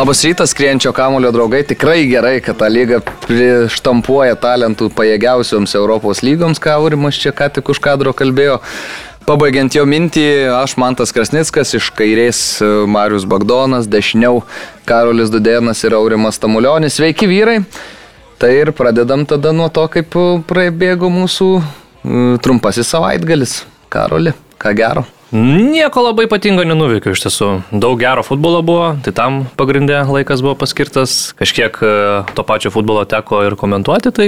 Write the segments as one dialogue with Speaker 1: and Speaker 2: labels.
Speaker 1: Labas rytas, skrienčio kamulio draugai. Tikrai gerai, kad ta lyga prištampuoja talentų pajėgiausioms Europos lygoms, ką Aurimas čia ką tik už kadro kalbėjo. Pabaigiant jo mintį, aš Mantas Krasnickas, iš kairės e, Marius Bagdonas, dešiniau Karolis Dudėnas ir Aurimas Tamulionis. Sveiki vyrai! Tai ir pradedam tada nuo to, kaip praibėgo mūsų e, trumpasis savaitgalis. Karoli, ką gero?
Speaker 2: Nieko labai ypatingo nenuveikiau iš tiesų. Daug gero futbolo buvo, tai tam pagrindė laikas buvo paskirtas. Kažkiek e, to pačio futbolo teko ir komentuoti, tai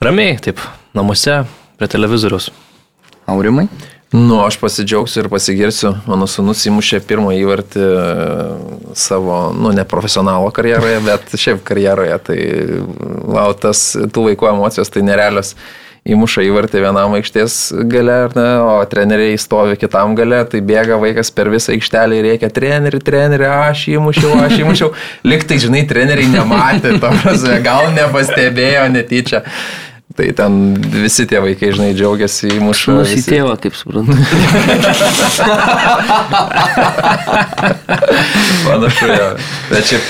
Speaker 2: ramiai, taip, namuose, prie televizoriaus.
Speaker 1: Aurimai?
Speaker 3: Nu, aš pasidžiaugsiu ir pasigirsiu. Mano sunus įmušė pirmą įvartį e, savo, nu, ne profesionalo karjeroje, bet šiaip karjeroje. Tai lautas tų vaikų emocijos, tai nerealios įmuša įvartį vienam aikštės gale, ne, o treneriai stovi kitam gale, tai bėga vaikas per visą aikštelę ir reikia treneri, treneri, aš įmušiau, aš įmušiau. Liktai, žinai, treneriai nematė, prasme, gal nepastebėjo netyčia. Tai ten visi tie vaikai, žinai, džiaugiasi įmušų.
Speaker 4: Mūsų visi... tėvą, kaip suprantu.
Speaker 3: Panašu, jo. Bet šiaip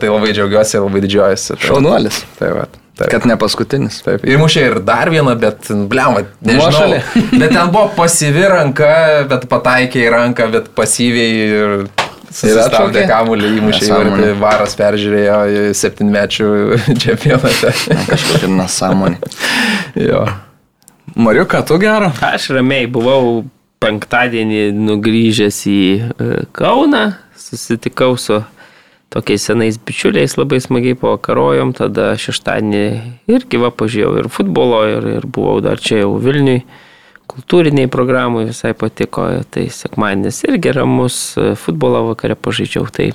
Speaker 3: tai labai džiaugiuosi ir labai didžiuojasi.
Speaker 1: Tai, Šaunuolis.
Speaker 3: Tai va.
Speaker 1: Taip. Kad ne paskutinis.
Speaker 3: Taip. Ir mušė ir dar vieną, bet, blem, nežinau. bet ten buvo pasyvi ranka, bet pataikė į ranką, bet pasyviai ir susistabdė kamuolį, įmušė ir varas peržiūrėjo septynmečių čempionate.
Speaker 1: Kažkokia nesąmonė.
Speaker 3: jo.
Speaker 1: Mariu, ką tu gero?
Speaker 4: Aš ramiai buvau penktadienį nugrįžęs į e, Kauną, susitikau su tokiais senais bičiuliais labai smagiai pakarojom, tada šeštadienį irgi va pažiūrėjau ir futbolo, ir, ir buvau dar čia jau Vilniui, kultūriniai programai visai patiko, tai sekmadienis irgi ramus, futbolo vakarė pažaidžiau, tai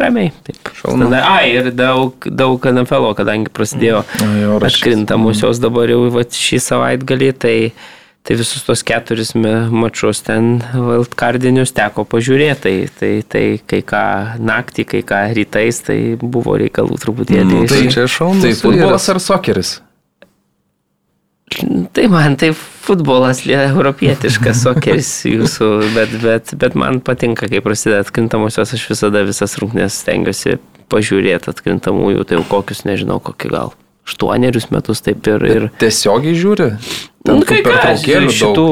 Speaker 4: ramiai, taip.
Speaker 1: Šaunu.
Speaker 4: Ai, ir daug, daug NFL, kadangi prasidėjo
Speaker 3: mm.
Speaker 4: atkrintamusios dabar jau va, šį savaitgalį, tai Tai visus tos keturis mačius ten valdkardinius teko pažiūrėti. Tai, tai, tai kai ką naktį, kai ką rytais, tai buvo reikalų truputėlį.
Speaker 1: Nu, tai čia šaunu.
Speaker 3: Tai futbolas ar sokeris?
Speaker 4: Tai man tai futbolas, europietiškas sokeris jūsų, bet, bet, bet man patinka, kai prasideda atkrintamosios, aš visada visas rungtynės stengiuosi pažiūrėti atkrintamųjų, tai jau kokius, nežinau, kokį gal aštuonerius metus taip ir... ir...
Speaker 3: Tiesiogiai žiūri?
Speaker 4: Ten nu, kai ką, šitų,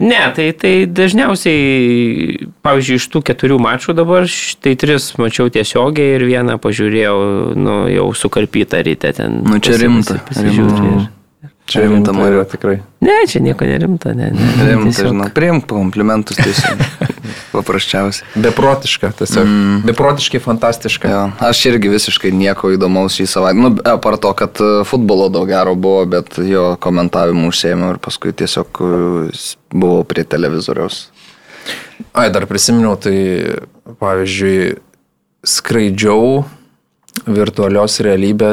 Speaker 4: ne, tai, tai dažniausiai, pavyzdžiui, iš tų keturių mačų dabar, tai tris mačiau tiesiogiai ir vieną pažiūrėjau, nu, jau sukarpytą ryte ten.
Speaker 1: Nu, čia rimta.
Speaker 4: Pasižiūrėjau.
Speaker 3: Čia rimta, Marija, tikrai.
Speaker 4: Ne, čia nieko nerimta, ne. ne
Speaker 1: rimta, tiesiog... žinau, priimk komplimentus tiesiog. Paprasčiausiai.
Speaker 3: Beprotiška, tiesiog. Mm. Beprotiškai fantastiška.
Speaker 1: Ja, aš irgi visiškai nieko įdomaus šį savaitę. Nu, apart to, kad e, futbolo daug gero buvo, bet jo komentavimu užsėmiau ir paskui tiesiog e, buvau prie televizoriaus.
Speaker 3: Ai, dar prisiminiau, tai pavyzdžiui, skraidžiau virtualios realybė,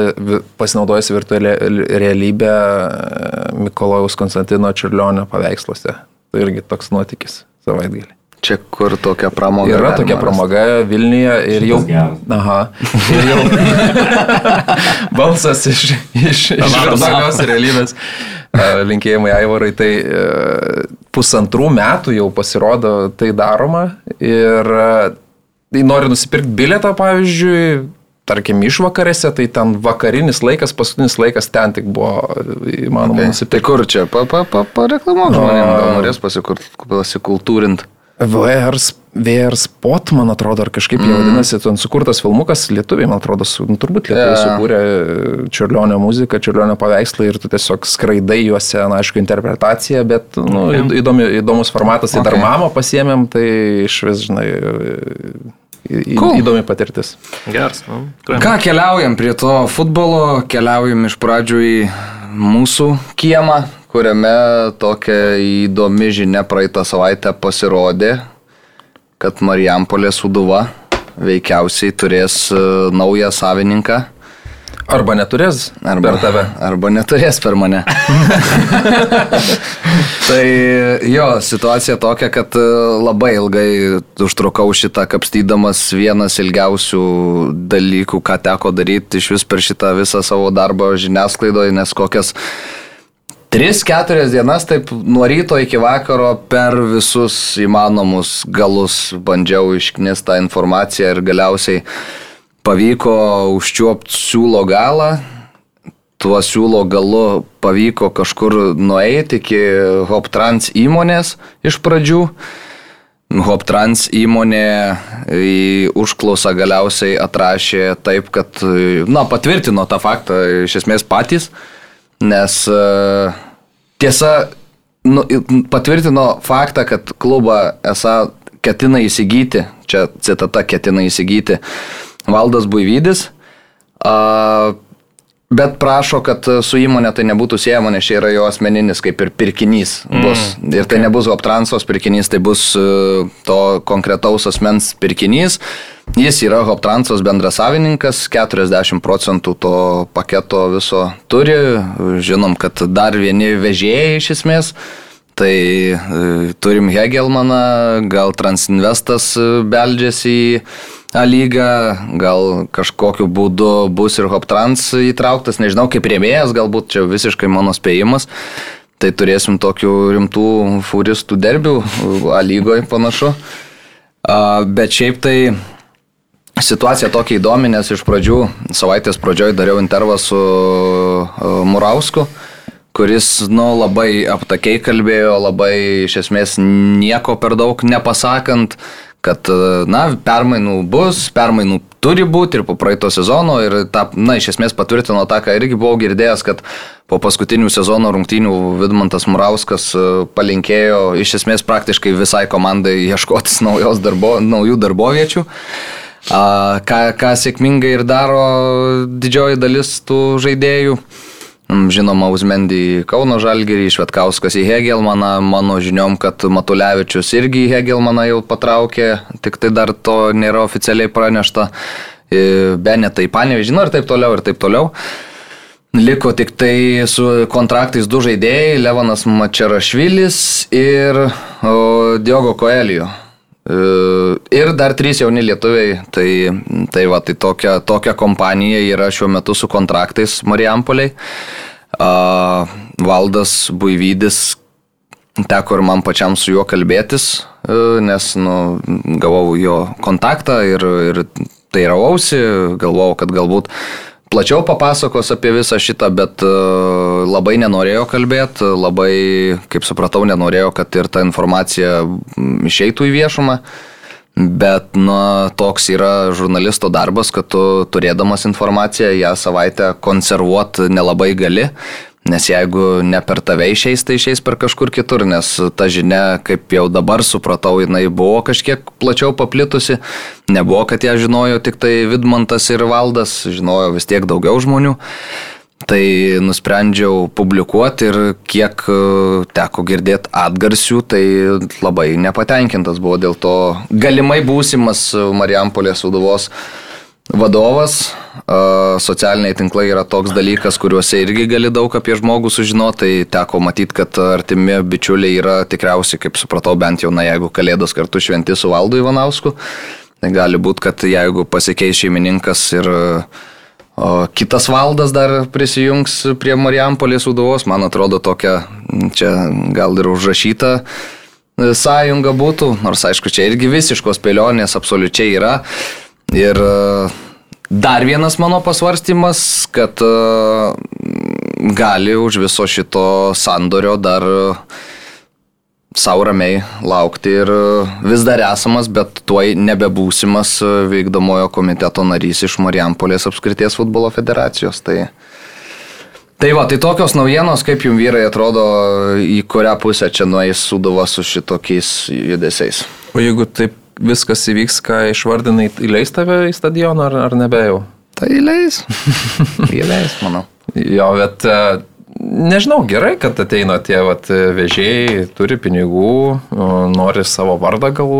Speaker 3: pasinaudojęs virtualią realybę e, Mikolojaus Konstantino Čiurlionio paveiksluose. Tai irgi toks nuotykis savaitgalį.
Speaker 1: Čia kur tokia pramoga.
Speaker 3: Yra tokia pramoga Vilniuje ir jau... Aha. Ir jau balsas iš, iš, iš virtualios realybės. E, linkėjimai Aivarai, tai e, pusantrų metų jau pasirodo tai daroma ir tai nori nusipirkti bilietą, pavyzdžiui, tarkim, išvakarėse, tai ten vakarinis laikas, paskutinis laikas ten tik buvo įmanoma okay. nusipirkti.
Speaker 1: Tai kur čia, pareklamuok pa, pa, pa žmonėms, gal norės pasikultūrinti.
Speaker 3: VR, VR Spot, man atrodo, ar kažkaip mm. jie vadinasi, ten sukurtas filmukas, lietuviai, man atrodo, su, nu, turbūt lietuviai yeah. sukūrė Čiurlionio muziką, Čiurlionio paveikslą ir tu tiesiog skraidai juose, na, aišku, interpretacija, bet nu, okay. įdomi, įdomus formatas, tai okay. dar mamą pasiemėm, tai iš vis, žinai, Į, cool. Įdomi patirtis.
Speaker 2: Geras. Nu,
Speaker 1: Ką keliaujam prie to futbolo, keliaujam iš pradžių į mūsų kiemą, kuriame tokia įdomi žinia praeitą savaitę pasirodė, kad Marijampolė Suduva veikiausiai turės e, naują savininką.
Speaker 3: Arba neturės
Speaker 1: arba,
Speaker 3: per tave.
Speaker 1: Arba neturės per mane. tai jo, situacija tokia, kad e, labai ilgai užtrukau šitą kapstydamas vienas ilgiausių dalykų, ką teko daryti iš vis per šitą visą savo darbą žiniasklaidoje, nes kokias 3-4 dienas, taip nuo ryto iki vakaro per visus įmanomus galus bandžiau išknis tą informaciją ir galiausiai pavyko užčiuopti siūlo galą. Tuo siūlo galu pavyko kažkur nueiti iki HopTrans įmonės iš pradžių. HopTrans įmonė į užklausą galiausiai atrašė taip, kad, na, patvirtino tą faktą iš esmės patys nes uh, tiesa nu, patvirtino faktą, kad klubą esą ketina įsigyti, čia citata ketina įsigyti Valdas Buivydis. Bet prašo, kad su įmonė tai nebūtų siejama, nes čia yra jo asmeninis kaip ir pirkinys bus. Mm, ir tai okay. nebus Hoptransos pirkinys, tai bus e, to konkretaus asmens pirkinys. Jis yra Hoptransos bendrasavininkas, 40 procentų to paketo viso turi. Žinom, kad dar vieni vežėjai iš esmės. Tai e, turim Hegelmaną, gal Transinvestas e, beldžiasi į A lyga, gal kažkokiu būdu bus ir Hoptrans įtrauktas, nežinau, kaip rėmėjas, galbūt čia visiškai mano spėjimas. Tai turėsim tokių rimtų furistų derbių A lygoje panašu. A, bet šiaip tai situacija tokia įdomi, nes iš pradžių, savaitės pradžioj dariau intervą su Murausku kuris, nu, labai aptakiai kalbėjo, labai iš esmės nieko per daug nepasakant, kad, na, permainų bus, permainų turi būti ir po praeito sezono ir, ta, na, iš esmės patvirtino tą, ką irgi buvau girdėjęs, kad po paskutinių sezono rungtynių Vidmantas Murauskas e, palinkėjo iš esmės praktiškai visai komandai ieškotis darbo, naujų darboviečių. Ką, ką sėkmingai ir daro didžioji dalis tų žaidėjų. Mm, žinoma, Uzmendy Kauno Žalgerį, Švetkauskas į Hegelmaną, mano žiniom, kad Matulevičius irgi į Hegelmaną jau patraukė, tik tai dar to nėra oficialiai pranešta, Benetai Panevežino ir taip toliau, ir taip toliau. Liko tik tai su kontraktais du žaidėjai, Levanas Mačerašvilis ir Diogo Koelio. E, ir dar trys jauni lietuviai, tai, tai, va, tai tokia, tokia kompanija yra šiuo metu su kontraktais Marijampoliai. Valdas Buivydis, teko ir man pačiam su juo kalbėtis, e, nes nu, gavau jo kontaktą ir, ir rauausi, galvojau, kad galbūt plačiau papasakos apie visą šitą, bet uh, labai nenorėjo kalbėti, labai, kaip supratau, nenorėjo, kad ir ta informacija išeitų į viešumą. Bet na, toks yra žurnalisto darbas, kad tu turėdamas informaciją ją savaitę konservuoti nelabai gali. Nes jeigu ne per tave išeis, tai išeis per kažkur kitur, nes ta žinia, kaip jau dabar supratau, jinai buvo kažkiek plačiau paplitusi. Nebuvo, kad ją žinojo tik tai Vidmantas ir Valdas, žinojo vis tiek daugiau žmonių. Tai nusprendžiau publikuoti ir kiek e, teko girdėti atgarsių, tai labai nepatenkintas buvo dėl to galimai būsimas Marijampolės vadovos vadovas. Socialiniai tinklai yra toks dalykas, kuriuose irgi gali daug apie žmogų sužinoti. Tai teko matyti, kad artimi bičiuliai yra tikriausiai, kaip supratau, bent jau, na, jeigu kalėdos kartu šventi su Valdu Ivanausku. Tai gali būti, kad jeigu pasikeis šeimininkas ir o, kitas valdas dar prisijungs prie Marijampolės suduvos, man atrodo tokia čia gal ir užrašyta sąjunga būtų, nors aišku, čia irgi visiškos spėlionės absoliučiai yra. Ir e, dar vienas mano pasvarstymas, kad e, gali už viso šito sandorio dar e, savo ramiai laukti ir vis dar esamas, bet tuoj nebebūsimas vykdomojo komiteto narys iš Marijampolės apskrities futbolo federacijos. Tai, tai va, tai tokios naujienos, kaip jums vyrai atrodo, į kurią pusę čia nueis Sudova su šitokiais judesiais.
Speaker 3: O jeigu taip viskas įvyks, ką išvardinai, įleis tave į stadioną ar, ar nebejau?
Speaker 1: Tai įleis. įleis, manau.
Speaker 3: Jo, bet e, nežinau, gerai, kad ateina tie vat, vežėjai, turi pinigų, nori savo vardą gal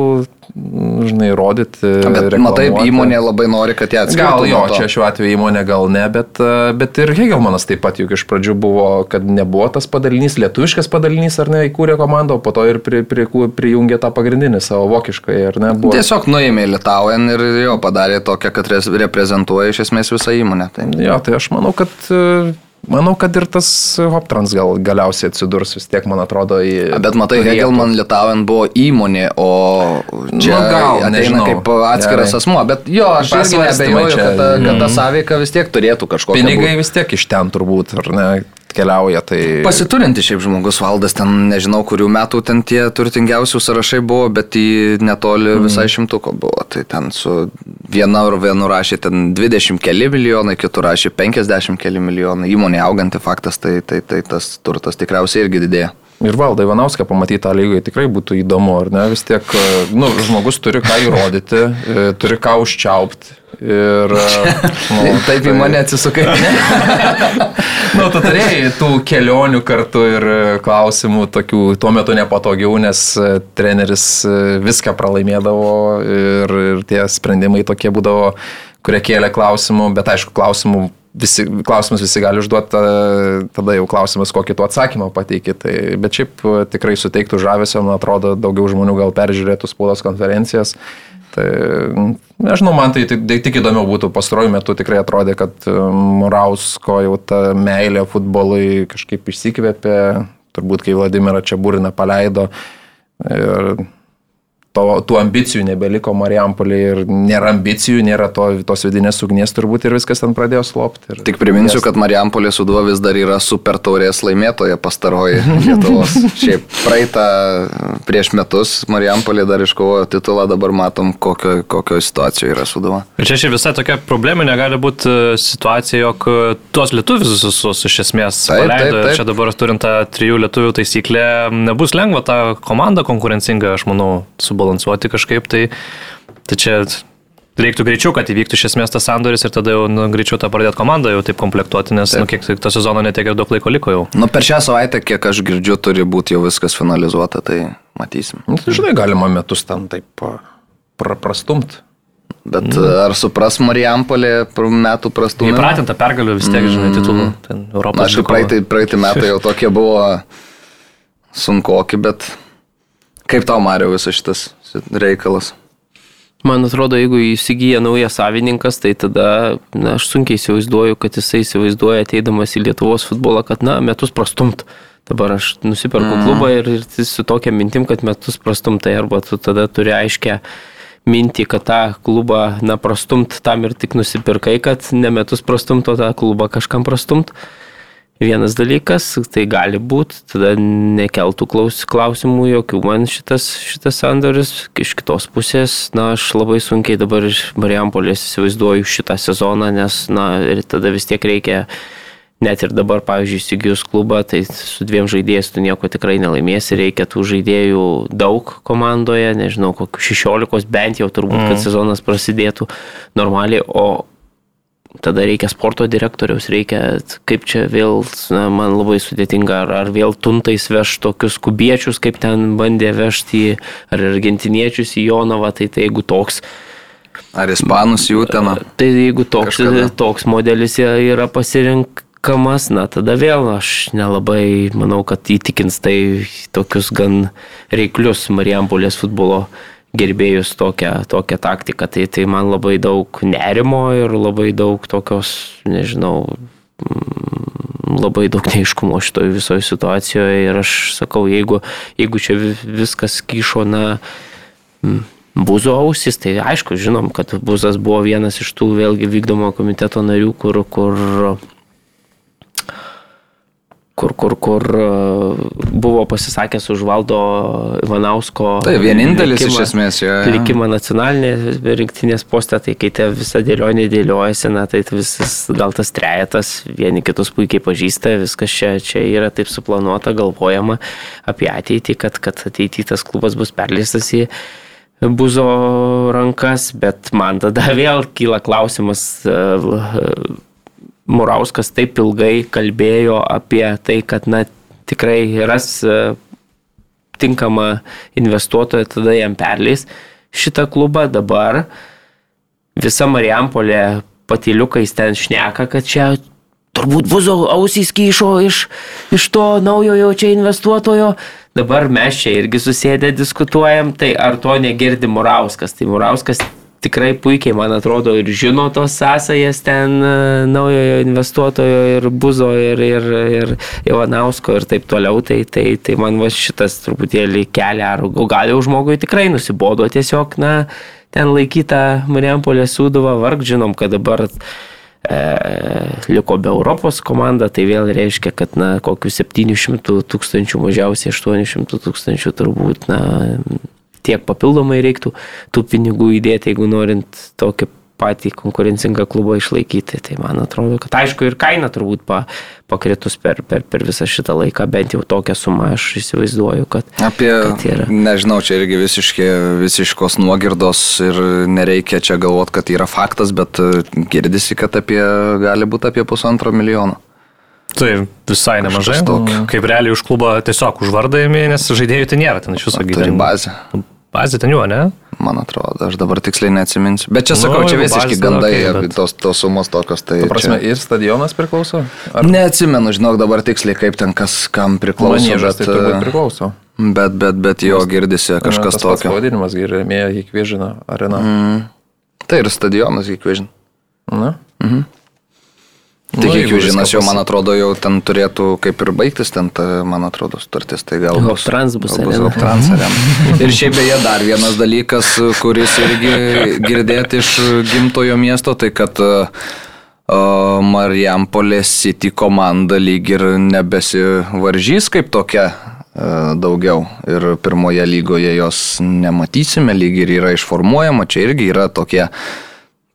Speaker 3: žinai, rodyti.
Speaker 1: Bet matai, įmonė labai nori, kad jie atskirtų.
Speaker 3: Gal jo, čia šiuo atveju įmonė gal ne, bet, bet ir Hegelmanas taip pat juk iš pradžių buvo, kad nebuvo tas padalinys, lietuviškas padalinys ar ne, įkūrė komandą, o po to ir pri, pri, prijungė tą pagrindinį savo vokiškai, ar ne? Buvo...
Speaker 1: Tiesiog nuėmė Litaujan ir jo padarė tokią, kad reprezentuoja iš esmės visą įmonę.
Speaker 3: Tai... Jo, tai aš manau, kad Manau, kad ir tas Hoptrans gal galiausiai atsidurs vis tiek, man atrodo, į...
Speaker 1: Bet matai. Hegelman Lietuvien buvo įmonė, o čia
Speaker 3: Nu, gal,
Speaker 1: ateina
Speaker 3: nežinau.
Speaker 1: kaip atskiras
Speaker 3: Gerai.
Speaker 1: asmuo. Bet jo, aš irgi nebejoju, kad kad ta sąveika vis tiek turėtų kažkokią.
Speaker 3: Pinigai
Speaker 1: būt.
Speaker 3: vis tiek iš ten turbūt, ar ne, keliauja, tai...
Speaker 1: Pasiturinti šiaip žmogus valdas, ten nežinau, kurių metų ten tie turtingiausių sąrašai buvo, bet į netoli visai šimtuko buvo. Tai ten su viena ar vienu rašė ten 20 keli milijonai, kitur rašė 50 keli milijonai. Įmonė auganti faktas, tai, tai, tai tas turtas tikriausiai irgi didėja.
Speaker 3: Ir valdą Ivanauską pamatyti tą lygoje tikrai būtų įdomu, ar ne? Vis tiek, e, nu, žmogus turi ką įrodyti, e, turi ką užčiaupti. Ir... e, Nu,
Speaker 1: Taip į mane atsisukai.
Speaker 3: Nu, tu turėjai tų kelionių kartu ir klausimų tokių tuo metu nepatogiau, nes treneris viską pralaimėdavo ir, ir tie sprendimai tokie būdavo, kurie kėlė klausimų, bet aišku, klausimų visi, klausimus visi gali užduoti, tada jau klausimas, kokį tu atsakymą pateikį. Tai, bet šiaip e, tikrai suteiktų žavesio, man atrodo, daugiau žmonių gal peržiūrėtų spaudos konferencijas. Tai, nežinau, man tai tik, tik įdomiau būtų. Pastaruoju metu tikrai atrodė, kad e, Murausko jau ta meilė futbolui kažkaip išsikvėpė, turbūt kai Vladimirą čia būrina paleido. Ir to, tų ambicijų nebeliko Marijampolė ir nėra ambicijų, nėra to, tos vidinės ugnies turbūt ir viskas ten pradėjo slopti. Ir
Speaker 1: Tik priminsiu, kad Marijampolė Suduo vis dar yra super taurės laimėtoja pastaroji Lietuvos. Šiaip praeitą prieš metus Marijampolė dar iškovojo titulą, dabar matom, kokio, kokio situacijoje yra Suduo.
Speaker 2: Ir čia šiaip visai tokia probleminė gali būti e, situacija, jog e, tuos lietuvius visus iš esmės
Speaker 1: Taip,
Speaker 2: paleido.
Speaker 1: taip, taip.
Speaker 2: Ir čia dabar turint tą trijų lietuvių taisyklę, nebus lengva tą komandą konkurencingą, aš manau, subalansuoti kažkaip. Tai, tai čia reiktų greičiau, kad įvyktų iš esmės tas sandoris ir tada jau nu, greičiau tą pradėti komandą jau taip komplektuoti, nes nu, kiek to sezono netiek ir daug laiko liko jau.
Speaker 1: Nu, per šią savaitę, kiek aš girdžiu, turi būti jau viskas finalizuota, tai matysim.
Speaker 3: Nu, tai, žinai, galima metus ten taip pa- pra, prastumt.
Speaker 1: Bet mm. ar supras Marijampolė metų prastumą?
Speaker 2: Įpratinta pergalių vis tiek, žinai, titulų. Ten Europos
Speaker 1: Aišku,
Speaker 2: dvikova.
Speaker 1: praeitį, praeitį metai jau tokie buvo sunkoki, bet kaip tau, Mario, visas šitas reikalas?
Speaker 4: Man atrodo, jeigu įsigyja naujas savininkas, tai tada na, aš sunkiai įsivaizduoju, kad jisai įsivaizduoja ateidamas į Lietuvos futbolą, kad na, metus prastumt. Dabar aš nusiperku mm. klubą ir, ir su tokia mintim, kad metus prastumt, tai arba tu tada turi aiškę mintį, kad tą klubą, na, prastumt tam ir tik nusipirkai, kad ne metus prastumt, o tą klubą kažkam prastumt. Vienas dalykas, tai gali būti, tada nekeltų klaus, klausimų jokių man šitas, šitas sandoris. Iš kitos pusės, na, aš labai sunkiai dabar iš Marijampolės įsivaizduoju šitą sezoną, nes, na, ir tada vis tiek reikia, net ir dabar, pavyzdžiui, įsigijus klubą, tai su dviem žaidėjais tu nieko tikrai nelaimėsi, reikia tų žaidėjų daug komandoje, nežinau, kokių 16 bent jau turbūt, kad sezonas prasidėtų normaliai, o tada reikia sporto direktoriaus, reikia, kaip čia vėl, na, man labai sudėtinga, ar, ar vėl tuntais veš tokius kubiečius, kaip ten bandė vežti, ar argentiniečius į Jonavą, tai, tai jeigu toks,
Speaker 1: Ar ispanus jų ten?
Speaker 4: tai jeigu toks,
Speaker 1: Kažkada.
Speaker 4: toks modelis yra pasirinkamas, na tada vėl aš nelabai manau, kad įtikins tai tokius gan reiklius Marijampolės futbolo gerbėjus tokią, tokią taktiką. Tai, tai man labai daug nerimo ir labai daug tokios, nežinau, mm, labai daug neiškumo šitoje visoje situacijoje. Ir aš sakau, jeigu, jeigu čia vi- viskas kyšo, na, mm, Buzo ausis, tai aišku, žinom, kad Buzas buvo vienas iš tų vėlgi vykdomo komiteto narių, kur, kur kur, kur, kur e, buvo pasisakęs už valdo Ivanausko.
Speaker 1: Tai vienintelis iš
Speaker 4: likimą-
Speaker 1: esmės jo. jo.
Speaker 4: Likimą nacionalinės rinktinės postą, tai kai ta visa dėlionė dėliojasi, na tai visas, gal tas trejetas, vieni kitus puikiai pažįsta, viskas čia, čia yra taip suplanuota, galvojama apie ateitį, kad, kad ateityje tas klubas bus perleistas į buzo rankas, bet man tada vėl kyla klausimas. e, Murauskas taip ilgai kalbėjo apie tai, kad na, tikrai ras e, tinkamą investuotoją, tada jam perleis šitą klubą. Dabar visa Marijampolė patiliukais ten šneka, kad čia turbūt buzo ausys kyšo iš, iš to naujojo čia investuotojo. Dabar mes čia irgi susėdę diskutuojam, tai ar to negirdi Murauskas. Tai Murauskas tikrai puikiai, man atrodo, ir žino tos sąsajas ten e, naujojo investuotojo ir Buzo ir, ir, ir Ivanausko ir taip toliau, tai, tai, tai man va šitas truputėlį kelia, ar gal jau žmogui tikrai nusibodo tiesiog, na, ten laikytą Mariampolę Sūduvą, varg žinom, kad dabar e, liko be Europos komanda, tai vėl reiškia, kad na, kokių 700 tūkstančių, mažiausiai 800 tūkstančių turbūt, na, tiek papildomai reiktų tų pinigų įdėti, jeigu norint tokį patį konkurencingą klubą išlaikyti. Tai man atrodo, kad aišku ir kaina turbūt pa, pakritus per, per, per visą šitą laiką, bent jau tokią sumą aš įsivaizduoju, kad...
Speaker 1: Apie,
Speaker 4: kad yra.
Speaker 1: nežinau, čia irgi visiškai, visiškos nuogirdos ir nereikia čia galvoti, kad yra faktas, bet e, girdisi, kad apie, gali būti apie pusantro milijono.
Speaker 2: Tai visai nemažai. Kaip realiai už klubą tiesiog užvardami, nes žaidėjų tai nėra ten iš viso gyvenimo.
Speaker 1: bazę,
Speaker 2: Bazė ten jo, ne?
Speaker 1: man atrodo, aš dabar tiksliai neatsiminsiu. Bet čia
Speaker 2: Nu,
Speaker 1: sakau, čia
Speaker 2: jeigu
Speaker 1: visiškai
Speaker 2: bazė,
Speaker 1: gandai, okay,
Speaker 2: bet-
Speaker 1: tos, tos sumos tokios. Tai
Speaker 3: Ta prasme,
Speaker 1: čia...
Speaker 3: ir stadionas priklauso? Ar
Speaker 1: Neatsimenu, žinok dabar tiksliai, kaip ten kas kam priklauso.
Speaker 3: maniežas
Speaker 1: Bet,
Speaker 3: tai turbūt
Speaker 1: e,
Speaker 3: priklauso?
Speaker 1: bet, bet, bet jo girdisi kažkas
Speaker 3: pats
Speaker 1: tokio.
Speaker 3: Pavadinimas girmėjo į Kviežiną areną.
Speaker 1: Mm. Tai ir stadionas, kiekviežin.
Speaker 3: Na?
Speaker 1: Tai
Speaker 3: Nu, jeigu
Speaker 1: kiekviežinas
Speaker 3: viską
Speaker 1: jau, man atrodo, jau ten turėtų kaip ir baigtis, ten, ta, man atrodo, sutartis, tai gal bus.
Speaker 4: Hoptrans bus
Speaker 1: gal
Speaker 4: arena.
Speaker 1: Hoptrans arena. Ir šiaip beje dar vienas dalykas, kuris irgi girdėti iš gimtojo miesto, tai kad Marijampolės City komanda lyg ir nebesivaržys kaip tokia daugiau. Ir pirmoje lygoje jos nematysime, lyg ir yra išformuojama, čia irgi yra tokie,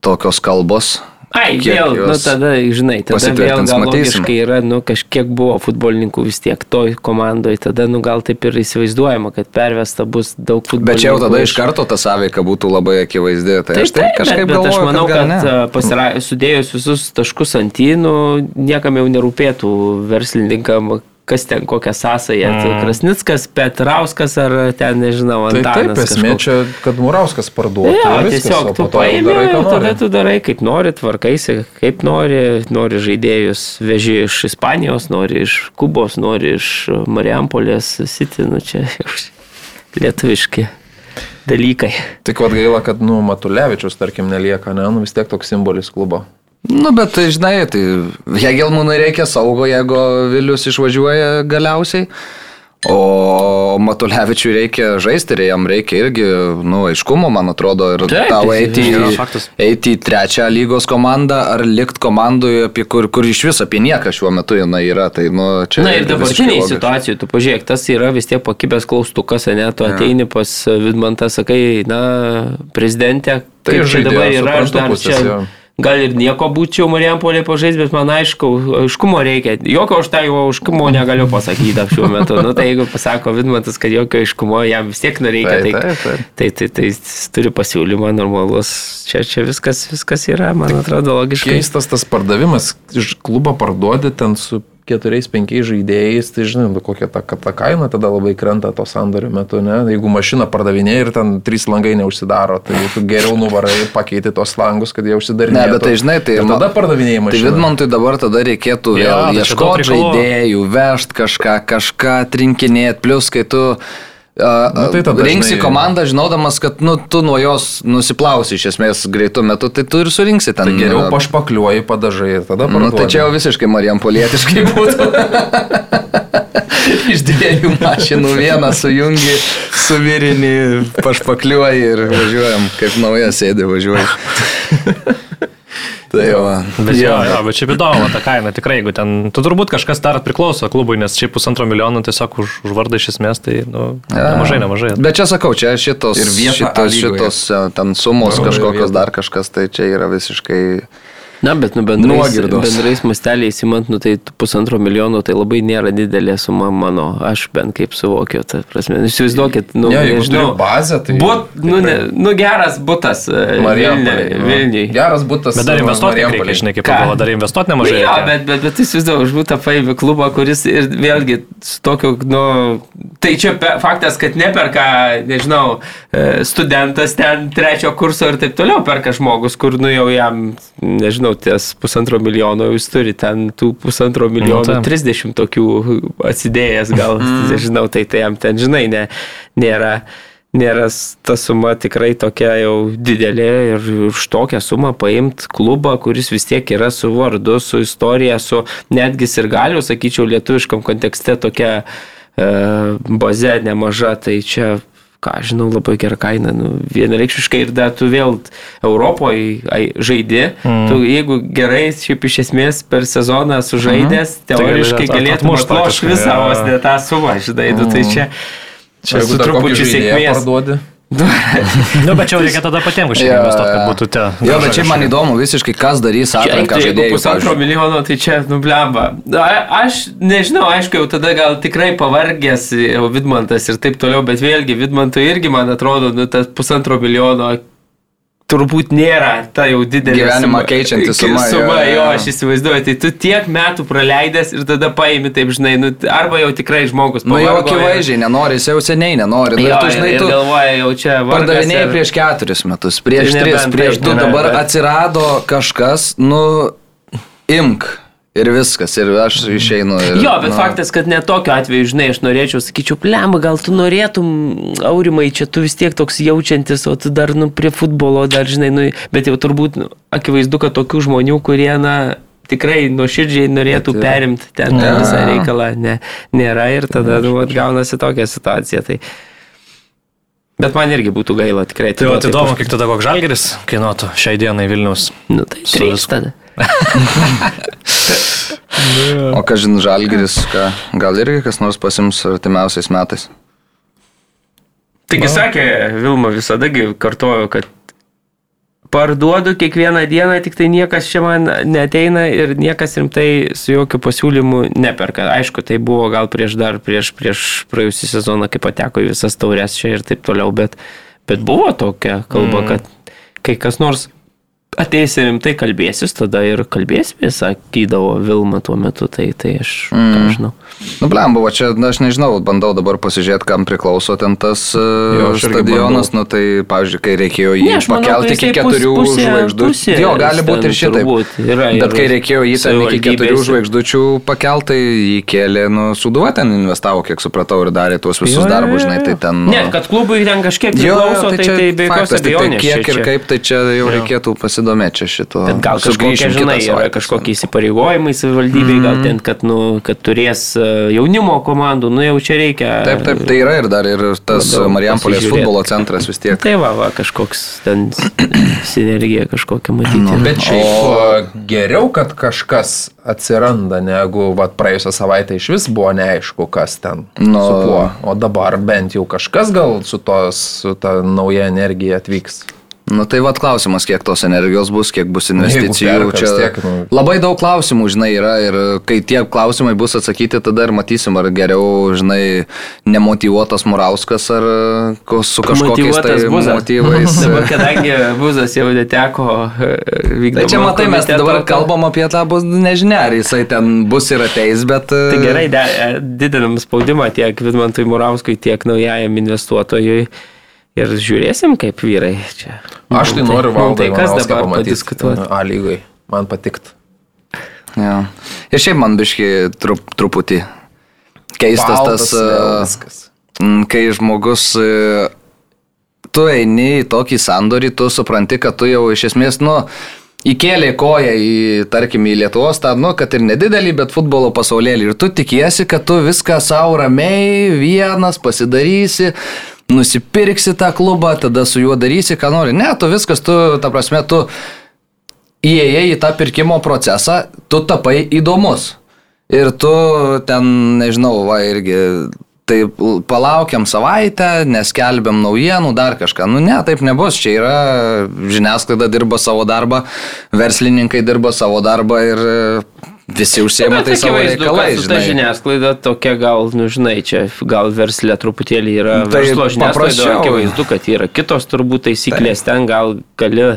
Speaker 1: tokios kalbos.
Speaker 4: Ai, vėl, nu tada, žinai, tada vėl gal logiškai yra, nu kažkiek buvo futbolininkų vis tiek toj komandoje, tada, nu gal taip ir įsivaizduojama, kad pervesta bus daug futbolininkų.
Speaker 1: Bet čia jau tada iš karto ta sąveika būtų labai akivaizdi. Tai
Speaker 4: Taip,
Speaker 1: aš taip
Speaker 4: taip,
Speaker 1: kažkaip
Speaker 4: bet, bet aš
Speaker 1: galvoju,
Speaker 4: manau, kad,
Speaker 1: ne.
Speaker 4: kad pasira... sudėjus visus taškus ant įnų, niekam jau nerūpėtų verslininkam, kas ten kokią sąsąją. Mm. Krasnickas, Petrauskas ar ten, nežinau,
Speaker 3: Tai
Speaker 4: Antanas.
Speaker 3: taip, esmė čia, kad Murauskas parduotų. Ir viskas,
Speaker 4: tiesiog tu paimi,
Speaker 3: darai,
Speaker 4: tada tu darai kaip nori, tvarkaisi kaip nori, nori žaidėjus veži iš Ispanijos, nori iš Kubos, nori iš Marijampolės, City, nu čia lietuviški dalykai.
Speaker 3: Tik vad gaila, kad, nu, Matulevičius, tarkim, nelieka, ne, nu vis tiek toks simbolis klubo.
Speaker 1: Nu, bet žinai, tai Hegelmūnui reikia saugo, jeigu Vilius išvažiuoja galiausiai. O Matulevičiui reikia žaisti ir jam reikia irgi, nu, aiškumo, man atrodo, ir
Speaker 4: Taip,
Speaker 1: tau
Speaker 4: tai
Speaker 1: eiti,
Speaker 2: yra
Speaker 1: į- eiti į trečią lygos komandą ar likt komandoje, kur, kur iš viso apie nieką šiuo metu jinai yra. Tai, nu, čia
Speaker 4: Na ir dabartiniai situacijai, tu pažiūrėk, tas yra vis tiek pakibęs klaustukas, ne, tu ateini pas Vidmantą, sakai, na, prezidentė,
Speaker 3: Tai
Speaker 4: čia dabar yra, aš dar
Speaker 3: pusės,
Speaker 4: čia. Gal ir nieko būčiau Marijampolė pažais, bet man aišku, aiškumo reikia. Jokio aš tai aiškumo negaliu pasakyti šiuo metu. Nu, tai jeigu pasako Vidmantas, kad jokio aiškumo jam vis tiek nereikia,
Speaker 3: Taip,
Speaker 4: tai,
Speaker 3: taip, taip.
Speaker 4: tai, tai, tai jis turi pasiūlymą normalus. Čia, čia viskas, viskas yra, man atrodo, logiškai.
Speaker 3: Keistas tas pardavimas, iš klubo parduodi ten su keturiais, penkiais žaidėjais, tai žinai, nu, kokia ta, ta kaina tada labai krenta to sandorio metu, ne? Jeigu mašina pardavinėja ir ten trys langai neužsidaro, tai geriau nuvarai, pakeiti tos langus, kad jie užsidarinėtų.
Speaker 1: Ne, bet tai žinai, tai
Speaker 3: ir tada pardavinėjai
Speaker 1: Tai
Speaker 3: mašiną.
Speaker 1: Vidmantui dabar tada reikėtų vėl
Speaker 2: tai daug
Speaker 1: ieškoti žaidėjų, vežti kažką, kažką trinkinėti, plus kai tu uh,
Speaker 3: Nu, tai tada,
Speaker 1: rinksi
Speaker 3: žinai-
Speaker 1: komandą, žinodamas, kad nu, tu nuo jos nusiplausi iš esmės greitų metų, tai tu ir surinksi ten.
Speaker 3: Tai geriau
Speaker 1: uh,
Speaker 3: pašpakliuoji, padažai ir tada
Speaker 1: Nu,
Speaker 3: parduodi.
Speaker 1: tai čia jau visiškai Marijam Polietiškai būtų. Iš dviejų mašinų vieną sujungi, suvirini, pašpakliuoji ir važiuojam, kaip nauja sėdė važiuoji. Tai jau.
Speaker 2: Bet jo, jo, bet šiaip įdomu, ta kaina tikrai, jeigu ten, tu turbūt kažkas dar priklauso klubui, nes šiaip pusantro milijono tiesiog už, už vardą iš esmės, tai, nu, nemažai, nemažai.
Speaker 1: Bet čia sakau, čia šitos, šitos, šitos e, ten sumos kažkokios dar kažkas, tai čia yra visiškai...
Speaker 4: Na, bet nu, bendrais,
Speaker 1: Nuogirdos.
Speaker 4: bendrais masteliais įmant, nu, tai pusantro milijono tai labai nėra didelė suma mano, aš bent kaip suvokiu, ta prasme. Nu, Įsivaizduokit, nu,
Speaker 3: Ne,
Speaker 4: nežinau,
Speaker 3: bazę, tai
Speaker 4: But, nu, ne, nu, geras butas e. Vilniui.
Speaker 3: Geras būtas.
Speaker 2: Bet dar investuoti reikia, žinai, kaip pagalvo, dar investuoti nemažai.
Speaker 4: Nu, jo, bet, bet, bet įsivaizduoju, už būtą paėmė klubą, kuris ir vėlgi su tokiu, nu, tai čia pe, faktas, kad neperka, nežinau, e, studentas ten trečio kurso ir taip toliau perka žmogus, kur, nu, jau jam, nežinau, ties pusantro milijono jūs turi, ten tų pusantro milijono,
Speaker 2: taip.
Speaker 4: 30 tokių atsidėjęs gal, nežinau, tai tai jam ten, žinai, ne, nėra nėra ta suma tikrai tokia jau didelė ir už tokią sumą paimti klubą, kuris vis tiek yra su vardu, su istorija, su netgi ir galiu, sakyčiau, lietuviškam kontekste tokia e, baze nemaža, tai čia ką žinau, labai gera kaina. Nu, vienareikšmiškai ir dar tu vėl Europoje ai, žaidi. Mm. Tu, jeigu gerai, šiaip iš esmės per sezoną sužaidęs, mm. teoriškai
Speaker 2: at-
Speaker 4: galėtum
Speaker 2: praktiškai,
Speaker 4: visą vos ne tą sumą, žinai. Mm. Nu, tai čia,
Speaker 3: Čia jeigu
Speaker 4: trupučiu
Speaker 3: žaidėją
Speaker 4: sėkmės.
Speaker 3: parduodi.
Speaker 2: Nu, bet čia reikia tada patiems kažkaip
Speaker 1: Jo,
Speaker 2: investuoti, kad
Speaker 1: jo.
Speaker 2: būtų tie.
Speaker 1: Jo, bet čia man įdomu visiškai, kas darys atranką
Speaker 4: tai, jeigu pusantro milijono, tai čia nublemba. Aš nežinau, aišku, jau tada gal tikrai pavargęs jau Vidmantas ir taip toliau, bet vėlgi Vidmantui irgi, man atrodo, nu, tas pusantro milijono turbūt nėra ta jau didelė
Speaker 1: Gyvenimą keičianti suma,
Speaker 4: Suma,
Speaker 1: jo,
Speaker 4: jo, aš įsivaizduoju, tai tu tiek metų praleidęs ir tada paimi, taip žinai, nu, arba jau tikrai žmogus
Speaker 1: Nu jau akivaizdžiai nenori, jis jau seniai nenori. Nu,
Speaker 4: Jo,
Speaker 1: tu žinai, tu
Speaker 4: galvoja, jau čia vargas
Speaker 1: pardavinėjai
Speaker 4: ir-
Speaker 1: prieš keturis metus, prieš
Speaker 4: Tai
Speaker 1: tris, prieš du, dabar
Speaker 4: bet-
Speaker 1: atsirado kažkas, nu, imk. Ir viskas, ir aš išeinu. Ir,
Speaker 4: Jo, bet
Speaker 1: nu,
Speaker 4: faktas, kad net tokiu atveju, žinai, aš norėčiau, sakyčiau, plemba, gal tu norėtum, aurimai, čia tu vis tiek toks jaučiantis, o tu dar, nu, prie futbolo, dar, žinai, nu, bet jau turbūt nu, akivaizdu, kad tokių žmonių, kurie, na, tikrai nuoširdžiai norėtų
Speaker 3: Bet,
Speaker 4: perimti ten
Speaker 1: Ja.
Speaker 4: visą reikalą, ne, nėra ir tada, nu, gaunasi tokia situacija. Tai... Bet man irgi būtų gaila, tikrai.
Speaker 2: Tai
Speaker 4: atiduot
Speaker 2: įdomu, kiek tada koks žalgeris kainuotų šiai dienai Vilnius.
Speaker 4: Nu, tai trys tada.
Speaker 1: O ką žin, Žalgiris, ką, gal irgi kas nors pasims artimiausiais metais.
Speaker 4: Taigi sakė Vilma visada kartojo, kad parduodu kiekvieną dieną, tik tai niekas čia man neteina ir niekas rimtai su jokių pasiūlymų neperka. Aišku, tai buvo gal prieš dar, prieš, prieš praėjusią sezoną, kai pateko į visas taurės čia ir taip toliau, bet, bet buvo tokia kalba, mm. kad kai kas nors ateis ir rimtai kalbėsis, tada ir kalbėsime, sakydavo Vilma tuo metu, tai, tai aš, mm. žinau.
Speaker 1: Nu, blem, buvo čia, na, aš nežinau, bandau dabar pasižiūrėti, kam priklauso ten tas
Speaker 3: Jo,
Speaker 1: jo, stadionas, nu tai, pavyzdžiui, kai reikėjo jį
Speaker 4: Ne, aš manau,
Speaker 1: pakelti
Speaker 4: kad
Speaker 1: iki
Speaker 4: pus-
Speaker 1: keturių žvaigždučių.
Speaker 4: pusė
Speaker 1: Jo, gali būti ir šitaip.
Speaker 4: turbūt yra ir
Speaker 1: Bet kai reikėjo jį ten iki keturių žvaigždučių pakelti, jį kėlė, nu, suduva ten investavo, kiek supratau, ir darė tuos visus
Speaker 4: Jo, jo,
Speaker 1: darbus,
Speaker 4: jo,
Speaker 1: žinai,
Speaker 4: jo.
Speaker 1: tai ten... Nu,
Speaker 4: Ne, kad klubui ten kažkiek
Speaker 1: Jo,
Speaker 4: priklauso, tai, tai, tai be jokios
Speaker 1: tik tai
Speaker 4: abejonės.
Speaker 1: kiek
Speaker 4: čia-
Speaker 1: ir kaip, tai čia jau reikėtų pasidomėti čia šito.
Speaker 4: Bet gal kažkokie, žinai, yra kažkokie įsipareigojimai savivaldybei, gal ten, kad, nu, kad turės e, jaunimo komandų, nu jau čia reikia.
Speaker 1: Taip, taip, tai yra ir dar ir tas Marijampolės futbolo centras vis tiek.
Speaker 4: Tai va, va, kažkoks ten sinergija kažkokia matyti.
Speaker 1: Nu,
Speaker 3: Bet šiaip o... geriau, kad kažkas atsiranda, negu vat, praėjusią savaitę iš vis buvo neaišku, kas ten.
Speaker 1: Nu.
Speaker 3: Su kuo. O dabar bent jau kažkas gal su, tos, su ta nauja energija atvyks.
Speaker 1: Nu tai vad klausimas, kiek tos energijos bus, kiek bus investicijų. Čia
Speaker 3: tiek, nu.
Speaker 1: labai daug klausimų, žinai, yra ir kai tie klausimai bus atsakyti, tada ir matysim, ar geriau, žinai, nemotivuotas Murauskas ar su kažkokiais tai
Speaker 4: Buzas.
Speaker 1: motyvais.
Speaker 4: Dabar, kadangi Buzas jau neteko vykti.
Speaker 1: Tai čia matai, mes dabar kalbam apie tą bus nežinia, ar jisai ten bus ir ateis, bet...
Speaker 4: Tai gerai, de- didinam spaudimą tiek Vidmantui Muravskui, tiek naujajam investuotojui. Ir žiūrėsim, kaip vyrai čia.
Speaker 3: Aš tai
Speaker 4: Mum
Speaker 3: noriu valdą
Speaker 4: Tai kas dabar padiskutuoti?
Speaker 3: A lygai. Man patikt.
Speaker 1: Ja. Ir šiaip man biški trup, truputį keistas
Speaker 3: Baltas
Speaker 1: tas, e, mm, kai žmogus, e, tu eini į tokį sandorį, tu supranti, kad tu jau iš esmės, nu, įkėlė koją į, tarkim, į Lietuvos, tą, nu, kad ir nedidelį, bet futbolo pasaulėlį. Ir tu tikiesi, kad tu viską savo ramiai, vienas pasidarysi, nusipirksi tą klubą, tada su juo darysi, ką nori. Ne, tu viskas, tu, ta prasme, tu įėjai į tą pirkimo procesą, tu tapai įdomus. Ir tu ten, nežinau, va irgi, tai palaukiam savaitę, neskelbiam naujienų, dar kažką. Nu ne, taip nebus. Čia yra žiniasklaida dirba savo darbą, verslininkai dirba savo darbą ir e, visi užsiema tai savo reikalais.
Speaker 4: Ta žiniasklaida tokia gal, nu žinai, čia gal verslė truputėlį yra
Speaker 1: Tai
Speaker 4: verslo žiniasklaida, akivaizdu, kad yra kitos turbūt taisyklės, ten gal gali,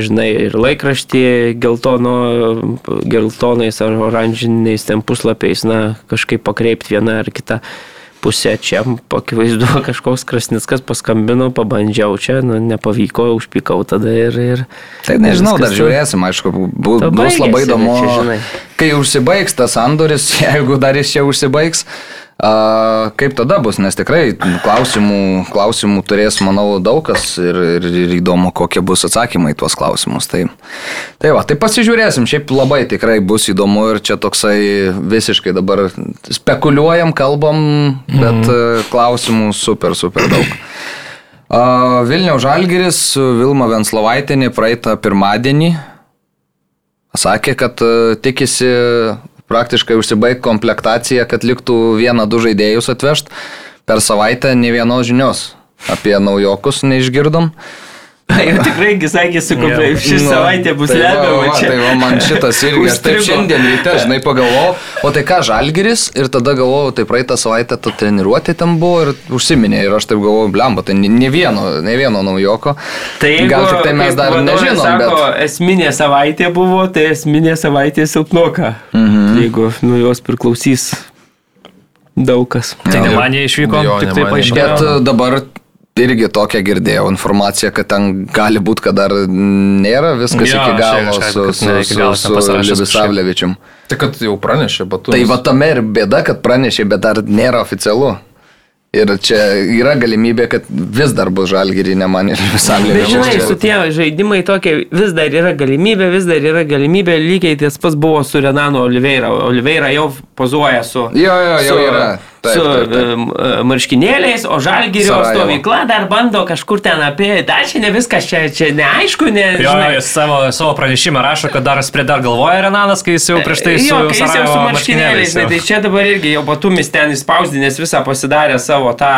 Speaker 4: žinai, ir laikraštį geltono, geltonais ar oranžiniais ten puslapiais, na, kažkaip pakreipti vieną ar kitą. Pusė čia, akivaizdu, kažkoks krasnickas paskambino, pabandžiau čia, nu, nepavyko, užpykau tada ir... ir
Speaker 1: Tai nežinau, dar žiūrėsim, aišku, bu, bus labai
Speaker 4: baigėsi,
Speaker 1: įdomu,
Speaker 4: bet čia, žinai.
Speaker 1: kai užsibaigs tas sandoris, jeigu dar jis čia užsibaigs, A, kaip tada bus, nes tikrai klausimų, klausimų turės, manau, daug kas ir, ir, ir įdomu, kokie bus atsakymai į tuos klausimus. Tai, tai va, tai pasižiūrėsim, šiaip labai tikrai bus įdomu ir čia toksai visiškai dabar spekuliuojam, kalbam, bet mm. klausimų super, super daug. A, Vilniaus Žalgiris, Vilma Venslovaitinė praeitą pirmadienį sakė, kad e, tikisi praktiškai užsibaigti komplektaciją, kad liktų vieną, du žaidėjus atvežti. Per savaitę ne vienos žinios apie naujokus neišgirdom.
Speaker 4: Jau tikrai sakė, su kuo šį
Speaker 1: Nu,
Speaker 4: savaitę bus
Speaker 1: tai
Speaker 4: lemiama
Speaker 1: va,
Speaker 4: čia.
Speaker 1: Tai va, man šitas irgi, aš taip šiandien ryte, žinai, pagalvojau, o tai ką, Žalgiris, ir tada galvojau, tai praeitą savaitę ta treniruotė ten buvo ir užsiminė, ir aš taip galvojau, blemba, tai ne- vieno, ne vieno naujoko.
Speaker 4: Tai jeigu,
Speaker 1: Gal tik tai mes dar nežinom,
Speaker 4: sako,
Speaker 1: bet...
Speaker 4: esminė savaitė buvo, tai esminė savaitė silpnoka. Mhm. Jeigu nuo jos priklausys daug kas.
Speaker 2: Tai ne man jie išvyko,
Speaker 3: Jo,
Speaker 2: tik tai paaiškėjo.
Speaker 1: Bet e, dabar irgi tokia girdėjau informaciją, kad ten gali būti, kad dar nėra viskas
Speaker 2: Jo,
Speaker 1: iki galo
Speaker 2: čia kažką,
Speaker 1: su, su,
Speaker 2: ne
Speaker 1: su, su
Speaker 2: pasirašęs
Speaker 1: Livisavlevičium.
Speaker 3: Tai kad jau pranešė, bet tu.
Speaker 1: Tai va tame ir bėda, kad pranešė, bet dar nėra oficialu. Ir čia yra galimybė, kad vis dar bus žalgyrį, ne man ir visam
Speaker 4: Bet žinai, su tie žaidimai tokie, vis dar yra galimybė, vis dar yra galimybė, lygiai tas pats buvo su Renano Oliveira. Oliveira jau pozuoja su...
Speaker 1: Jo, jo, jau
Speaker 4: su,
Speaker 1: yra. Taip,
Speaker 4: su
Speaker 1: taip, taip.
Speaker 4: e, marškinėliais, o Žalgirio
Speaker 1: Sarajevo.
Speaker 4: stovykla dar bando kažkur ten apie... Dar čia ne viskas, čia, čia neaišku, ne...
Speaker 2: Jo,
Speaker 4: žinai.
Speaker 2: jis savo, savo pranešimą rašo, kad dar prie dar galvoja Renanas, kai jis jau prieš tai su
Speaker 4: jo, jis jau su marškinėliais,
Speaker 2: jau.
Speaker 4: tai čia dabar irgi jau batumis ten įspausdinės visą pasidarė savo tą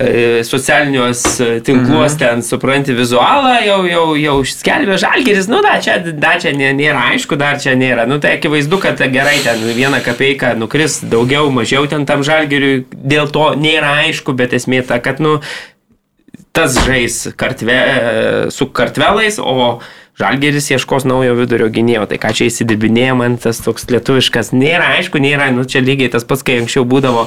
Speaker 4: e, socialinius e, tinkluos,
Speaker 1: Mhm.
Speaker 4: ten supranti vizualą, jau, jau, jau skelbė žalgeris, nu da, čia, da, čia nė- nėra aišku, dar čia nėra. Nu tai akivaizdu, kad gerai ten vieną kapeiką nukris daugiau, mažiau ten tam žalgeriui, dėl to nėra aišku, bet esmė ta, kad, nu, tas žais kartve, su kartvelais, o Žalgeris ieškos naujo vidurio gynėjo. Tai ką čia įsidibinėja man tas toks lietuviškas, nėra aišku, nėra, nu čia lygiai tas pats, kai anksčiau būdavo,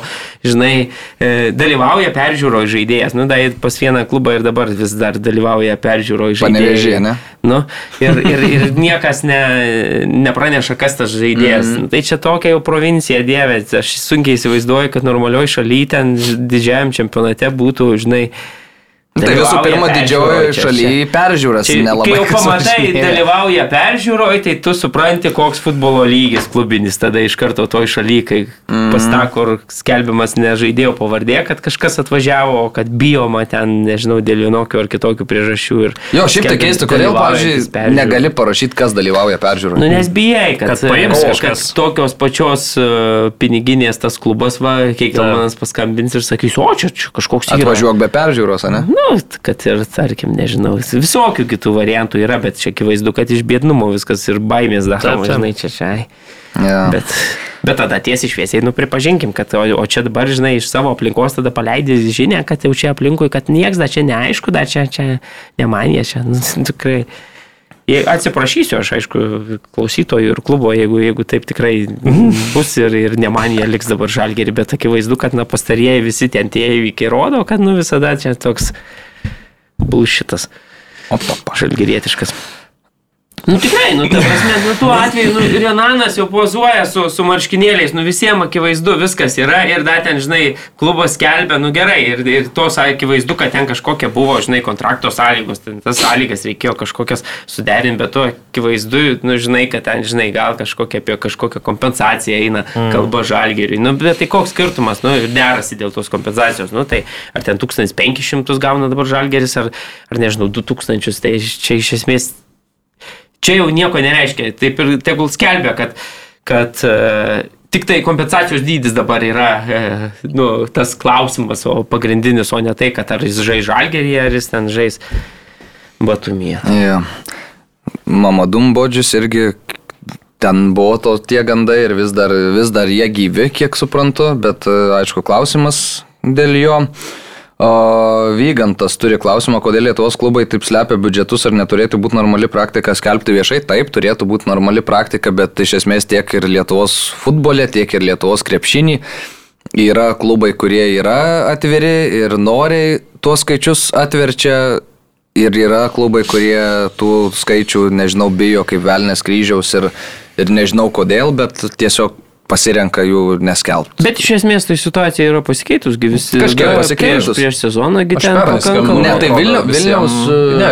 Speaker 4: žinai, e, dalyvauja peržiūroje žaidėjas. Nu, da, pas vieną klubą ir dabar vis dar dalyvauja peržiūroje žaidėjas. Nu, ir, ir, ir niekas ne, nepraneša, kas tas žaidėjas. Mm. Tai čia tokia jau provincija, dievė. Aš sunkiai įsivaizduoju, kad normalioji šalyje ten didžiajam čempionate būtų, žinai,
Speaker 1: Tai visų pirma, didžiojoje šalyje peržiūras
Speaker 4: Čia,
Speaker 1: nelabai.
Speaker 4: kai jau pamatai, dalyvauja peržiūroje, tai tu supranti, koks futbolo lygis klubinis tada iš karto toj šalyje, kai mm. pas tą, kur skelbiamas ne žaidėjo pavardė, kad kažkas atvažiavo, kad bijoma ten, nežinau, dėl vienokių ar kitokių priežasčių. Ir
Speaker 1: Jo, šiaip tai keista, kodėl, pavyzdžiui, negali parašyti, kas dalyvauja peržiūroje.
Speaker 4: Nu, nes bijai, kad,
Speaker 2: Kad paims kažkas.
Speaker 4: kad tokios pačios uh, piniginės tas klubas, va, kiek manas paskambins ir sakys, o čia, čia kažkoks.
Speaker 1: Atvažiuok be peržiūros, ne?
Speaker 4: Nu, kad ir, tarkim, nežinau, visokių kitų variantų yra, bet čia akivaizdu, kad iš biednumo viskas ir baimės daroma, žinai, čia čia.
Speaker 1: Ja.
Speaker 4: Bet, bet tada tiesiai šviesiai, nu pripažinkim, kad o, o čia dabar, žinai, iš savo aplinkos tada paleidai žinę, kad jau čia aplinkui, kad nieks dar čia neaišku, dar čia, čia nemanė, čia, nu, tikrai. Jei Atsiprašysiu, aš aišku, klausytojų ir klubo, jeigu, jeigu taip tikrai bus ir, ir ne man jie liks dabar žalgerį, bet akivaizdu, kad na, pastarieji visi ten tie įvykiai rodo, kad nu visada čia toks bulšitas žalgerietiškas. Nu tikrai, nu ta prasme, nu tuo atveju, nu Renanas jau pozuoja su, su marškinėliais, nu visiems akivaizdu viskas yra ir dar ten, žinai, klubas skelbia, nu gerai, ir, ir tos akivaizdu, kad ten kažkokia buvo, žinai, kontrakto sąlygos, ten tas sąlygas reikėjo kažkokias suderinti, bet to akivaizdu, nu žinai, kad ten, žinai, gal kažkokia apie kažkokią kompensaciją eina mm. kalba žalgeriui. Nu, bet tai koks skirtumas, nu, ir derasi dėl tos kompensacijos, nu, tai ar ten 1500 gauna dabar žalgeris, ar, ar nežinau, 2000, tai čia iš esmės čia jau nieko nereiškia. Taip ir tegul skelbia, kad, kad uh, tik tai kompensacijos dydis dabar yra uh, nu, tas klausimas, o pagrindinis, o ne tai, kad ar jis žais žalgerį, ar jis ten žais batumyje.
Speaker 1: Ja. Mamadum Bodžius irgi ten buvo to tie gandai ir vis dar, vis dar jie gyvi, kiek suprantu, bet e, aišku klausimas dėl jo. O Vygantas turi klausimą, kodėl Lietuvos klubai taip slepia biudžetus ar neturėtų būti normali praktika skelbti viešai. Taip, turėtų būti normali praktika, bet iš esmės tiek ir Lietuvos futbole, tiek ir Lietuvos krepšinį yra klubai, kurie yra atviri ir noriai tuos skaičius atverčia. Ir yra klubai, kurie tų skaičių, nežinau, bijo kaip velnės kryžiaus ir, ir nežinau kodėl, bet tiesiog pasirenka jų neskelbti.
Speaker 4: Bet iš esmės tai situacija yra pasikeitus, gi visi
Speaker 1: Kažkiek pasikeitus.
Speaker 4: Prieš, prieš sezoną, gi
Speaker 3: Aš
Speaker 4: ten
Speaker 3: pernai skambinau.
Speaker 4: pakankamai.
Speaker 1: Ne, tai
Speaker 3: visiem-
Speaker 1: Vilniaus, e,
Speaker 3: Ne,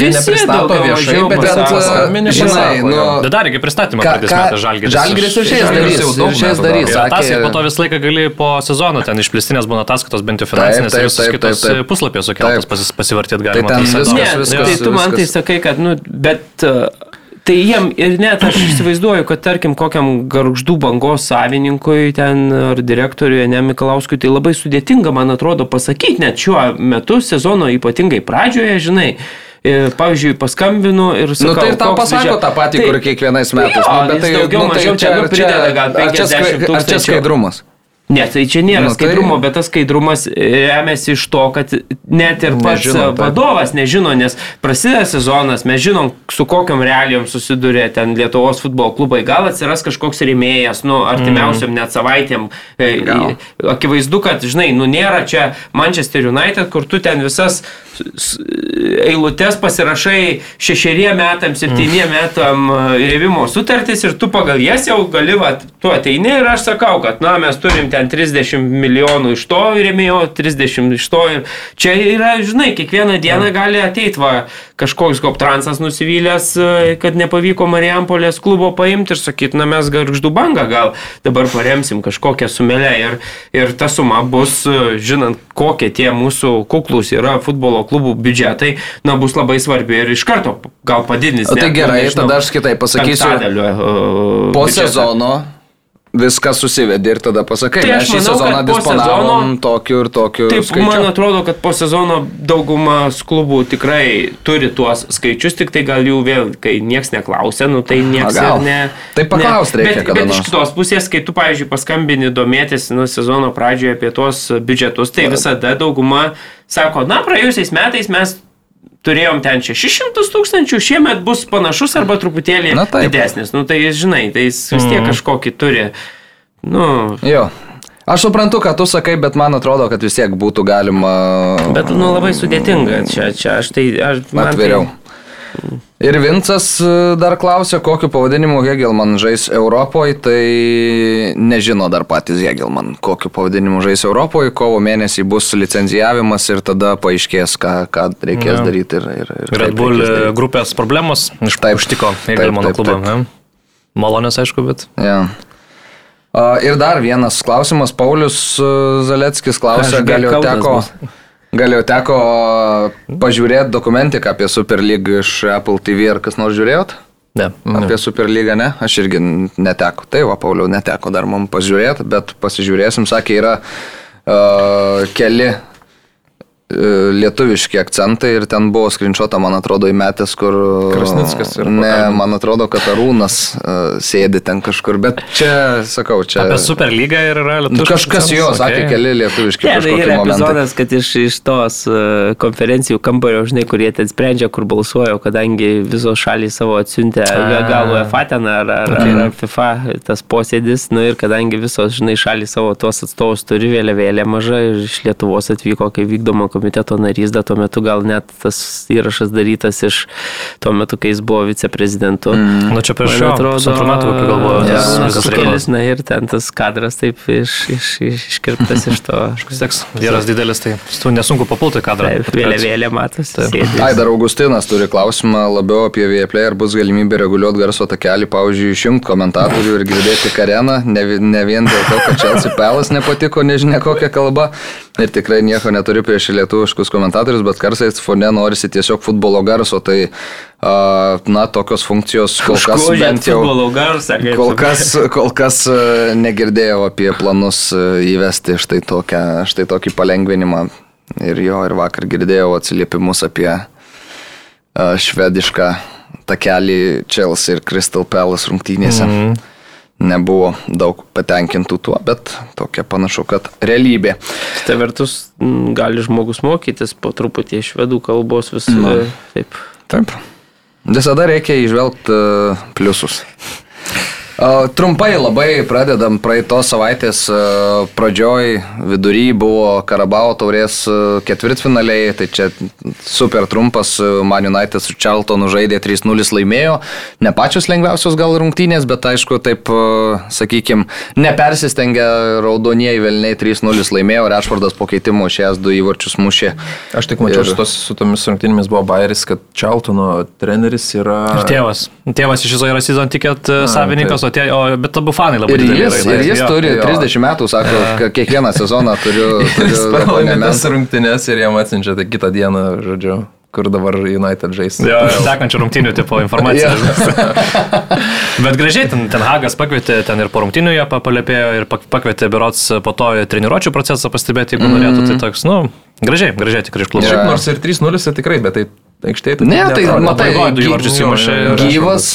Speaker 3: jie
Speaker 4: visi
Speaker 3: nepristato viešai, bet ten paskambini,
Speaker 1: žinai, nu.
Speaker 2: Bet dar iki pristatymą pradės metai Žalgiris.
Speaker 1: Žalgiris ir šiais darys. Ir šiais darys. Sakė-
Speaker 2: po to visą laiką gali po sezono ten išplėstinės būna ataskaitos, bent jau finansinės ir visos kitos puslapės sukeltos pasivartyti
Speaker 1: Tai
Speaker 2: galima.
Speaker 4: tai tu man tai sakai, kad, nu, bet uh, tai jiem ir net aš įsivaizduoju, kad tarkim kokiam garždų bangos savininkui ten ar direktoriui, ne Mikalauskui, tai labai sudėtinga, man atrodo, pasakyti net šiuo metu sezono ypatingai pradžioje, žinai. E, Pavyzdžiui, paskambinu ir
Speaker 1: Nu,
Speaker 4: sakau,
Speaker 1: tai ir
Speaker 4: koks
Speaker 1: pasako
Speaker 4: biudžet-
Speaker 1: tą patį,
Speaker 4: Tai-
Speaker 1: kur kiekvienais metais.
Speaker 4: Jo,
Speaker 1: Nu,
Speaker 4: jis daugiau, mažiau čia, nu,
Speaker 1: ar
Speaker 4: prideda gal
Speaker 1: ar čia
Speaker 4: 50
Speaker 1: skrai- Ar čia
Speaker 4: tūkstančių.
Speaker 1: skaidrumas?
Speaker 4: Ne, tai čia nėra
Speaker 1: Nu,
Speaker 4: nu,
Speaker 1: tai-
Speaker 4: skaidrumo, bet tas skaidrumas remiasi iš to, kad net ir pats
Speaker 3: Nežino,
Speaker 4: nežino,
Speaker 3: taip.
Speaker 4: vadovas nežino, nes prasideda sezonas, mes žinom, su kokiam realijom susiduria ten Lietuvos futbolo klubai. Gal atsiras kažkoks rėmėjas, nu, artimiausiam net savaitėm. E,
Speaker 1: Gal.
Speaker 4: Akivaizdu, kad, žinai, nu, nėra čia Manchester United, kur tu ten visas eilutes pasirašai šešeriem metam, septyniem metam e, rėmimo sutartis ir tu pagal jas jau gali, va, tu ateini ir aš sakau, kad, na, mes turim ten 30 milijonų iš to rėmėjo, 30 iš to ir čia yra, žinai, kiekvieną dieną gali ateiti, va, kažkoks Goptransas nusivylęs, e, kad nepavyko Marijampolės klubo paimti ir sakyti, na, mes garždų bangą gal dabar paremsim kažkokią sumelę ir, ir ta suma bus, e, žinant, kokie tie mūsų kuklus yra futbolo klubų biudžetai, na, bus labai svarbi ir iš karto gal padidins.
Speaker 1: O tai
Speaker 4: nu,
Speaker 1: gerai,
Speaker 4: nežinau,
Speaker 1: tada aš kitaip pasakysiu.
Speaker 4: e,
Speaker 1: Po
Speaker 4: biudžetą.
Speaker 1: sezono viskas susivedė ir tada pasakai,
Speaker 4: Tai aš
Speaker 1: šį
Speaker 4: manau,
Speaker 1: sezoną disponavom
Speaker 4: sezono-
Speaker 1: tokiu ir tokiu
Speaker 4: Taip,
Speaker 1: skaičiu.
Speaker 4: man atrodo, kad po sezono daugumas klubų tikrai turi tuos skaičius, tik tai gal jų vėl, kai niekas neklausia, nu tai niekas ir ne.
Speaker 1: Tai paklaust
Speaker 4: ne.
Speaker 1: reikia
Speaker 4: bet, bet iš kitos pusės, kai tu, pavyzdžiui, paskambini domėtis nu, sezono pradžioje apie tuos biudžetus, tai visada dauguma sako, na, praėjusiais metais mes turėjom ten 600 tūkstančių, šiemet bus panašus arba truputėlį
Speaker 1: Na taip.
Speaker 4: didesnis. Nu tai žinai, tai jis vis tiek kažkokį turi. Nu,
Speaker 1: Jo. Aš suprantu, ką tu sakai, bet man atrodo, kad vis tiek būtų galima
Speaker 4: Bet, nu, labai sudėtinga. Čia, čia aš tai... Aš, man
Speaker 1: atviriau.
Speaker 4: Tai,
Speaker 1: Ir Vincas e, dar klausė, kokiu pavadinimu Hegelman žais Europoje, tai nežino dar patys Hegelman, kokiu pavadinimu žais Europoje, kovo mėnesį bus licenzijavimas ir tada paaiškės, ką, ką reikės
Speaker 2: Jo.
Speaker 1: daryti. Ir, ir, ir
Speaker 2: Red Bull
Speaker 1: daryt.
Speaker 2: grupės problemos iš
Speaker 1: Taip.
Speaker 2: Egelmano
Speaker 1: taip,
Speaker 2: klubą. Malonės, aišku, bet.
Speaker 1: Ja. Ir dar vienas klausimas. Paulius e, Zaleckis klausė, gal jau teko,
Speaker 4: bus.
Speaker 1: Gal jau teko pažiūrėti dokumentiką apie Super League iš Apple TV, ar kas nors žiūrėjot?
Speaker 2: Ne.
Speaker 1: Apie Superlygą ne, aš irgi neteko. Tai va, Pauliau, neteko dar mums pažiūrėti, bet pasižiūrėsim, sakė, yra uh, keli lietuviški akcentai ir ten buvo skrinčiuota, man atrodo, įmetęs, kur...
Speaker 3: Krasnickas yra
Speaker 1: Ne, man atrodo, kad Arūnas uh, sėdi ten kažkur, bet čia, sakau, čia...
Speaker 2: Apie Superlygą ir yra
Speaker 1: Nu,
Speaker 2: lietuviškas.
Speaker 1: kažkas jo,
Speaker 2: akcentas,
Speaker 1: sakė, keli lietuviški
Speaker 4: Ne, tai yra
Speaker 1: momentai.
Speaker 4: epizodas, kad iš, iš tos uh, konferencijų kambario, žinai, kurie ten sprendžia, kur balsuoja, kadangi visos šalys savo atsiuntė, gal UEFA ten ar, ar,
Speaker 1: Okay.
Speaker 4: ar FIFA tas posėdis, nu ir kadangi visos, žinai, šalys savo tuos atstovus turi vėliavėlė maža ir iš Lietuvos atvyko kaip vykdomo komiteto narys, dar tuo metu gal net tas įrašas darytas iš tuo metu, kai jis buvo viceprezidentu. Mm.
Speaker 2: Nu, čia prieš jo, pusantrų metų, kai galvoju,
Speaker 1: Ja,
Speaker 2: tas reikalas.
Speaker 4: Na ir ten tas kadras taip iš, iš, iš, iškirptas iš to.
Speaker 2: Tiek vyras didelis, tai tu nesunku papulti kadrą.
Speaker 4: Taip, vėliavėlė matosi.
Speaker 2: Taip.
Speaker 4: sėdi.
Speaker 1: Ai, dar Augustinas turi klausimą labiau apie Vieplay, ar bus galimybė reguliuoti garso takelį, pavyzdžiui, išjungti komentatorių ir girdėti kareną, ne, ne vien dėl to, kad Chelsea Pelas nepatiko, nežinia kokią kalbą. Ir tikrai nieko neturiu prieš lietuviškus komentatorius, bet kartais fone norisi tiesiog futbolo garso, tai, na, tokios funkcijos kol kas
Speaker 4: Užgožiant
Speaker 1: bent jau...
Speaker 4: garsą.
Speaker 1: Kol kas, kol kas negirdėjau apie planus įvesti štai, tokią, štai tokį palengvinimą. Ir jo, ir vakar girdėjau atsiliepimus apie švedišką takelį Chelsea ir Crystal Palace rungtynėse. Mm -hmm. Nebuvo daug patenkintų tuo, bet tokia panašu, kad realybė.
Speaker 4: Kita vertus, gali žmogus mokytis po truputį iš švedų kalbos visų. Taip.
Speaker 1: Taip. Visada reikia išvelgti pliusus. Trumpai labai pradedam praeitos savaitės pradžioj, vidury buvo Karabao taurės ketvirtfinaliai, tai čia super trumpas Man United su Charltonu žaidė 3-0 laimėjo, ne pačios lengviausios gal rungtynės, bet aišku, taip, sakykime, nepersistengia raudonieji velniai 3-0 laimėjo, Rešvardas po keitimo šias du įvarčius mušė.
Speaker 3: Aš tik mačiau, ir... šitos su tomis rungtynėmis buvo Bairis, kad Charltono treneris yra...
Speaker 2: Ir tėvas. Tėvas iš viso yra season ticket savininkas, o, tie, o bet abu fanai labai
Speaker 1: Ir jis,
Speaker 2: yra.
Speaker 1: ir jis
Speaker 2: Jo.
Speaker 1: turi 30 metų, sako, ka- kiekvieną sezoną turiu.
Speaker 3: Jis
Speaker 1: turiu
Speaker 3: pralaimė
Speaker 1: abonementą.
Speaker 3: tas rungtynės ir jam atsiunčia tai kitą dieną, žodžiu, kur dabar United žais.
Speaker 2: Jo, sekančių rungtynių tipo informacija. Bet gražiai, ten, ten Hagas pakvietė, ten ir po rungtynių jie pa- palėpėjo ir pak- pakvietė Berots po to treniruočio procesą pastebėti, jeigu norėtų. Tai toks, nu, gražiai, gražiai tikrai išklausiau.
Speaker 3: Šiaip nors ir 3-0 tai tikrai, bet tai aikštėje tai...
Speaker 1: Ne, tai matai,
Speaker 2: du įvarčius įmušė.
Speaker 1: Gyvas,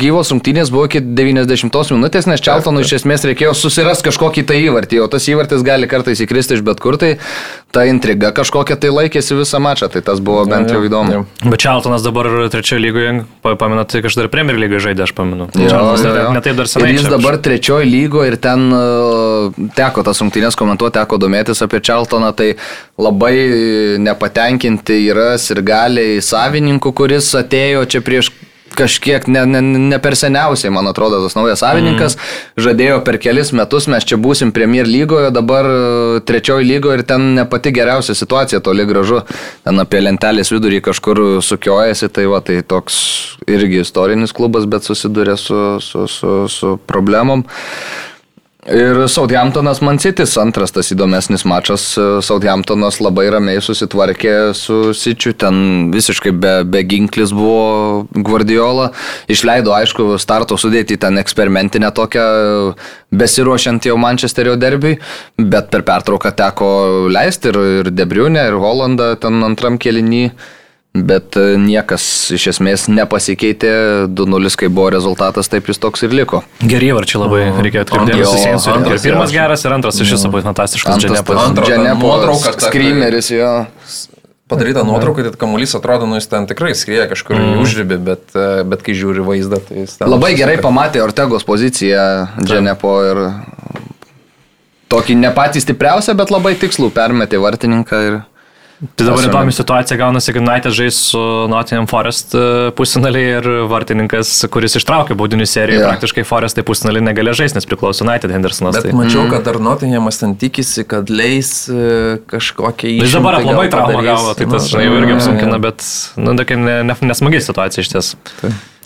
Speaker 1: gyvos rungtynės buvo iki 90 minutės, nes Čeltonui iš esmės reikėjo susirasti kažkokį tai įvartį, o tas įvartis gali kartais įkristi iš bet kur, tai ta intriga kažkokia tai laikėsi visą mačą, tai tas buvo bent jau įdomu.
Speaker 2: Bet Čeltonas dabar trečioje lygoje, pa- pamenat, tai kažkada ir Premier lygoje žaidė, aš pamenu.
Speaker 1: Jo,
Speaker 2: Čeltonas
Speaker 1: jo, jo.
Speaker 2: net taip dar senai.
Speaker 1: Ir jis dabar trečioji lygo ir ten uh, teko tas rungtynės komentuoti, teko domėtis apie Čeltoną, tai labai nepatenkinti yra ir galiai savininkų, kuris atėjo čia prieš kažkiek ne, ne, ne per seniausiai, man atrodo, tas naujas savininkas mm. žadėjo per kelis metus mes čia būsim Premier lygoje, dabar uh, trečioji lygoje ir ten ne pati geriausia situacija, toli gražu, ten apie lentelės vidurį kažkur sukiojasi, tai va, tai toks irgi istorinis klubas, bet susiduria su, su, su, su problemom. Ir Southamptonas Man City's antras tas įdomesnis mačas. Southamptonas labai ramiai susitvarkė su Sičiu, ten visiškai be, be ginklis buvo Guardiola. Išleido, aišku, starto sudėti ten eksperimentinę tokią, besiruošiant jau Mančesterio derbiui, bet per pertrauką teko leisti ir, ir Debriunę, ir Holandą ten antram kelinį. Bet e, niekas iš esmės nepasikeitė, 2-0 kai buvo rezultatas, taip jis toks ir liko.
Speaker 2: Geri varčiai labai reikia atkreipti dėmesį. Pirmas geras, ir antras iš viso buvo fantastiškas.
Speaker 3: Nuotrauka, ta,
Speaker 1: Skrymeris, jo.
Speaker 3: Padaryta nuotrauka, tai kamuolys atrodo, nu jis ten tikrai skrieja kažkur mm. užribį, bet, e, bet kai žiūri vaizdą, tai jis ten...
Speaker 1: Labai gerai pamatė Ortegos poziciją Dženepo ir tokį ne patį stipriausią, bet labai tikslų permetė vartininką ir
Speaker 2: Tai dabar įdomi situacija gaunasi, kad United žais su Nottingham Forest e, pusfinaliai ir vartininkas, kuris ištraukė baudinių seriją, yeah. praktiškai Forestai pusfinaliai negalėjo žaisti, nes priklauso United Hendersonas.
Speaker 3: Bet
Speaker 2: Tai.
Speaker 3: mačiau, kad dar Nottinghamas ten tikisi, kad leis e, kažkokią
Speaker 2: Jis dabar
Speaker 3: gal
Speaker 2: traumą gavo, tai tas
Speaker 3: Nu,
Speaker 2: žinai, jau irgi apsunkina, bet nu, tokia ne, ne, nesmagi situacija iš ties.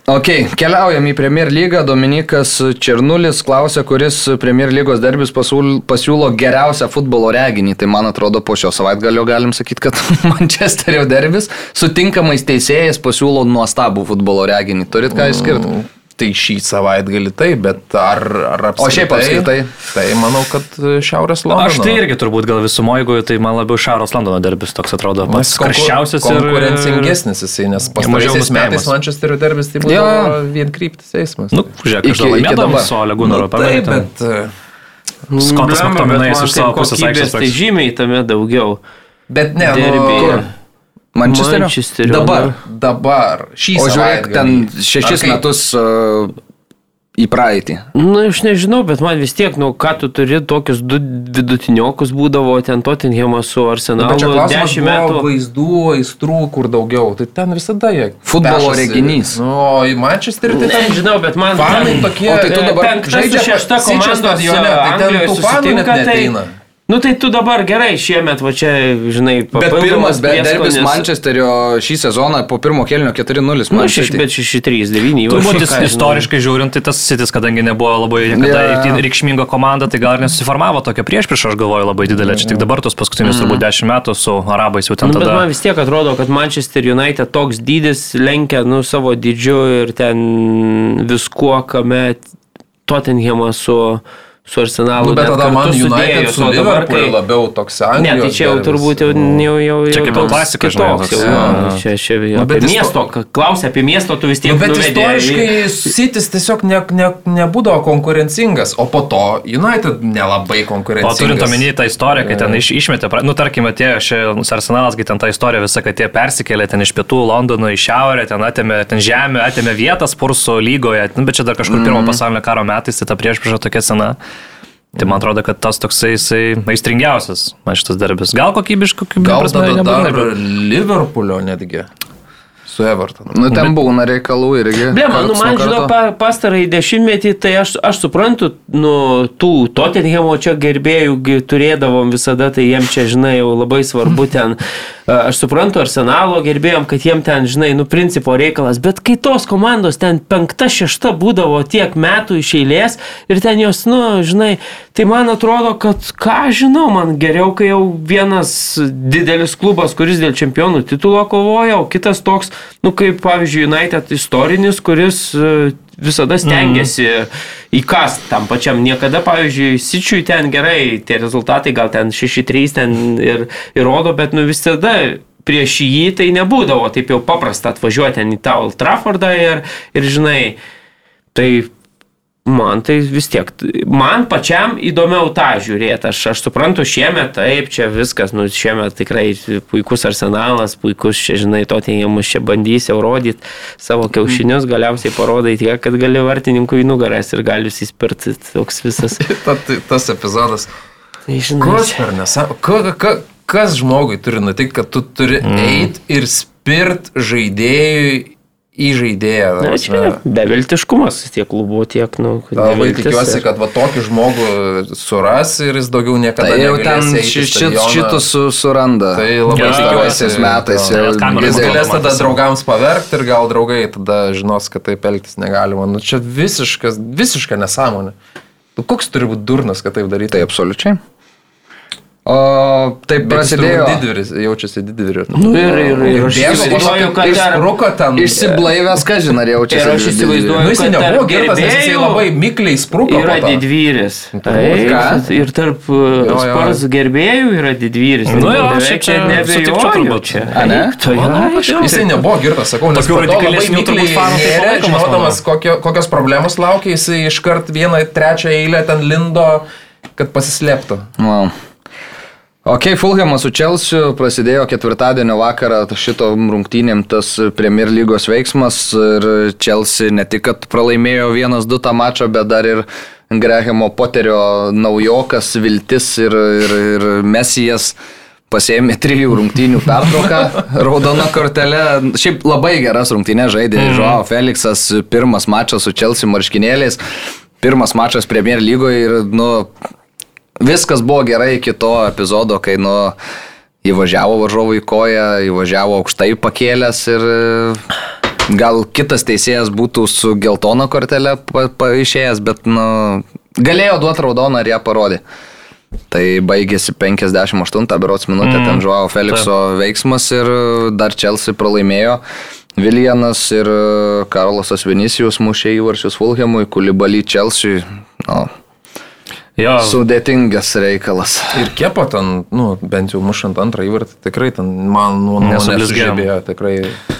Speaker 1: Ok, keliaujam į Premier lygą. Dominikas Černulis klausia, kuris Premier lygos derbis pasiūl- pasiūlo geriausią futbolo reginį. Tai man atrodo, po šio savaitgalio galim sakyti, kad Manchesterio derbis su tinkamais teisėjais pasiūlo nuostabų futbolo reginį. Turit ką išskirti?
Speaker 3: Tai šį savaitgalį taip, bet ar, ar apskritai?
Speaker 1: O šiaip apskritai?
Speaker 3: Tai manau, kad e, Šiaurės Londono.
Speaker 2: Aš tai irgi turbūt gal visumo, jeigu tai man labiau Šiaurės Londono derbis toks atrodo pats karščiausias ir
Speaker 3: konkurencingesnis jisai, nes pastaraisiais metais Mančesterio derbis tai buvo vien kryptis eismas.
Speaker 2: Nu, žiūrėk, aš laimėdavau
Speaker 1: dabar.
Speaker 2: su Olegunoro,
Speaker 3: nu, taip,
Speaker 2: pamenate.
Speaker 3: bet e,
Speaker 2: Skotas
Speaker 4: man
Speaker 2: iš
Speaker 4: tai
Speaker 2: savo pusės aikštės.
Speaker 4: Tai žymiai tame daugiau.
Speaker 3: Bet ne,
Speaker 4: Derbyje.
Speaker 3: nu,
Speaker 1: Manchesterio?
Speaker 4: Mančesterio.
Speaker 3: dabar, dabar, šį
Speaker 1: O žiūrėk, ten šešis
Speaker 3: kaip?
Speaker 1: metus uh, į praeitį.
Speaker 4: Na, nu, aš nežinau, bet man vis tiek, nu, ką tu turi, tokius du vidutiniokus būdavo ten Tottenhamas su Arsenalu
Speaker 3: čia klausimas
Speaker 4: 10
Speaker 3: buvo
Speaker 4: metų.
Speaker 3: vaizdų, aistrų, kur daugiau. Tai ten visada jie.
Speaker 1: Futbolo
Speaker 3: pešasi.
Speaker 1: reginys.
Speaker 3: Nu, o į Manchesterį tai ten
Speaker 4: Nežinau, bet man
Speaker 3: fanai tokie.
Speaker 1: O tai tu dabar
Speaker 4: penkta
Speaker 3: žaidžia
Speaker 4: šešta komanda
Speaker 3: stadione, tai ten tų fanų net neateina.
Speaker 4: Nu tai tu dabar gerai šiemet, va čia, žinai,
Speaker 1: Bet pirmas be- derbis
Speaker 4: prieskonis.
Speaker 1: Mančesterio šį sezoną po pirmo kelnio 4-0.
Speaker 4: Nu, šeš, bet 6-3-9.
Speaker 2: Turbūt jis istoriškai žiūrint, tai tas sitis, kadangi nebuvo labai niekada itin reikšminga komanda, tai gal ir nesusiformavo tokia priešprieš, aš galvoju, labai didelė. Čia tik dabar tos paskutinius turbūt 10 metų su arabais jau ten
Speaker 4: Nu, bet
Speaker 2: tada.
Speaker 4: man vis tiek atrodo, kad Manchester United toks dydis lenkia nu, savo dydžiu ir ten viskuo, kame Tottenhamas su, su Arsenalu.
Speaker 3: Nu, bet tada man United su
Speaker 4: o
Speaker 3: Liverpool labiau toks Anglijos.
Speaker 4: Ne, tai čia jau turbūt jau, jau, jau,
Speaker 2: Čia
Speaker 4: jau
Speaker 2: kaip
Speaker 4: toks
Speaker 2: klasika, žinai, toks,
Speaker 4: Jau,
Speaker 3: jo.
Speaker 4: jo, čia, čia,
Speaker 3: Nu,
Speaker 4: apie
Speaker 3: bet isto-
Speaker 4: miesto, klausia apie miesto, tu vis tiek
Speaker 3: Nu, bet istoriškai Sitis tiesiog ne, ne, nebūdavo konkurencingas, o po to United nelabai
Speaker 2: O
Speaker 3: konkurencingas.
Speaker 2: turint omeny tą istoriją, kai ten iš, išmetė, nu tarkim, atėjo čia Arsenalas, kai ten ta istorija visa, kad jie persikėlė ten iš pietų Londono į šiaurę, ten atėmė ten žemę, atėmė vietą Spurso lygoje, nu, bet čia dar kažkur pirmo pasaulinio karo metais, tai ta priešpriešo tokia sena. Tai man atrodo, kad tas toksai jisai aistringiausias, man šitas darbis. Gal kokybiškai,
Speaker 3: Gal
Speaker 2: prasme,
Speaker 3: tada
Speaker 2: nebūtinai,
Speaker 3: dar
Speaker 2: bet-
Speaker 3: Liverpoolio netgi. Su Evertonu.
Speaker 1: Nu, ten būna reikalų irgi.
Speaker 4: Ble, man, nu, man žinau, pa, pastarąjį dešimtmetį, tai aš, aš suprantu, nu, tų Tottenhamo čia gerbėjų gi turėdavom visada, tai jiem čia, žinai, jau labai svarbu ten. Aš suprantu Arsenalo gerbėjom, kad jiem ten, žinai, nu, principo reikalas, bet kai tos komandos ten penkta, šešta būdavo tiek metų iš eilės ir ten jos, nu, žinai, tai man atrodo, kad, ką žinau, man geriau, kai jau vienas didelis klubas, kuris dėl čempionų titulo kovoja, o kitas toks, nu, kaip pavyzdžiui, United istorinis, kuris e, visada stengiasi mm. įkast tam pačiam. Niekada, pavyzdžiui, Sičiui ten gerai, tie rezultatai gal ten 6-3 ten ir, ir rodo, bet nu visada prieš jį tai nebūdavo taip jau paprasta atvažiuoti ten į tą Old Traffordą ir, ir žinai, tai Man tai vis tiek, man pačiam įdomiau tą žiūrėti. Aš, aš suprantu, šiemet taip, čia viskas, nu šiemet tikrai puikus arsenalas, puikus, čia žinai, to teigiamus čia bandys jau rodyti savo kiaušinius, galiausiai parodai tiek, kad gali vartininkui į nugaras ir gali įspirti toks visas.
Speaker 3: Ta, tas epizodas.
Speaker 4: Tai, žinai,
Speaker 3: nesąmonė? Ka, ka, kas žmogui turi nutikti, kad tu turi mm. eiti ir spirt žaidėjui į žaidėją? ta
Speaker 4: Na, čia beviltiškumas tiek klubų, tiek, nu,
Speaker 3: Labai tikiuosi,
Speaker 4: ir-
Speaker 3: kad va tokį žmogų suras ir jis daugiau niekada
Speaker 1: Tai jau ten ši,
Speaker 3: stadioną.
Speaker 1: šitus su, suranda.
Speaker 3: Tai labai
Speaker 2: Jo,
Speaker 1: Pastaraisiais metais
Speaker 3: jo.
Speaker 1: jau
Speaker 3: Jis galės tada
Speaker 2: matys.
Speaker 3: draugams paverkti ir gal draugai tada žinos, kad taip elgtis negalima. Nu, čia visiškas, visiška nesąmonė. Nu, koks turi būti durnas, kad taip daryti?
Speaker 1: Tai absoliučiai. O taip
Speaker 3: Bet jis
Speaker 1: prasidėjo.
Speaker 3: Didvyris, jaučiasi didvyriu.
Speaker 4: Nu, ir, ir, ir aš
Speaker 3: Bėgo
Speaker 4: įsivaizduoju, kad
Speaker 3: iš
Speaker 4: dar...
Speaker 3: ruko ten.
Speaker 1: Išsiblaivęs, ką žinai, ar jaučiasi.
Speaker 4: Ir aš įsivaizduoju,
Speaker 3: Nu, jis
Speaker 4: kad
Speaker 3: nebuvo girtas, nes
Speaker 4: gerbėjų
Speaker 3: labai mikliai spruko.
Speaker 4: Yra
Speaker 3: po to.
Speaker 4: didvyris. Taip, ir tarp
Speaker 3: jo.
Speaker 4: spars gerbėjų yra didvyris.
Speaker 2: Nu jo,
Speaker 4: Beveik
Speaker 2: čia- sutikčiau turbūt.
Speaker 4: čia.
Speaker 1: A, ne?
Speaker 2: Kad jo.
Speaker 3: Jisai nebuvo girtas, sakau, nes to labai mikliai
Speaker 2: fanų tai
Speaker 3: žinodamas, kokio, kokios problemos laukia, jisai iškart vieną, trečią eilę ten lindo, kad pasislėptų.
Speaker 1: Wow. Ok, Fulhamas su Chelsea prasidėjo ketvirtadienio vakarą šito rungtynėm tas Premier lygos veiksmas ir Chelsea ne tik, kad pralaimėjo 1-2 tą mačą, bet dar ir Grahamo Poterio naujokas, viltis ir, ir, ir mesijas pasėmė trijų rungtynių pertrauką, raudona kortelė. Šiaip labai geras rungtynės žaidė mm. Joao Felixas, pirmas mačas su Chelsea marškinėliais, pirmas mačas Premier lygoje ir, nu, Viskas buvo gerai iki to epizodo, kai nu, įvažiavo varžovų į koją, įvažiavo aukštai pakėlęs ir e, gal kitas teisėjas būtų su geltona kortelė pa, paaišėjęs, bet nu, galėjo duoti raudoną ir ją parodė. Tai baigėsi 58 berots minutė, mm, ten žuavo Felixo veiksmas ir dar Chelsea pralaimėjo. Viljanas ir e, Karlosas Vinicijus mušė įvarčius Fulhamui, Kulibaly Chelsea. Nu,
Speaker 2: Jo,
Speaker 1: Sudėtingas reikalas.
Speaker 3: Ir kepa ten, nu, bent jau mušant antrą įvartį, tikrai ten man nuomonė
Speaker 2: Nesublizgėjo.
Speaker 3: tikrai.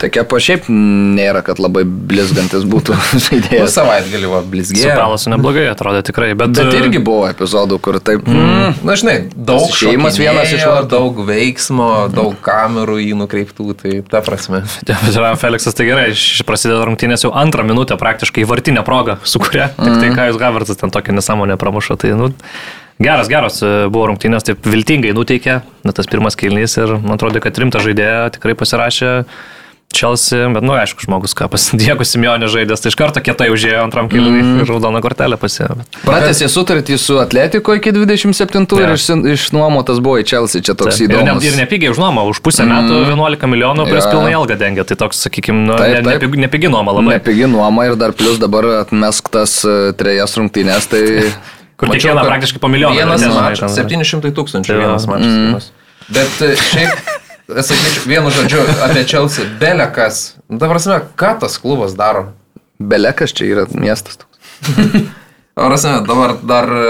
Speaker 1: Tokia po šiaip nėra, kad labai blizgantis būtų
Speaker 3: Nu,
Speaker 1: žaidėjas.
Speaker 3: savaitgalį va,
Speaker 2: su
Speaker 3: blizgėjo.
Speaker 2: Palasu neblogai atrodė tikrai, bet...
Speaker 1: Bet irgi buvo epizodų, kur taip... Mm.
Speaker 3: Na, žinai, daug
Speaker 1: Išėjimas vienas iš vartų.
Speaker 3: daug veiksmo, daug kamerų į nukreiptų, tai ta prasme.
Speaker 2: Bet yra Felixas, tai gerai, iš prasideda rungtynės jau antrą minutę praktiškai vartinę progą sukuria. Tik tai ką jūs Gavartas ten tokią nesąmonę pramušo. Tai, nu, geras, geras e, buvo rungtynės, taip viltingai nuteikė, na, tas pirmas kilnys ir man atrodo, kad rimta žaidėja tikrai pasirašė. Chelsea, bet, nu, aišku, žmogus, ką pasidėko Simionė žaidęs, tai iš karto kietai užėjo antram kilniui mm. ir raudoną kortelę pasėmė.
Speaker 1: Pratęsė sutartį su Atletiko iki 27
Speaker 2: Jo.
Speaker 1: ir išsi- išnuomotas buvo į Chelsea. Čia toks
Speaker 2: Ir, ne,
Speaker 1: įdomus.
Speaker 2: ir nepigiai už nuomą, už pusę metų 11 milijonų, kuris
Speaker 1: Jo.
Speaker 2: pilnai algą dengia. Tai toks, sakykime, nu,
Speaker 1: Taip,
Speaker 2: ne,
Speaker 1: taip.
Speaker 2: nepigi, nuoma labai.
Speaker 1: Nepigi nuoma ir dar plus dabar atmesk tas e, trejas rungtynės, tai...
Speaker 2: Kur
Speaker 3: Mačiau,
Speaker 2: kiekvieną
Speaker 3: kad
Speaker 2: praktiškai po milijoną.
Speaker 3: Vienas mačas,
Speaker 2: ten.
Speaker 3: 700 tūkstančių
Speaker 2: Tai
Speaker 3: vienas mačas. Mm. Bet e, šiaip, sakyčiau, vienu žodžiu apie Chelsea, belekas. Nu, Ta prasme, ką tas klubas daro?
Speaker 1: Belekas čia yra miestas. toks.
Speaker 3: Ar prasme, dabar dar e,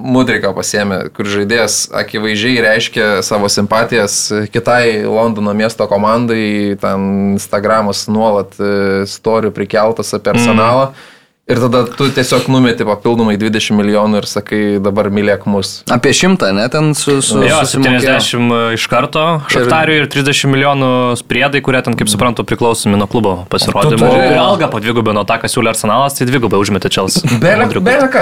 Speaker 3: Mudriką pasėmė, kur žaidėjas akivaizdžiai reiškia savo simpatijas kitai Londono miesto komandai, ten Instagramas nuolat e, story prikeltas apie arsenalą. Mm. Ir tada tu tiesiog numeti papildomai 20 milijonų ir sakai, dabar mylėk mus.
Speaker 1: Apie šimtą, ne, ten su... su
Speaker 2: Jo,
Speaker 1: susimokėjo.
Speaker 2: 70 iš karto Šachtariui ir 30 milijonų priedai, kurie ten, kaip suprantu, priklausomi nuo klubo pasirodymų. Ir alga po dvigubino tą, kas siūlė arsenalas, tai dvigubai užmetė Čels.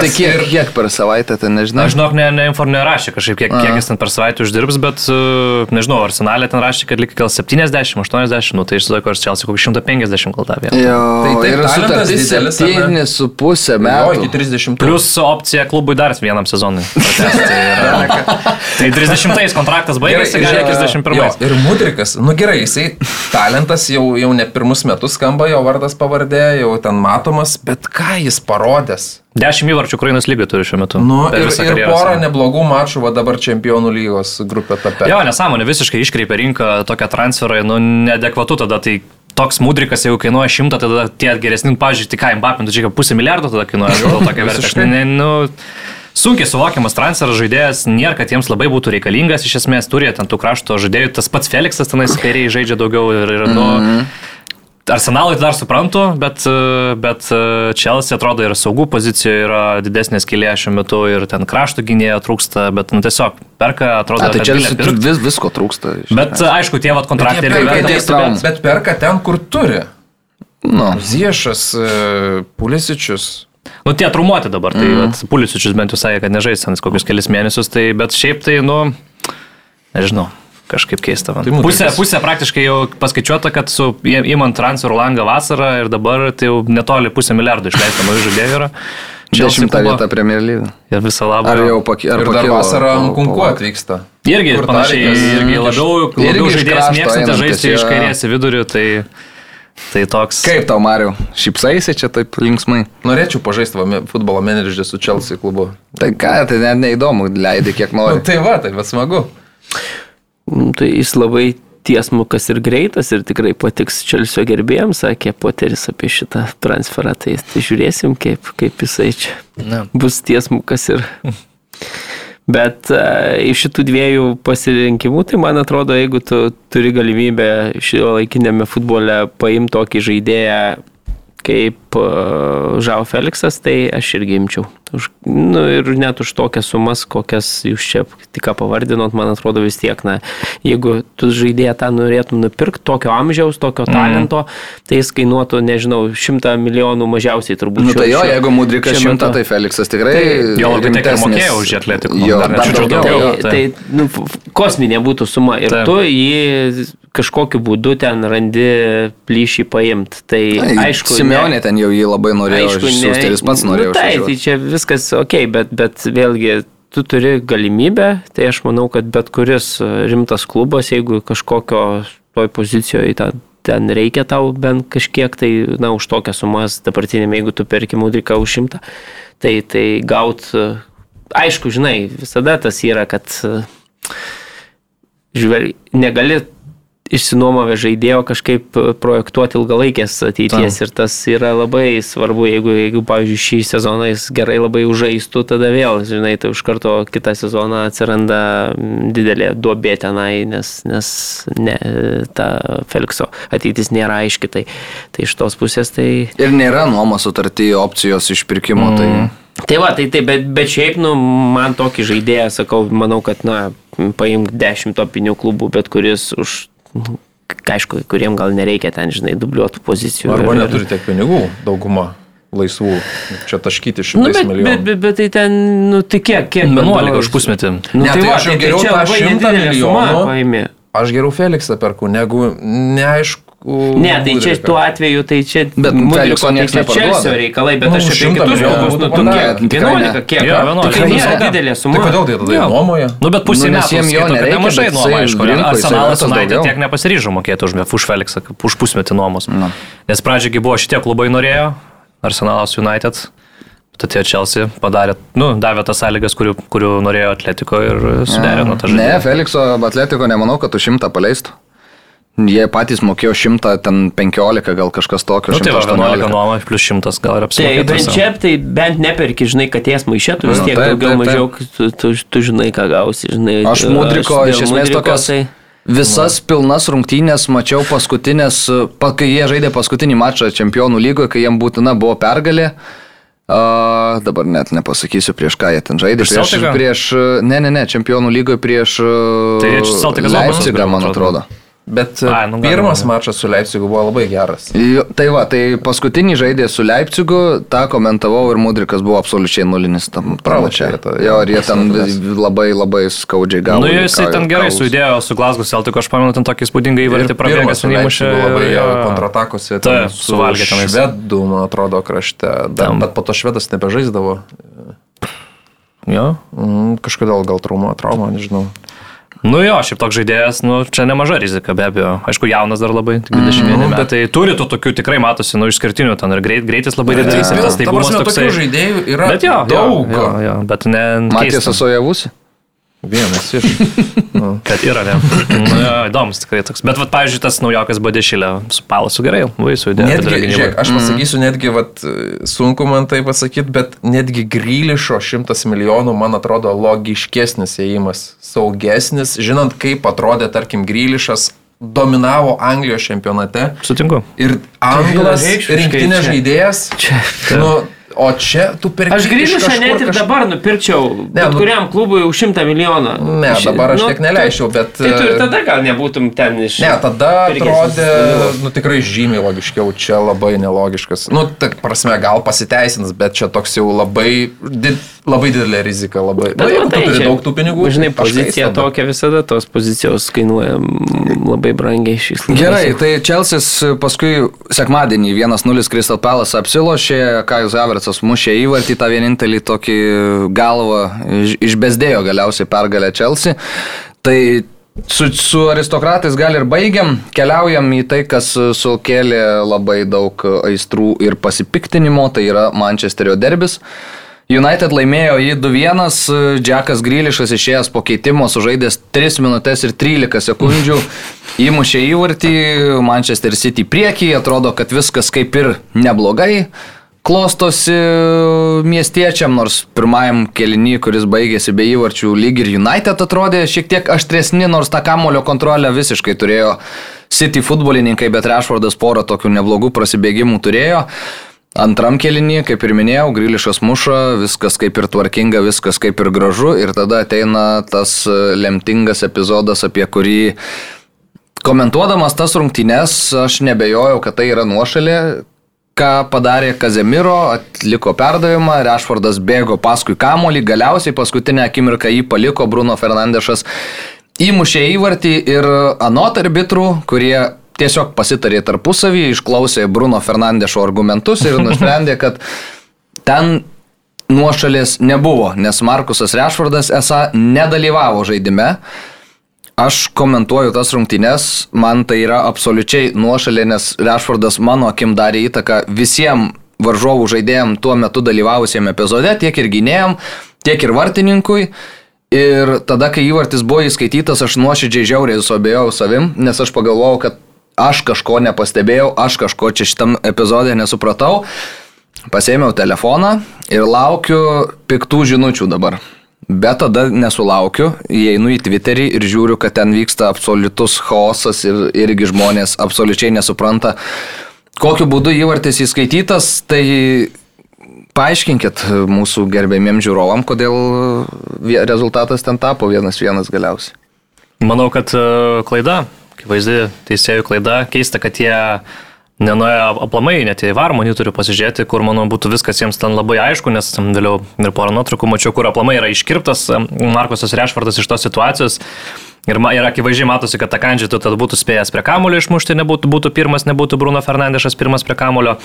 Speaker 1: Tai kiek, kiek per savaitę, tai nežinau.
Speaker 2: Na, žinok, ne, ne, inform nerašė kažkaip, kiek, kiek jis ten per savaitę uždirbs, bet, uh, nežinau, arsenalė ten rašė, kad likia gal 70, 80, nu tai iš tikrųjų, ar Čels kokį 150 gal davė.
Speaker 1: Jo,
Speaker 3: Tai
Speaker 1: ir
Speaker 3: talentas
Speaker 1: sutartis
Speaker 3: didelis,
Speaker 1: su pusė
Speaker 3: Jo,
Speaker 1: metų.
Speaker 3: iki 30.
Speaker 2: Plius opcija klubui dar vienam sezonui. Tai, yra, tai 30 kontraktas baigėsi, 31.
Speaker 3: jo, Ir Mudrikas, nu gerai, jisai talentas jau, jau ne pirmus metus skamba, jo vardas pavardė, jau ten matomas, bet ką jis parodęs?
Speaker 2: 10 įvarčių Ukrainos lygiai turi šiuo metu.
Speaker 3: Nu, ir, ir porą neblogų mačų, va dabar čempionų lygos grupė tape.
Speaker 2: Jo, nesąmonė, visiškai iškreipia rinką tokią transferą, nu, neadekvatu tada, tai toks mudrikas, jeigu kainuoja šimtą, tada tie geresni, pažiūrėjau, tik ką, Mbappé, tai čia pusę milijardo tada kainuoja, gal tokia vertė. Ne- Nu, sunkiai suvokiamas transferas žaidėjas, nėra, kad jiems labai būtų reikalingas, iš esmės turi ten tų krašto žaidėjų, tas pats Felixas tenais kairiai žaidžia daugiau ir, ir nu, Arsenalui tai dar suprantu, bet, e, bet e, Chelsea atrodo ir saugų pozicijoje yra didesnė skilė šiuo metu ir ten krašto gynėjo trūksta, bet nu, tiesiog perka, atrodo,
Speaker 1: A, tai
Speaker 2: kad
Speaker 1: čia vis, visko trūksta.
Speaker 2: Bet
Speaker 1: esmės.
Speaker 2: aišku, tie vat kontraktai verta.
Speaker 1: ateis
Speaker 3: bet, bet perka ten, kur turi.
Speaker 1: Nu,
Speaker 3: Ziešas, e, Pulisičius.
Speaker 2: Nu, tie trumuoti dabar, tai mm. vat, Pulisičius bent jau sakė, kad nežais ten kokius kelias mėnesius, tai bet šiaip tai, nu, nežinau. Kažkaip keista man.
Speaker 3: Tai
Speaker 2: pusė, pusė praktiškai jau paskaičiuota, kad su įmant transferų langą vasarą ir dabar tai jau netoli pusę milijardo išleista naujų žaidėjų yra. Chelsea
Speaker 1: dešimtą vietą Premier League.
Speaker 2: Ir visą labą.
Speaker 1: Ar jau paki- ar
Speaker 3: Ir dar vasarą
Speaker 1: po-
Speaker 3: atvyksta.
Speaker 2: Irgi
Speaker 3: Kur
Speaker 2: panašiai,
Speaker 3: Tarikas
Speaker 2: irgi
Speaker 3: iš-
Speaker 2: labiau,
Speaker 1: irgi
Speaker 2: labiau
Speaker 1: iš
Speaker 2: žaidėjas mėgstantis žaisti iš kairės į vidurį, tai, tai toks.
Speaker 1: Kaip tau, Mariu? Šypsaisi čia taip linksmai?
Speaker 3: Norėčiau pažaisti va, futbolo menedžerį su Chelsea klubu.
Speaker 1: Tai ką, tai net neįdomu, leidai kiek
Speaker 3: Nu,
Speaker 1: nori.
Speaker 3: tai va, tai bet smagu.
Speaker 4: Mm, Tai jis labai tiesmukas ir greitas ir tikrai patiks Čelsio gerbėjams, sakė Poteris apie šitą transferą. Tai, tai žiūrėsim, kaip, kaip jisai čia
Speaker 2: Ne.
Speaker 4: bus tiesmukas ir... Bet uh, iš šitų dviejų pasirinkimų, tai man atrodo, jeigu tu turi galimybę šio laikinėme futbole paimti tokį žaidėją kaip uh, Žao Felixas, tai aš irgi imčiau. Už, nu, ir net už tokias sumas, kokias jūs čia tik pavardinot, man atrodo vis tiek, na, jeigu tu žaidėją tą norėtum nupirkti, tokio amžiaus, tokio talento, tai jis kainuotų, nežinau, šimtą milijonų mažiausiai turbūt.
Speaker 1: Nu tai jo,
Speaker 4: šiuo-
Speaker 1: jeigu Mudrikas šimtą, tai Feliksas tikrai.
Speaker 2: Tai jo, labai tiek mokėjo už Atletico,
Speaker 1: Jo,
Speaker 2: dar
Speaker 1: dar daugiau.
Speaker 2: daugiau.
Speaker 4: Tai, tai nu, kosminė būtų suma ir
Speaker 2: Taip.
Speaker 4: tu jį kažkokiu būdu ten randi plyšį paimti. Tai
Speaker 1: Ai,
Speaker 4: aišku,
Speaker 1: Simeonė ten jau jį labai norėjo išsiųsti ir jis pats norėjo.
Speaker 4: Nu, tai, tai čia viskas ok, bet, bet vėlgi tu turi galimybę, tai aš manau, kad bet kuris e, rimtas klubas, jeigu kažkokio toj pozicijoje ten, ten reikia tau bent kažkiek, tai na, už tokias sumas dabartinėme, jeigu tu perki mudriką už šimtą, tai, tai gaut, e, aišku, žinai, visada tas yra, kad e, žvelg, negali išsinuomavę žaidėjo kažkaip e, projektuoti ilgalaikės ateities ir tas yra labai svarbu, jeigu, jeigu pavyzdžiui, šį sezoną jis gerai labai užžaistų, tada vėl, žinai, tai iš karto kitą sezoną atsiranda mm, didelė duobė tenai, nes, nes ne, ta Felixo ateitis nėra aiški, tai, tai iš tos pusės tai...
Speaker 1: Ir nėra nuomos sutartį opcijos išpirkimo. Mm. Tai
Speaker 4: Tai va, tai, tai bet, bet šiaip, nu, man tokį žaidėją, sakau, manau, kad, na, paimk dešimt topinių klubų, bet kuris už, aišku, kuriem gal nereikia ten, žinai, dubliuotų pozicijų.
Speaker 3: Arba
Speaker 4: ir-
Speaker 3: neturi tiek pinigų, dauguma laisvų. Čia taškyti
Speaker 4: Nu,
Speaker 3: šimtais
Speaker 4: bet, bet,
Speaker 3: milijonų.
Speaker 4: bet, bet tai ten, nu, tai kiek, kiek?
Speaker 2: 11
Speaker 4: bendrovės?
Speaker 2: už pusmetį.
Speaker 4: Nu,
Speaker 3: Ne,
Speaker 4: tai,
Speaker 3: tai
Speaker 4: va,
Speaker 3: aš jau
Speaker 4: tai, tai
Speaker 3: geriau tą
Speaker 4: labai
Speaker 3: 100
Speaker 4: nedidelė suma
Speaker 3: milijonų.
Speaker 4: paimi.
Speaker 3: Aš geriau Feliksą perku, negu neaišku.
Speaker 4: Ne, tai čia tuo atveju, tai čia...
Speaker 1: Bet
Speaker 4: Mudriko,
Speaker 1: Felikso
Speaker 4: tai
Speaker 1: nieks
Speaker 4: čia
Speaker 1: neparduoda.
Speaker 4: Reikalai, bet
Speaker 3: Nu,
Speaker 4: aš apie
Speaker 3: 100
Speaker 4: kitus kalbus, nu, tu
Speaker 1: ne,
Speaker 4: kiek?
Speaker 1: ne.
Speaker 4: 11, kiek?
Speaker 2: Jo, 11.
Speaker 4: Tai nėra
Speaker 3: Tai
Speaker 4: didelė
Speaker 3: Tai
Speaker 4: suma.
Speaker 3: kodėl tai tada nuomoja?
Speaker 2: Nu, bet pusė
Speaker 1: Nu, nes
Speaker 2: metų
Speaker 1: jiem jo
Speaker 2: kad
Speaker 1: nereikia,
Speaker 2: nuoma,
Speaker 1: jisai
Speaker 2: aišku. Arsenalas United
Speaker 1: daugiau.
Speaker 2: tiek nepasiryžo mokėti už, už Felixą, už pusmetį nuomos.
Speaker 1: Nu.
Speaker 2: Nes pradžiogi buvo šitie klubai norėjo, Arsenalas United, tad tie Chelsea padarė, nu, davė tas sąlygas, kurių, kurių norėjo Atletiko ir suderino tą
Speaker 1: Ne,
Speaker 2: žaidimą.
Speaker 1: Felikso Atletiko nemanau, kad tu šimtą paleistų. Jie patys mokėjo 115 gal kažkas tokio.
Speaker 2: Nu, tai va, 11
Speaker 1: 118.
Speaker 2: nuoma plus 100 gal ir
Speaker 4: Tai
Speaker 2: apsimokėtų.
Speaker 4: bent čia, tai bent neperki, žinai, katės maišė, tu vis
Speaker 1: Nu,
Speaker 4: tiek
Speaker 1: taip,
Speaker 4: daugiau
Speaker 1: taip,
Speaker 4: mažiau, tu, tu, tu žinai, ką gausi, žinai.
Speaker 1: Aš Mudriko iš esmės tokias
Speaker 4: tai-
Speaker 1: visas pilnas rungtynės mačiau paskutinės, pa, kai jie žaidė paskutinį mačą čempionų lygoje, kai jiems būtina buvo pergalė. A, dabar net nepasakysiu prieš ką jie ten žaidė.
Speaker 2: Prieš
Speaker 1: Prieš, prieš, ne, ne, ne, čempionų lygoje prieš
Speaker 2: Tai čia Celticas
Speaker 1: Leipzigą, man
Speaker 2: man
Speaker 1: atrodo.
Speaker 3: Bet
Speaker 2: Ai, nu,
Speaker 3: pirmas
Speaker 2: ne.
Speaker 3: mačas su Leipzigu buvo labai geras.
Speaker 1: Jo, Tai va, tai paskutinį žaidė su Leipzigu, tą komentavau ir Mudrikas buvo absoliučiai nulinis tam pralašė.
Speaker 3: jie tą,
Speaker 1: Jo, ir jie ten labai labai skaudžiai gavo.
Speaker 2: Nu, jisai ten gerai
Speaker 1: kaulus.
Speaker 2: sudėjo su Glasgow Celtic, aš pamenu, ten tokį įspūdingą įvartį prabėgęs.
Speaker 3: Leipzigu labai
Speaker 2: jo,
Speaker 3: kontratakose.
Speaker 2: Suvalgė tenais.
Speaker 3: Švedų, man atrodo, krašte. Dar, bet po to švedas nebežaisdavo.
Speaker 2: Jo.
Speaker 3: Mm, kažkodėl gal trauma, trauma, nežinau.
Speaker 2: Nu jo, šiaip toks žaidėjas, nu čia nemaža rizika, be abejo. Aišku, jaunas dar labai, tik 21
Speaker 3: Mhm,
Speaker 2: metai. Tai turi tų tokių tikrai matosi, nu išskirtinių, ten ir greit, greitis labai didelis, ir tas
Speaker 3: Ta
Speaker 2: taibumas
Speaker 3: prasme,
Speaker 2: toksai.
Speaker 3: tokių žaidėjų yra
Speaker 2: Bet jo,
Speaker 3: daug.
Speaker 2: Jo, jo, jo, bet ne.
Speaker 1: Matijas
Speaker 2: keista.
Speaker 3: Vienas iš. Nu.
Speaker 2: Kad yra, ne. Nu, jo, įdomus tikrai toks. Bet, vat, pavyzdžiui, tas naujokas Badešilė su Palasu gerai, vaisių idėja.
Speaker 3: Žiūrėk, aš pasakysiu, netgi, vat, sunku man tai pasakyti, bet netgi Grylišo šimtas milijonų, man atrodo, logiškesnis įėjimas, saugesnis, žinant, kaip atrodė, tarkim, Grylišas dominavo Anglijos čempionate.
Speaker 2: Sutinku.
Speaker 3: Ir Anglas rinktinės
Speaker 4: čia-
Speaker 3: žaidėjas.
Speaker 4: Čia.
Speaker 3: Nu, o čia tu per
Speaker 4: Aš grįžušą net ir dabar nupirkčiau, bet
Speaker 3: nu-
Speaker 4: kuriam klubui už šimtą milijoną.
Speaker 3: Ne,
Speaker 4: Iš-
Speaker 3: dabar aš
Speaker 4: nu,
Speaker 3: tiek neleisčiau, bet...
Speaker 4: Tai tu ir
Speaker 3: e,
Speaker 4: tada gal nebūtum ten iš...
Speaker 3: Ne, tada atrodė, nu tikrai žymiai logiškiau, čia labai nelogiškas. Nu, tak prasme, gal pasiteisins, bet čia toks jau labai, di, labai didelė rizika, labai.
Speaker 4: Bet
Speaker 3: Na, jeigu
Speaker 4: matai,
Speaker 3: tu turi
Speaker 4: čia,
Speaker 3: daug tų pinigų,
Speaker 4: Žinai, pozicija tokia visada, tos pozicijos kainuoja labai brangiai šiais laikais.
Speaker 1: Gerai, tai Čelsis paskui sekmadienį 1-0 Crystal Palace apsilošė, Kajus Havertzas mušė įvartį, tą vienintelį tokį galvą iš- išbezdėjo galiausiai pergalę Čelsi. Tai su, su aristokratais gal ir baigiam, keliaujam į tai, kas sukėlė labai daug aistrų ir pasipiktinimo, tai yra Mančesterio derbis. United laimėjo jį 2-1, Džekas Grylišas išėjęs po keitimo, sužaidęs 3 minutės ir 13 sekundžių, įmušė įvartį, Manchester City priekį, atrodo, kad viskas kaip ir neblogai klostosi miestiečiam, nors pirmajam kelinį, kuris baigėsi be įvarčių, lyg ir United atrodė šiek tiek aštresni, nors tą kamulio kontrolę visiškai turėjo City futbolininkai, bet Rešvardas porą tokių neblogų prasibėgimų turėjo. Antram kelinį, kaip ir minėjau, Grilišas muša, viskas kaip ir tvarkinga, viskas kaip ir gražu ir tada ateina tas e, lemtingas epizodas, apie kurį komentuodamas tas rungtynes, aš nebejojau, kad tai yra nuošalė, ką padarė Kazemiro, atliko perdavimą, Rešfordas bėgo paskui kamolį, galiausiai paskutinę akimirką jį paliko Bruno Fernandešas, įmušė įvartį ir anot arbitrų, kurie tiesiog pasitarė tarpusavį, išklausė Bruno Fernandešo argumentus ir nusprendė, kad ten nuošalės nebuvo, nes Markusas Rešfordas esą nedalyvavo žaidime. Aš komentuoju tas rungtynes, man tai yra absoliučiai nuošalė, nes Rešfordas mano akim darė įtaką visiems varžovų žaidėjim tuo metu dalyvavusiem epizode, tiek ir gynėjim, tiek ir vartininkui. Ir tada, kai įvartis buvo įskaitytas, aš nuoširdžiai žiauriai suabejojau savim, nes aš pagalvojau, kad aš kažko nepastebėjau, aš kažko čia šitam epizodė nesupratau. Pasėmiau telefoną ir laukiu piktų žinučių dabar. Bet tada nesulaukiu, įeinu į Twitterį ir žiūriu, kad ten vyksta absoliutus chaosas ir irgi žmonės absoliučiai nesupranta, kokiu būdu įvartis įskaitytas, tai paaiškinkit mūsų gerbėmiem žiūrovam, kodėl rezultatas ten tapo vienas vienas galiausiai.
Speaker 2: Manau, kad e, klaida, akivaizdi teisėjų klaida, keista, kad jie nenuėjo aplamai, net į varmonį turiu pasižiūrėti, kur, manau, būtų viskas jiems ten labai aišku, nes vėliau ir porą nuotraukų mačiau, kur aplamai yra iškirptas Markusas Rešvardas iš tos situacijos. Ir, ir akivaizdžiai matosi, kad Takandžiai tu tada būtų spėjęs prie kamulio išmušti, nebūtų būtų pirmas, nebūtų Bruno Fernandešas pirmas prie kamulio.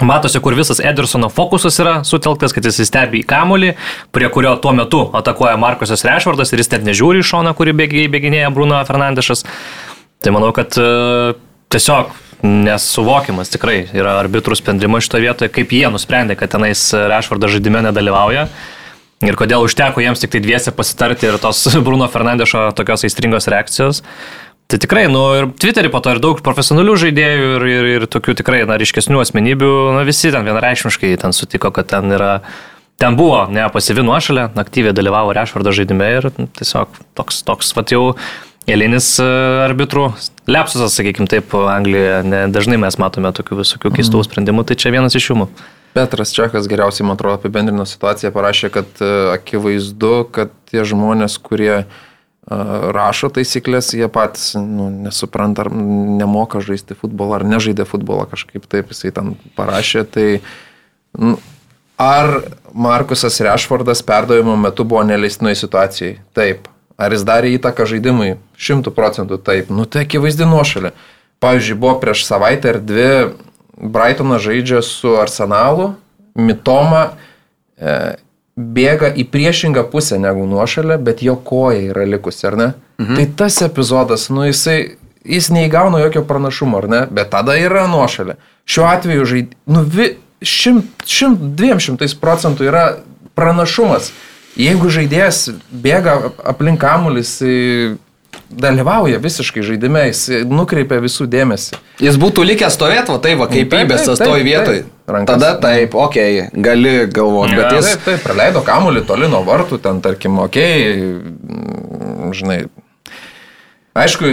Speaker 2: Matosi, kur visas Edersono fokusas yra sutelktas, kad jis stebi į kamulį, prie kurio tuo metu atakuoja Markusas Rešvardas ir jis net nežiūri į šoną, kurį bėginėja Bruno Fernandešas. Tai manau, kad e, tiesiog nesuvokimas tikrai yra arbitrų sprendimas šitoje vietoje, kaip jie nusprendė, kad tenais Rešvardas žaidime nedalyvauja. Ir kodėl užteko jiems tik tai dviese pasitarti ir tos Bruno Fernandešo tokios aistringos reakcijos. Tai tikrai, nu ir Twitter'į po to ir daug profesionalių žaidėjų ir, ir, ir tokių tikrai, na, ryškesnių asmenybių, na, visi ten vienareikšmiškai ten sutiko, kad ten yra, ten buvo, ne, pasivi nuošalė, aktyviai dalyvavo Rešvardo žaidime ir nu, tiesiog toks, toks, va jau eilinis e, arbitrų lepsusas, sakykime taip, Anglijoje, ne, dažnai mes matome tokių visokių keistų sprendimų, tai čia vienas iš jų.
Speaker 3: Petras Čekas geriausiai, man atrodo, apibendrino situaciją, parašė, kad e, akivaizdu, kad tie žmonės, kurie uh, rašo taisyklės, jie patys nu, nesupranta, ar nemoka žaisti futbolą, ar nežaidė futbolą kažkaip taip, jisai ten parašė. Tai nu, ar Markusas Rešfordas perdavimo metu buvo neleistinai situacijai? Taip. Ar jis darė įtaką žaidimui? Šimtų procentų taip. Nu tai akivaizdi nuošalė. Pavyzdžiui, buvo prieš savaitę ar dvi Brightonas žaidžia su Arsenalu, Mitoma. E, bėga į priešingą pusę negu nuošalę, bet jo koja yra likusi, ar ne? Mhm. Tai tas epizodas, nu jisai, jis neįgauna jokio pranašumo, ar ne? Bet tada yra nuošalė. Šiuo atveju žaid... nu, vi... šimt, šimt, dviem šimtais procentų yra pranašumas. Jeigu žaidėjas bėga aplink kamulis, dalyvauja visiškai žaidime, jis nukreipia visų dėmesį.
Speaker 1: Jis būtų likęs stovėti, va tai va, kaip įbėstas toj vietoj. Rankas. Tada taip, okei, okay, gali galvoti, bet jis...
Speaker 3: Taip, taip, praleido kamuolį toli nuo vartų, ten tarkim, okei, okay, žinai. Aišku,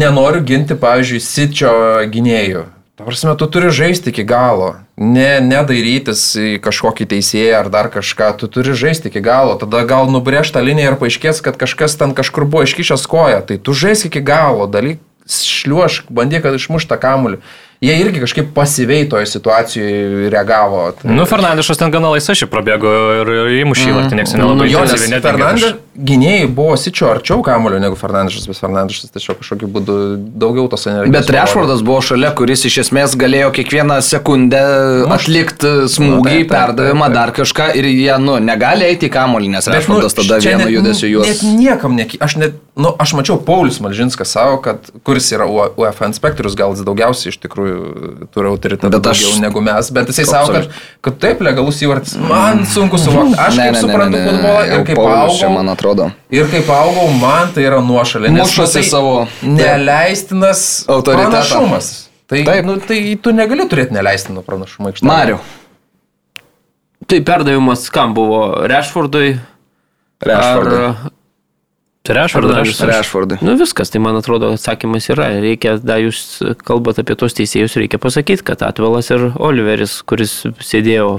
Speaker 3: nenoriu ginti, pavyzdžiui, sičio gynėjų. Prasme, tu turi žaisti iki galo, ne, nedairytis į kažkokį teisėją ar dar kažką, tu turi žaisti iki galo, tada gal nubrėž tą liniją ir paaiškės, kad kažkas ten kažkur buvo iškišęs koją, tai tu žaisk iki galo, dalyk, šliuošk, bandyk, kad išmuštą kamuolį jie irgi kažkaip pasyviai toje situacijoje reagavo.
Speaker 2: Tai... Nu, Fernandešas ten gana laisvai šiaip prabėgo ir įmušė mm. vartį, niekas nelabai
Speaker 3: nu, intensyviai net. Fernandes gynėjai buvo sičio arčiau kamulio negu Fernandešas, bet Fernandešas tiesiog kažkokiu būdu daugiau tos energijos.
Speaker 1: Bet Rešvardas buvo šalia, kuris iš esmės galėjo kiekvieną sekundę nu, atlikti smūgį, nu, taip, perdavimą, taip, taip. dar kažką ir jie, nu, negali eiti į kamulį, nes Rešvardas nu, tada vienu judesiu juos.
Speaker 3: Net niekam, ne, aš net, nu, aš mačiau Paulius Malžinskas savo, kad kuris yra UEFA inspektorius, gal jis daugiausiai iš tikrųjų turi autoritetą daugiau negu mes, bet jisai savo, kad, kad taip legalus įvartis, man sunku suvokti. Aš ne, ne, suprantu futbolą ir kaip augau,
Speaker 1: man atrodo.
Speaker 3: Ir kaip augau, man tai yra nuošalė.
Speaker 1: Mušasi savo
Speaker 3: neleistinas pranašumas. Tai, taip. nu, tai tu negali turėti neleistiną pranašumą.
Speaker 1: Mariu.
Speaker 4: Tai perdavimas kam buvo? Rešfordui?
Speaker 1: Rešfordui. Ar
Speaker 2: Tai Rešvardas.
Speaker 1: Rešvardai.
Speaker 4: Nu viskas, tai man atrodo atsakymas yra. Reikia, da jūs kalbate apie tos teisėjus, reikia pasakyti, kad Atvelas ir Oliveris, kuris sėdėjo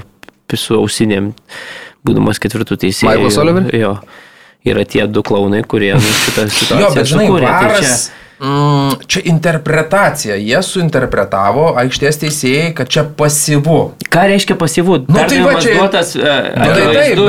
Speaker 4: su ausinėm, būdamas ketvirtų teisėjų.
Speaker 1: Maiklas Oliveris?
Speaker 4: Jo. Yra tie du klaunai, kurie nu, šitą situaciją jo, bet, žinai, sukūrė. Tai čia,
Speaker 3: Mm, čia interpretacija. Jie suinterpretavo aikštės teisėjai, kad čia pasyvu.
Speaker 4: Ką reiškia pasyvu? Nu, tai va čia duotas uh, nu, tai taip,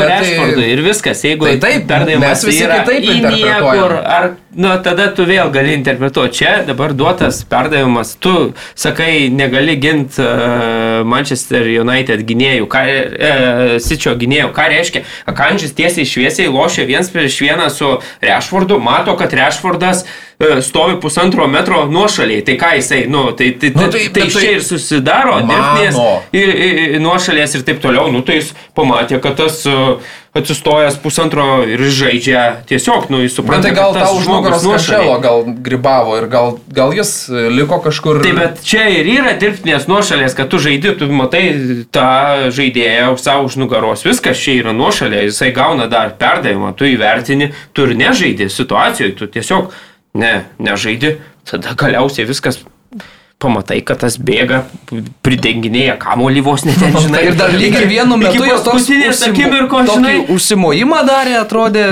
Speaker 4: tai, ir viskas. Jeigu
Speaker 3: tai taip, perdavimas yra į niekur,
Speaker 4: ar nu, tada tu vėl gali interpretuoti. Čia dabar duotas perdavimas. Tu sakai, negali ginti uh, Manchester United gynėjų, ką, uh, Sičio gynėjų. Ką reiškia? Akanžis tiesiai šviesiai lošia viens prieš vieną su Rešfordu, mato, kad Rešfordas E, stovi pusantro metro nuošaliai. Tai ką jisai, nu, tai, tai, nu, tai, tai, tai čia ir susidaro dirbtinės nuošalės ir taip toliau. Nu, tai jis pamatė, kad tas uh, atsistojęs pusantro ir žaidžia tiesiog, nu, jis supranta.
Speaker 3: Bet tai gal tau už nugaros nuošalio gal gribavo ir gal, gal jis liko kažkur.
Speaker 4: Taip, bet čia ir yra dirbtinės nuošalės, kad tu žaidži, tu matai tą žaidėją savo už nugaros. Viskas čia yra nuošalė, jisai gauna dar perdavimą, tu įvertini, tu ir nežaidži situacijoje, tu tiesiog ne, nežaidi, tada galiausiai viskas pamatai, kad tas bėga, pridenginėja kamuolį vos net žinai.
Speaker 1: Ir dar lygiai vienu metu jos
Speaker 4: paskutinės akimirkos, žinai.
Speaker 1: Užsimojimą darė, atrodė.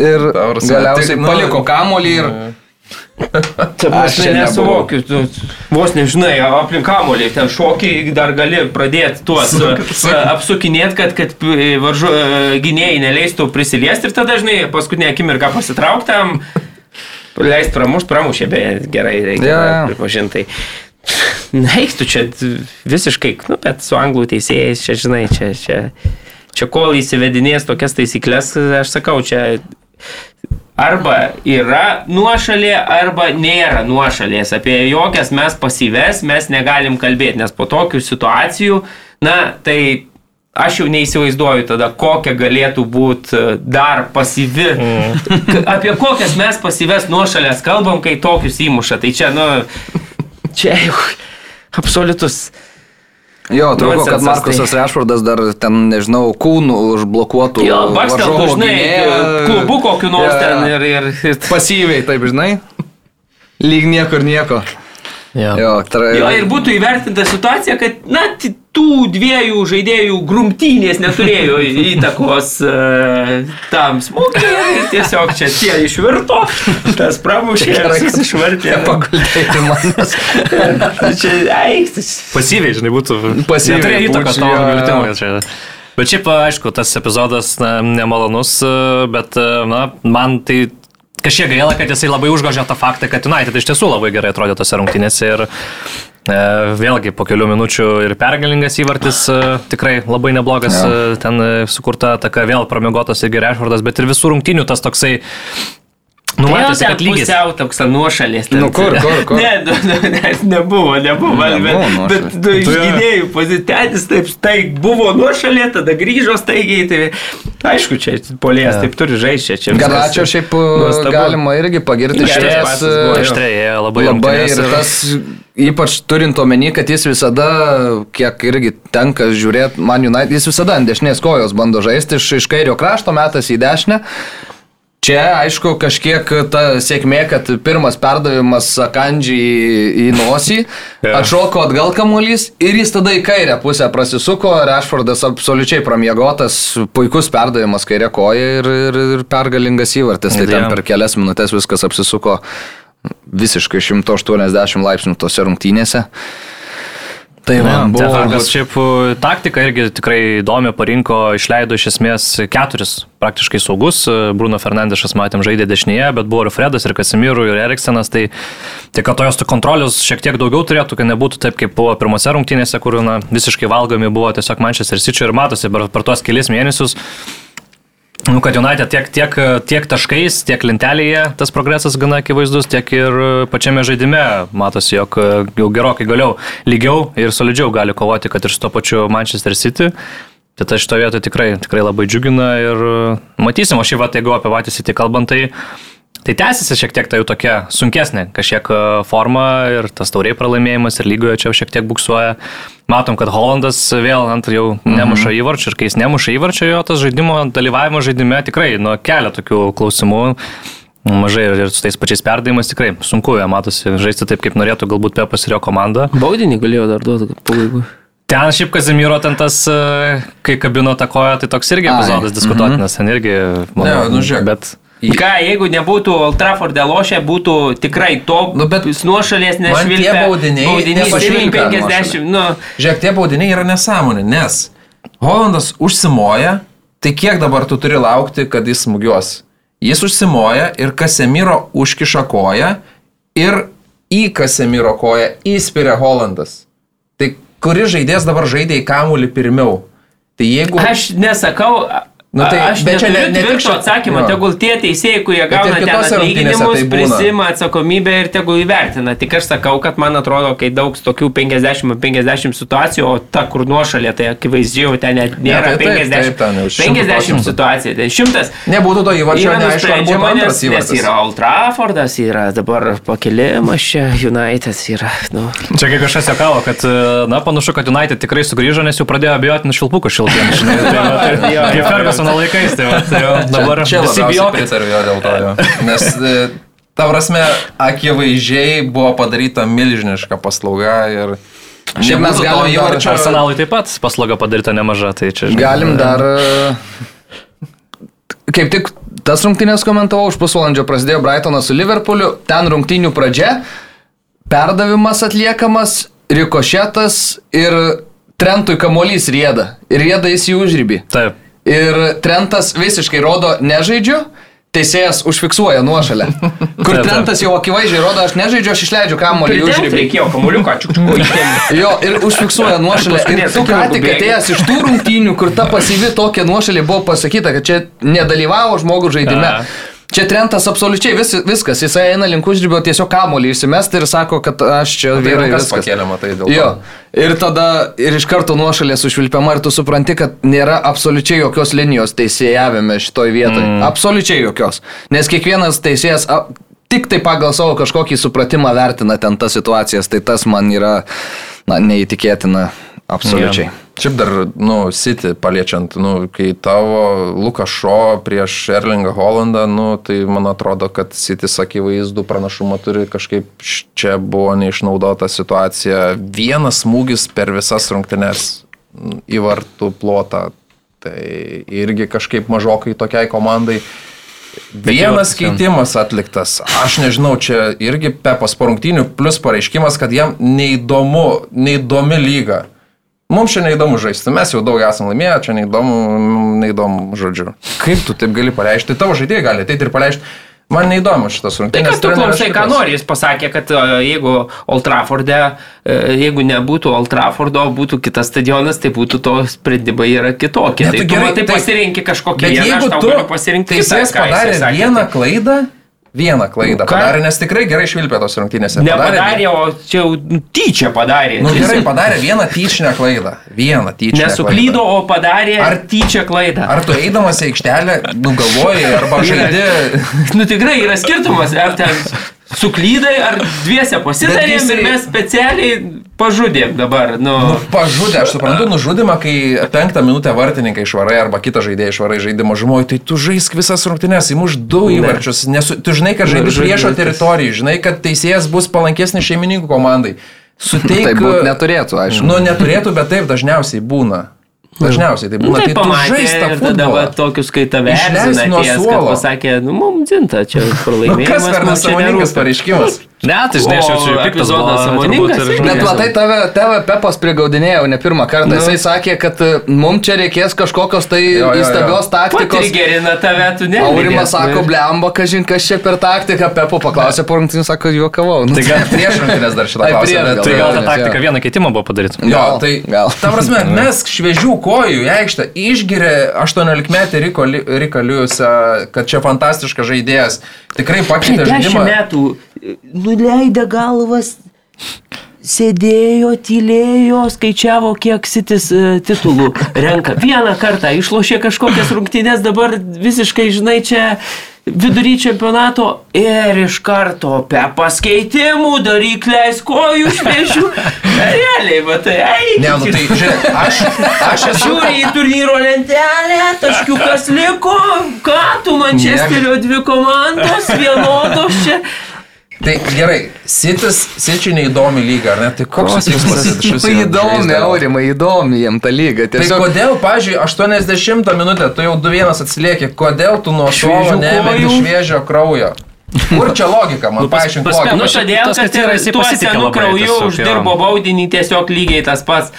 Speaker 1: Ir galiausiai nu, paliko kamuolį ir...
Speaker 4: Čia aš nesuvokiu, tu vos nežinai, aplink kamolį ten šokiai dar gali pradėti tuos apsukinėti, kad, kad varžu, gynėjai neleistų prisiliesti ir tada dažnai paskutinę akimirką pasitrauktam Leist pramušt, pramušė, beje, gerai, reikia ja. pripažinti. Na, eik tu čia visiškai, nu, bet su anglų teisėjais, čia, žinai, čia, čia, čia kol įsivedinės tokias taisyklės, aš sakau, čia arba yra nuošalė, arba nėra nuošalės. Apie jokias mes pasyves mes negalim kalbėti, nes po tokių situacijų, na, tai aš jau neįsivaizduoju tada, kokia galėtų būti dar pasyvi. Mm. Apie kokias mes pasyves nuošalės kalbam, kai tokius įmuša. Tai čia, nu, čia jau absoliutus.
Speaker 1: Jo, trūko, kad Markusas Rešfordas dar ten, nežinau, kūnų užblokuotų.
Speaker 4: Jo, baksteltų, žinai, klubu kokiu nors
Speaker 1: Jo, jo.
Speaker 4: ten ir... ir,
Speaker 1: Pasyviai, taip, žinai. Lyg niekur nieko.
Speaker 2: Jo.
Speaker 1: Jo, tra...
Speaker 4: Jo, ir būtų įvertinta situacija, kad, na, tų dviejų žaidėjų grumtynės neturėjo įtakos uh, tam smūgiui. Tiesiog čia tie išvirto, tas pramušė,
Speaker 1: Gerai, kad
Speaker 4: susišvartė.
Speaker 1: Paguldėti manęs.
Speaker 4: Čia, eiktis.
Speaker 2: Pasyviai, žinai, būtų.
Speaker 1: Pasyviai
Speaker 2: Neturėjo įtakos tavo čia. Bet šiaip, aišku, tas epizodas na, nemalonus, bet na, man tai kažkiek gaila, kad jisai labai užgožė tą faktą, kad United iš tiesų labai gerai atrodė tose rungtynėse ir e, vėlgi po kelių minučių ir pergalingas įvartis e, tikrai labai neblogas e, ten e, sukurta ataka, vėl pramigotas ir Gerešvardas, bet ir visų rungtynių tas toksai numatėsi, kad lygis.
Speaker 4: Pusiau toks nuošalės. ten.
Speaker 1: Nu, kur, kur, kur?
Speaker 4: Ne, nu, nu, ne, nebuvo, nebuvo.
Speaker 1: Nebuvo
Speaker 4: bet,
Speaker 1: nuošalės.
Speaker 4: bet iš
Speaker 2: Tu jo.
Speaker 4: gynėjų pozityvis taip, tai buvo nuošalė, tada grįžo staigiai. Tai aišku, čia polės taip turi žaisti. Čia
Speaker 1: Garačio šiaip e,
Speaker 4: nuostabu.
Speaker 1: galima irgi pagirti
Speaker 4: buvo, jo.
Speaker 2: Aštrėje labai
Speaker 1: Labai ir tas, ypač turint omeny, kad jis visada, kiek irgi tenka žiūrėti, man United, jis visada ant dešinės kojos bando žaisti, iš, iš kairio krašto metas į dešinę. Čia, aišku, kažkiek ta sėkmė, kad pirmas perdavimas Sakandžiai į, nosį,
Speaker 2: Jo.
Speaker 1: atšoko atgal kamuolys ir jis tada į kairę pusę prasisuko, Rešfordas absoliučiai pramiegotas, puikus perdavimas kairė koja ir, ir, ir pergalingas įvartis, tai ten
Speaker 2: Jo.
Speaker 1: per kelias minutės viskas apsisuko visiškai 180 laipsnių tose rungtynėse. Tai man buvo...
Speaker 2: Tefarkas šiaip e, taktika irgi tikrai įdomi parinko, išleido iš esmės keturis praktiškai saugus. E, Bruno Fernandešas, matėm, žaidė dešinėje, bet buvo ir Fredas, ir Kasimirų, ir Eriksenas. Tai tik kad tojos tų kontrolės šiek tiek daugiau turėtų, kad nebūtų taip, kaip buvo pirmose rungtynėse, kur na, visiškai valgomi buvo tiesiog Manchester City ir matosi per, per tuos kelias mėnesius. Nu, kad United tiek, tiek, tiek taškais, tiek lentelėje tas progresas gana akivaizdus, tiek ir pačiame žaidime matosi, jog jau gerokai galiau, lygiau ir solidžiau gali kovoti, kad ir su to pačiu Manchester City. Tai tas šito vietoje tikrai, tikrai labai džiugina ir matysim, o šį vatą, jeigu apie patį City kalbant, tai, tai tęsiasi šiek tiek tai jau tokia sunkesnė kažkiek e, forma ir tas tauriai pralaimėjimas ir lygoje čia šiek tiek buksuoja. Matom, kad Hollandas vėl ant jau nemuša įvarčių ir kai jis nemuša įvarčių, jo tas žaidimo dalyvavimo žaidime tikrai nu, kelia tokių klausimų. Mažai ir, ir su tais pačiais perdavimais tikrai sunku, jie matosi žaisti taip, kaip norėtų galbūt Pepas ir jo komanda.
Speaker 4: Baudinį galėjo dar duoti pabaigui.
Speaker 2: Ten šiaip Kazimiro ten tas, e, kai kabino tą koją, tai toks irgi epizodas diskutuotinas, ten irgi,
Speaker 3: Ne, nu, žiūrėk.
Speaker 2: bet
Speaker 4: Ką, jeigu nebūtų Old Trafford'e lošę, būtų tikrai to
Speaker 3: Nu, bet
Speaker 4: nuošalės
Speaker 3: man
Speaker 4: nešvilpę.
Speaker 3: tie baudiniai
Speaker 4: baudiniai
Speaker 1: nepatinka
Speaker 4: 50, nu,
Speaker 3: Žiūrėk, tie baudiniai yra nesąmonė, nes Holandas užsimoja, tai kiek dabar tu turi laukti, kad jis smūgiuos? Jis užsimoja ir Kasemiro užkiša koją ir į Kasemiro koją įspiria Holandas. Tai kuris žaidėjas dabar žaidė į kamuolį pirmiau? Tai jeigu...
Speaker 4: aš nesakau,
Speaker 3: Nu, tai-
Speaker 4: aš
Speaker 3: bet čia ne-
Speaker 4: neturiu
Speaker 3: ne tik
Speaker 4: tvirto
Speaker 3: šia-
Speaker 4: atsakymą, tegul tie teisėjai, kurie gauna ten
Speaker 3: rungtynėse
Speaker 4: atlyginimus,
Speaker 3: tai
Speaker 4: prisima atsakomybę ir tegul įvertina. Tik aš sakau, kad man atrodo, kai daug tokių 50-50 situacijų, o ta, kur nuošalė, tai akivaizdžiai jau ten net nėra
Speaker 3: tai taip,
Speaker 4: 50,
Speaker 3: taip, ten jau 100
Speaker 4: 50
Speaker 3: procentų.
Speaker 4: situacija, ten 100.
Speaker 3: Nebūtų to įvarčio, neaišku, ar būtų antras
Speaker 4: nes, nes
Speaker 3: įvartis.
Speaker 4: yra Old Traffordas, yra dabar pakelimas čia, United yra. Nu.
Speaker 2: Čia kai kažkas juokavo, kad, na, panašu, kad United tikrai sugrįžo, nes jau pradėjo abejoti nuo šilpukų šiltiems. Fergusono laikais, tai va, tai jau dabar
Speaker 3: Čia
Speaker 2: visi
Speaker 3: labiausiai
Speaker 2: bijokit.
Speaker 3: pritariu jo dėl to. Jo. Nes, e, ta prasme, akivaizdžiai buvo padaryta milžiniška paslauga ir...
Speaker 1: Šiaip mes galim dar
Speaker 3: įvarčio-
Speaker 2: Arsenalui taip pat paslauga padaryta nemaža, tai čia žinai,
Speaker 1: Galim dar. e, Kaip tik tas rungtynės komentavau, už pusvalandžio prasidėjo Brightonas su Liverpooliu, ten rungtynių pradžia, perdavimas atliekamas, rikošetas ir Trentui kamuolys rieda. Ir rieda jis į užrybį.
Speaker 2: Taip.
Speaker 1: Ir Trentas visiškai rodo nežaidžiu, teisėjas užfiksuoja nuošalę. Kur. Trentas jau akivaizdžiai rodo, aš nežaidžiu, aš išleidžiu kamuolį
Speaker 4: Pritempti
Speaker 1: užrybį.
Speaker 4: reikėjo kamuoliuką, čiukčiuku įtempti.
Speaker 1: Jo, ir užfiksuoja nuošalę. Ir tu ką tik atėjęs iš tų rungtynių, kur ta pasyvi tokia nuošalė buvo pasakyta, kad čia nedalyvavo žmogus žaidime.
Speaker 2: A.
Speaker 1: Čia Trentas absoliučiai vis, viskas, jisai eina link užribio tiesiog kamolį įsimesti ir sako, kad aš čia
Speaker 3: Tai
Speaker 1: vyrai viskas.
Speaker 3: pakėlė, matai, dėl
Speaker 1: Jo.
Speaker 3: to.
Speaker 1: Ir tada ir iš karto nuošalė sušvilpiama ir tu supranti, kad nėra absoliučiai jokios linijos teisėjavime šitoj vietoj. Mm. Absoliučiai jokios. Nes kiekvienas teisėjas tik tai pagal savo kažkokį supratimą vertina ten tas situacijas. Tai tas man yra na, neįtikėtina. Absoliučiai. Yeah.
Speaker 3: Šiaip dar, nu, City paliečiant, nu, kai tavo Lukas Šo prieš Erlingą Hollandą, nu, tai man atrodo, kad City akivaizdų pranašumą turi kažkaip čia buvo neišnaudota situacija. Vienas smūgis per visas rungtynes į vartų plotą. Tai irgi kažkaip mažokai tokiai komandai. Vienas keitimas atliktas. Aš nežinau, čia irgi Pepas po rungtynių, plus pareiškimas, kad jam neįdomu, neįdomi lyga. Mums čia neįdomu žaisti, mes jau daug esame laimėję, čia neįdomu, neįdomu žodžiu. Kaip tu taip gali paleisti? Tai tavo žaidėjai gali ateiti ir paleisti. Man neįdomu šitas
Speaker 4: Tai
Speaker 3: rungtynės.
Speaker 4: kad tu klausai, ką nori, jis pasakė, kad e, jeigu Old Trafforde, e, jeigu nebūtų Old Traffordo, būtų kitas stadionas, tai būtų to sprendimai yra kitokie.
Speaker 3: Ne,
Speaker 4: tai
Speaker 3: tu gerai, tai-
Speaker 4: pasirinkti kažkokį vieną, aš
Speaker 3: jeigu
Speaker 4: tau
Speaker 3: tu
Speaker 4: galiu pasirinkti
Speaker 3: teisėjas
Speaker 4: kitą, jisai
Speaker 3: padarė vieną klaidą, vieną klaidą
Speaker 4: Ką?
Speaker 3: padarė, nes tikrai gerai švilpė tos rungtynėse.
Speaker 4: Nepadarė, o čia jau tyčia padarė.
Speaker 3: Nu
Speaker 4: Jis
Speaker 3: gerai, padarė vieną tyčinę klaidą. Vieną tyčinę.
Speaker 4: Nesuklydo,
Speaker 3: klaidą.
Speaker 4: o padarė
Speaker 3: Ar-
Speaker 4: tyčia klaidą.
Speaker 3: Ar tu eidamas į aikštelę, nugalvoji arba žaidži
Speaker 4: Nu tikrai yra skirtumas, ar ten suklydai, ar dviese pasidarėm
Speaker 3: jisai-
Speaker 4: ir mes specialiai pažudėm dabar. Nu,
Speaker 3: Nu, pažudė, aš suprantu, nužudimą, kai penktą minutę vartininkai išvarai arba kitą žaidėją išvarai žaidimo žmogai, tai tu žaisk visas rungtynes, įmuš du įvarčius, nesu, tu žinai, kad žaidži
Speaker 4: žaidži
Speaker 3: priešo teritorijai, žinai, kad teisėjas bus palankesnis šeimininkų komandai. Suteik,
Speaker 1: Tai būt neturėtų, aišku.
Speaker 3: Nu, neturėtų, bet taip dažniausiai būna. Dažniausiai tai
Speaker 4: Nu,
Speaker 3: būna.
Speaker 4: tai
Speaker 3: tai tu
Speaker 4: pamatė tada va, tokius, kai tave erzina
Speaker 3: nuo
Speaker 4: kad
Speaker 3: suolo.
Speaker 4: pasakė, nu, mums dzinta, čia
Speaker 3: Nu, kas
Speaker 4: pralaimėjimas.
Speaker 3: per nesąmoningas pareiškimas?
Speaker 2: Ne, tai žinai, aš jau čia
Speaker 4: O
Speaker 2: piktas buvo,
Speaker 4: sąmoningas,
Speaker 1: Bet matai, tave, tave Pepas prigaudinėjo ne pirmą kartą.
Speaker 4: Nu.
Speaker 1: Jisai sakė, kad e, mums čia reikės kažkokios tai
Speaker 3: Jo, jo, jo.
Speaker 1: įstabios taktikos.
Speaker 4: Patrigerina tave, tu ne.
Speaker 1: Aurimas sako, blemba, kažin kas čia per taktiką. Pepo paklausė po rungtynių, sako, juokavau. Nu,
Speaker 2: Tai gal,
Speaker 3: Prieš rungtynės dar šitą klausimą.
Speaker 2: tai gal ta taktika vieną keitimą buvo padaryti.
Speaker 3: Jo, tai
Speaker 1: gal.
Speaker 3: Ta prasme, mes šviežių kojų į aikštę išgiria 18 metį Rika Liujusą, kad čia fantastiškas žaidėjas. Tikrai pakeitė žaidimą.
Speaker 4: metų e, nuleidę galvas. Sėdėjo, tylėjo, skaičiavo, kiek sitis e, titulų renka. Vieną kartą išlošė kažkokias rungtynės, dabar visiškai, žinai, čia vidury čempionato ir iš karto pe paskeitimų daryk leis kojų šviežių. Realiai, matai, eik.
Speaker 3: Ne, nu tai, žiūrėk, aš, aš esu.
Speaker 4: Žiūri į turnyro lentelę, taškiukas liko, ką tu Mančesterio dvi komandos vienodos čia.
Speaker 3: Tai gerai, Sitis, Sičiui neįdomi lyga, ar ne? Tai koks tikslas viso yra
Speaker 1: Įdomi? Aurimai, įdomi jiem ta lyga.
Speaker 3: Tai
Speaker 1: Tiesiog
Speaker 3: kodėl, pažiūrėjau, 80 minutę, tu jau 2-1 atsilieki, kodėl tu nuo
Speaker 4: Šviežių
Speaker 3: nemeti šviežio kraujo? Kur čia logika, man
Speaker 2: pas-
Speaker 3: paaiškink.
Speaker 4: Nu,
Speaker 2: Nu,
Speaker 4: todėl, kad ir tuo
Speaker 2: pasitikė
Speaker 4: senu krauju uždirbo baudinį tiesiog lygiai tas pats.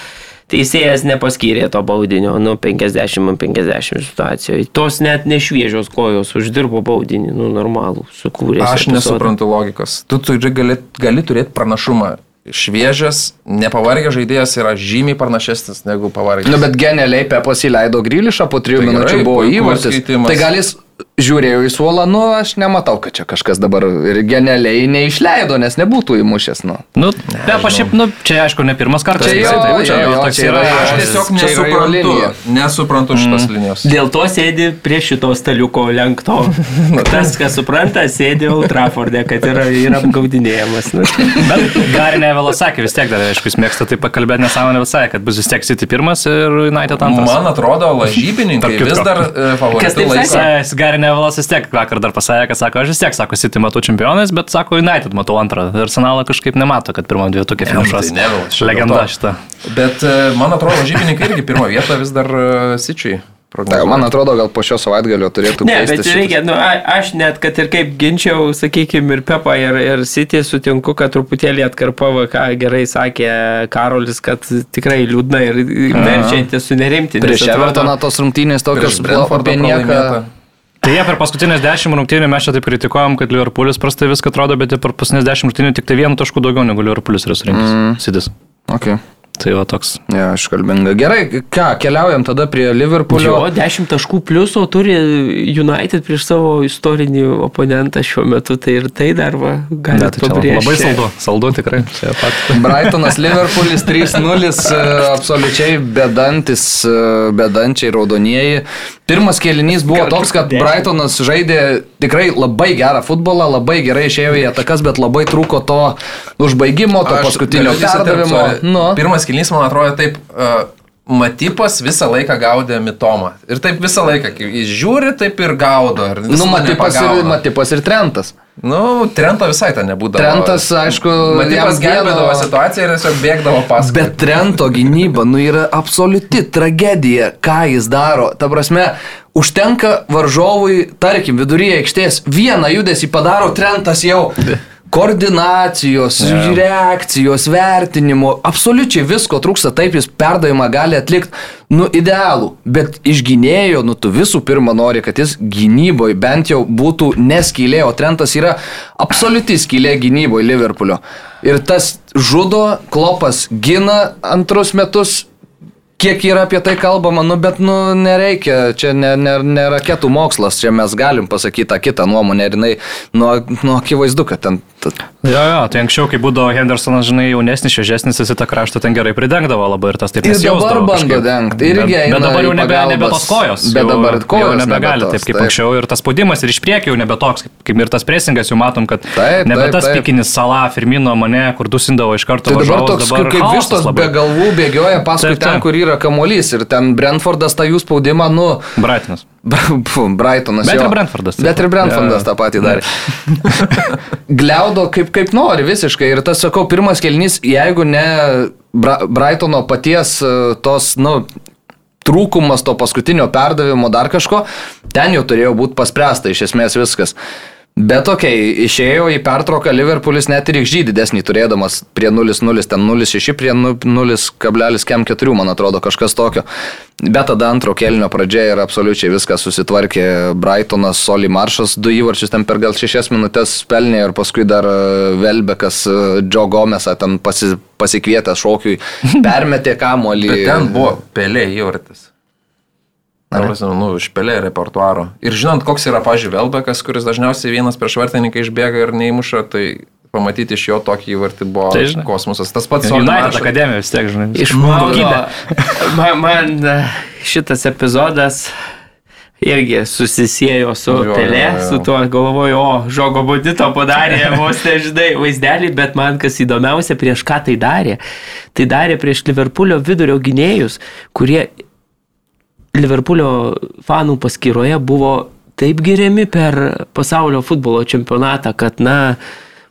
Speaker 4: Teisėjas nepaskyrė to baudinio, nu 50-50 situacijoje. Tos net nešviežios kojos uždirbo baudinį, nu normalų, sukūrė.
Speaker 3: Aš nesuprantu logikos. Tu turi gali, gali turėti pranašumą. Šviežias, nepavargęs žaidėjas yra žymiai pranašesnis negu pavargęs.
Speaker 1: Nu, bet genialiai Pepas įleido Grilišą, po trijų
Speaker 3: Tai
Speaker 1: minučių
Speaker 3: gerai,
Speaker 1: buvo įvartis. Tai gal jis žiūrėjau į suolą, nu, aš nematau, kad čia kažkas dabar ir genialiai neišleido, nes nebūtų įmušęs, nu.
Speaker 2: Nu, be, aš šiaip, nu, čia aišku, ne pirmas kartas.
Speaker 1: Čia
Speaker 2: taip,
Speaker 1: jo, jo,
Speaker 2: toks
Speaker 1: čia yra-
Speaker 3: Aš tiesiog
Speaker 1: Čia
Speaker 3: nesuprantu,
Speaker 1: linija.
Speaker 3: nesuprantu šitos linijos.
Speaker 4: Dėl to sėdi prie šito staliuko lenkto. Tas, kas supranta, sėdi Ultraforde, kad yra, yra apgaudinėjamas. Nu.
Speaker 2: Bet Garinė Vėlas sakė vis tiek dar, aišku, jis mėgsta taip pakalbėti nesąmonę visai, kad bus vis tiek City pirmas ir United antras.
Speaker 3: Man atrodo, lažybininkai vis dar e,
Speaker 4: taip
Speaker 3: laiko.
Speaker 2: Vėlas vis tiek vakar dar pasakė, kad sako, aš vis tiek, sako, City matau čempionais, bet sako, United matau antrą. Arsenalą kažkaip nemato, kad pirmą dviejų tokia
Speaker 3: Ne,
Speaker 2: finišuos.
Speaker 3: tai dėl
Speaker 2: Legenda
Speaker 3: to.
Speaker 2: šita.
Speaker 3: Bet e, man atrodo, lažybininkai irgi pirmą vietą vis dar e, Sičiui.
Speaker 1: Tai, man atrodo, gal po šio savaitgalio turėtų
Speaker 4: Ne, bet reikia, nu, a, aš net, kad ir kaip ginčiau, sakykime, ir Pepa, ir, ir City sutinku, kad truputėlį atkarpavo, ką gerai sakė Karolis, kad tikrai liūdna ir verčianti sunerimti.
Speaker 1: Prieš Evertoną tos rungtynės tokios nieką.
Speaker 3: pralaimėta.
Speaker 2: Tai jie per paskutinės dešimt rungtynių mes čia taip kritikuojam, kad Liverpoolis prastai viską atrodo, bet per paskutinės dešimt rungtynių tik tai vienu tašku daugiau negu Liverpoolis yra surinkęs. Mm. Sidis.
Speaker 1: Okay.
Speaker 2: Tai va toks.
Speaker 1: Ja, iškalbinga. Gerai, ką, keliaujam tada prie Liverpoolio.
Speaker 4: Jo, 10 taškų plius, o turi United prieš savo istorinį oponentą šiuo metu, tai ir tai dar va, gali
Speaker 2: Ne, tai labai saldu, saldu tikrai.
Speaker 1: Brightonas Liverpoolis 3-0, e, absoliučiai bedantis, e, bedančiai raudonieji. Pirmas kėlinys buvo toks, kad Brightonas žaidė tikrai labai gerą futbolą, labai gerai išėjo į atakas, bet labai trūko to užbaigimo, to
Speaker 3: Aš
Speaker 1: paskutinio perdavimo. Nu,
Speaker 3: Pirmas kilnys, man atrodo, taip. Uh, Matipas visą laiką gaudė mitomą. Ir taip visą laiką, kai jis žiūri, taip ir gaudo. Ir
Speaker 1: nu Matipas, ir. Matipas ir Trentas.
Speaker 3: Nu, Trento visai ten nebūdavo.
Speaker 1: Trentas, aišku,
Speaker 3: Matipas gelbėdavo
Speaker 1: vieno-
Speaker 3: situaciją ir tiesiog bėgdavo paskui.
Speaker 1: Bet Trento gynyba, nu, yra absoliuti tragedija, ką jis daro. Ta prasme, užtenka varžovui, tarkim, viduryje aikštės, vieną judesį padaro Trentas jau. Koordinacijos,
Speaker 2: Jo.
Speaker 1: reakcijos, vertinimo, absoliučiai visko trūksta, taip jis perdavimą gali atlikti, nu, idealų, bet iš gynėjo, nu, tu visų pirma nori, kad jis gynyboje bent jau būtų neskylė, o Trentas yra absoliuti skylė gynyboje Liverpoolio. Ir tas žudo, klopas gina antrus metus. Kiek yra apie tai kalbama, nu bet nu nereikia, čia ne, ne, ne raketų mokslas, čia mes galim pasakyti tą kitą nuomonę ir jinai, nu, nu akivaizdu, kad ten...
Speaker 2: Jo, jo, tai anksčiau, kai būdavo Hendersonas, žinai, jaunesnis, šviežesnis, jis į tą kraštą ten gerai pridengdavo labai ir tas taip
Speaker 1: Ir
Speaker 2: nesijausdavo
Speaker 1: dabar bando dengti, irgi
Speaker 2: Bet, bet dabar jau nebe, nebe tos kojos.
Speaker 1: Bet
Speaker 2: jau-
Speaker 1: dabar kojos
Speaker 2: jau nebegali
Speaker 1: nebe
Speaker 2: taip kaip
Speaker 1: taip.
Speaker 2: anksčiau ir tas spaudimas ir iš priekio jau nebe toks, kaip, ir tas presingas, jau matom, kad
Speaker 1: Taip,
Speaker 2: nebe
Speaker 1: taip,
Speaker 2: tas
Speaker 1: taip.
Speaker 2: pikinis sala, Firmino mane, kur dusindavo iš karto.
Speaker 1: Tai dabar
Speaker 2: varžovus,
Speaker 1: toks kaip, kaip vištos be galvų bėgioja paskui
Speaker 2: Taip,
Speaker 1: ten,
Speaker 2: taip.
Speaker 1: kur yra kamuolys ir ten Brentfordas tą jų spaudimą, nu...
Speaker 2: Brightonas.
Speaker 1: Pfu, Brightonas.
Speaker 2: Bet
Speaker 1: jo.
Speaker 2: ir Brentfordas.
Speaker 1: Bet ir Brentfordas
Speaker 2: Jo.
Speaker 1: tą patį darė. Gliaudo kaip, kaip nori visiškai. Ir tas, sakau, pirmas kelnys, jeigu ne Bra Brightono paties e, tos, nu, trūkumas to paskutinio perdavimo dar kažko, ten jau turėjo būti paspręsta iš esmės viskas. Bet okei, okay, išėjo į pertrauką Liverpoolis net ir XG didesnį turėdamas prie 0-0, ten 0-6 prie 0,4, man atrodo, kažkas tokio. Bet tada antro kelnio pradžia ir absoliučiai viskas susitvarkė. Brightonas, Soli Maršas, du įvarčius ten per gal šešias minutės pelnė ir paskui dar e, Velbekas, e, Joe Gomesą ten pasi, pasikvietęs šokiui, permetė kamuolį.
Speaker 3: Bet ten buvo pelė įvartis. Prasme, nu, iš pelė repertuaro. Ir žinant, koks yra, pažiūrėjau, Velbekas, kuris dažniausiai vienas prieš vartininką išbėga ir neįmuša, tai pamatyti iš jo tokį įvartį buvo
Speaker 2: Tai žinai.
Speaker 3: kosmosas. Tas pats
Speaker 2: United
Speaker 3: Maršas-
Speaker 2: akademija vis tiek, žinai.
Speaker 4: Iš
Speaker 2: kokybė.
Speaker 4: man, man e, šitas epizodas irgi susisiejo su
Speaker 3: Jo, jo,
Speaker 4: Pelė,
Speaker 3: jo.
Speaker 4: su tuo galvoju, o, žogo budito padarė, vos nežinai, vaizdelį, bet man kas įdomiausia, prieš ką tai darė. Tai darė prieš Liverpoolio vidurio gynėjus, kurie Liverpoolio fanų paskyroje buvo taip geriami per pasaulio futbolo čempionatą, kad, na,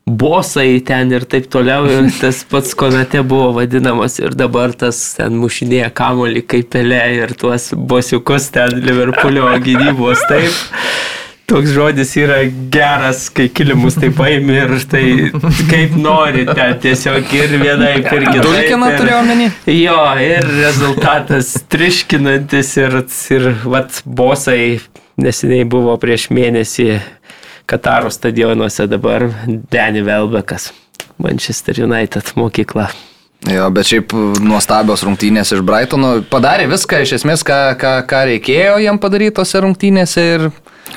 Speaker 4: bosai ten ir taip toliau, ir tas pats konate buvo vadinamas ir dabar tas ten mušinėja kamolį kaip pelė ir tuos bosiukus ten Liverpoolio gynybos taip. Toks žodis yra geras, kai kilimus taip paimi ir tai kaip nori ten tiesiog ir vienai ir kitaip.
Speaker 1: Dulkina turėjo omeny?
Speaker 4: Jo, ir rezultatas triškinantis ir, ir vat, bosai neseniai buvo prieš mėnesį Kataro stadionuose dabar Danny Velbekas, Manchester United mokykla.
Speaker 1: Jo, bet šiaip nuostabios rungtynės iš Brightono. Padarė viską iš esmės, ką, ką, ką reikėjo jam padaryti tose rungtynėse ir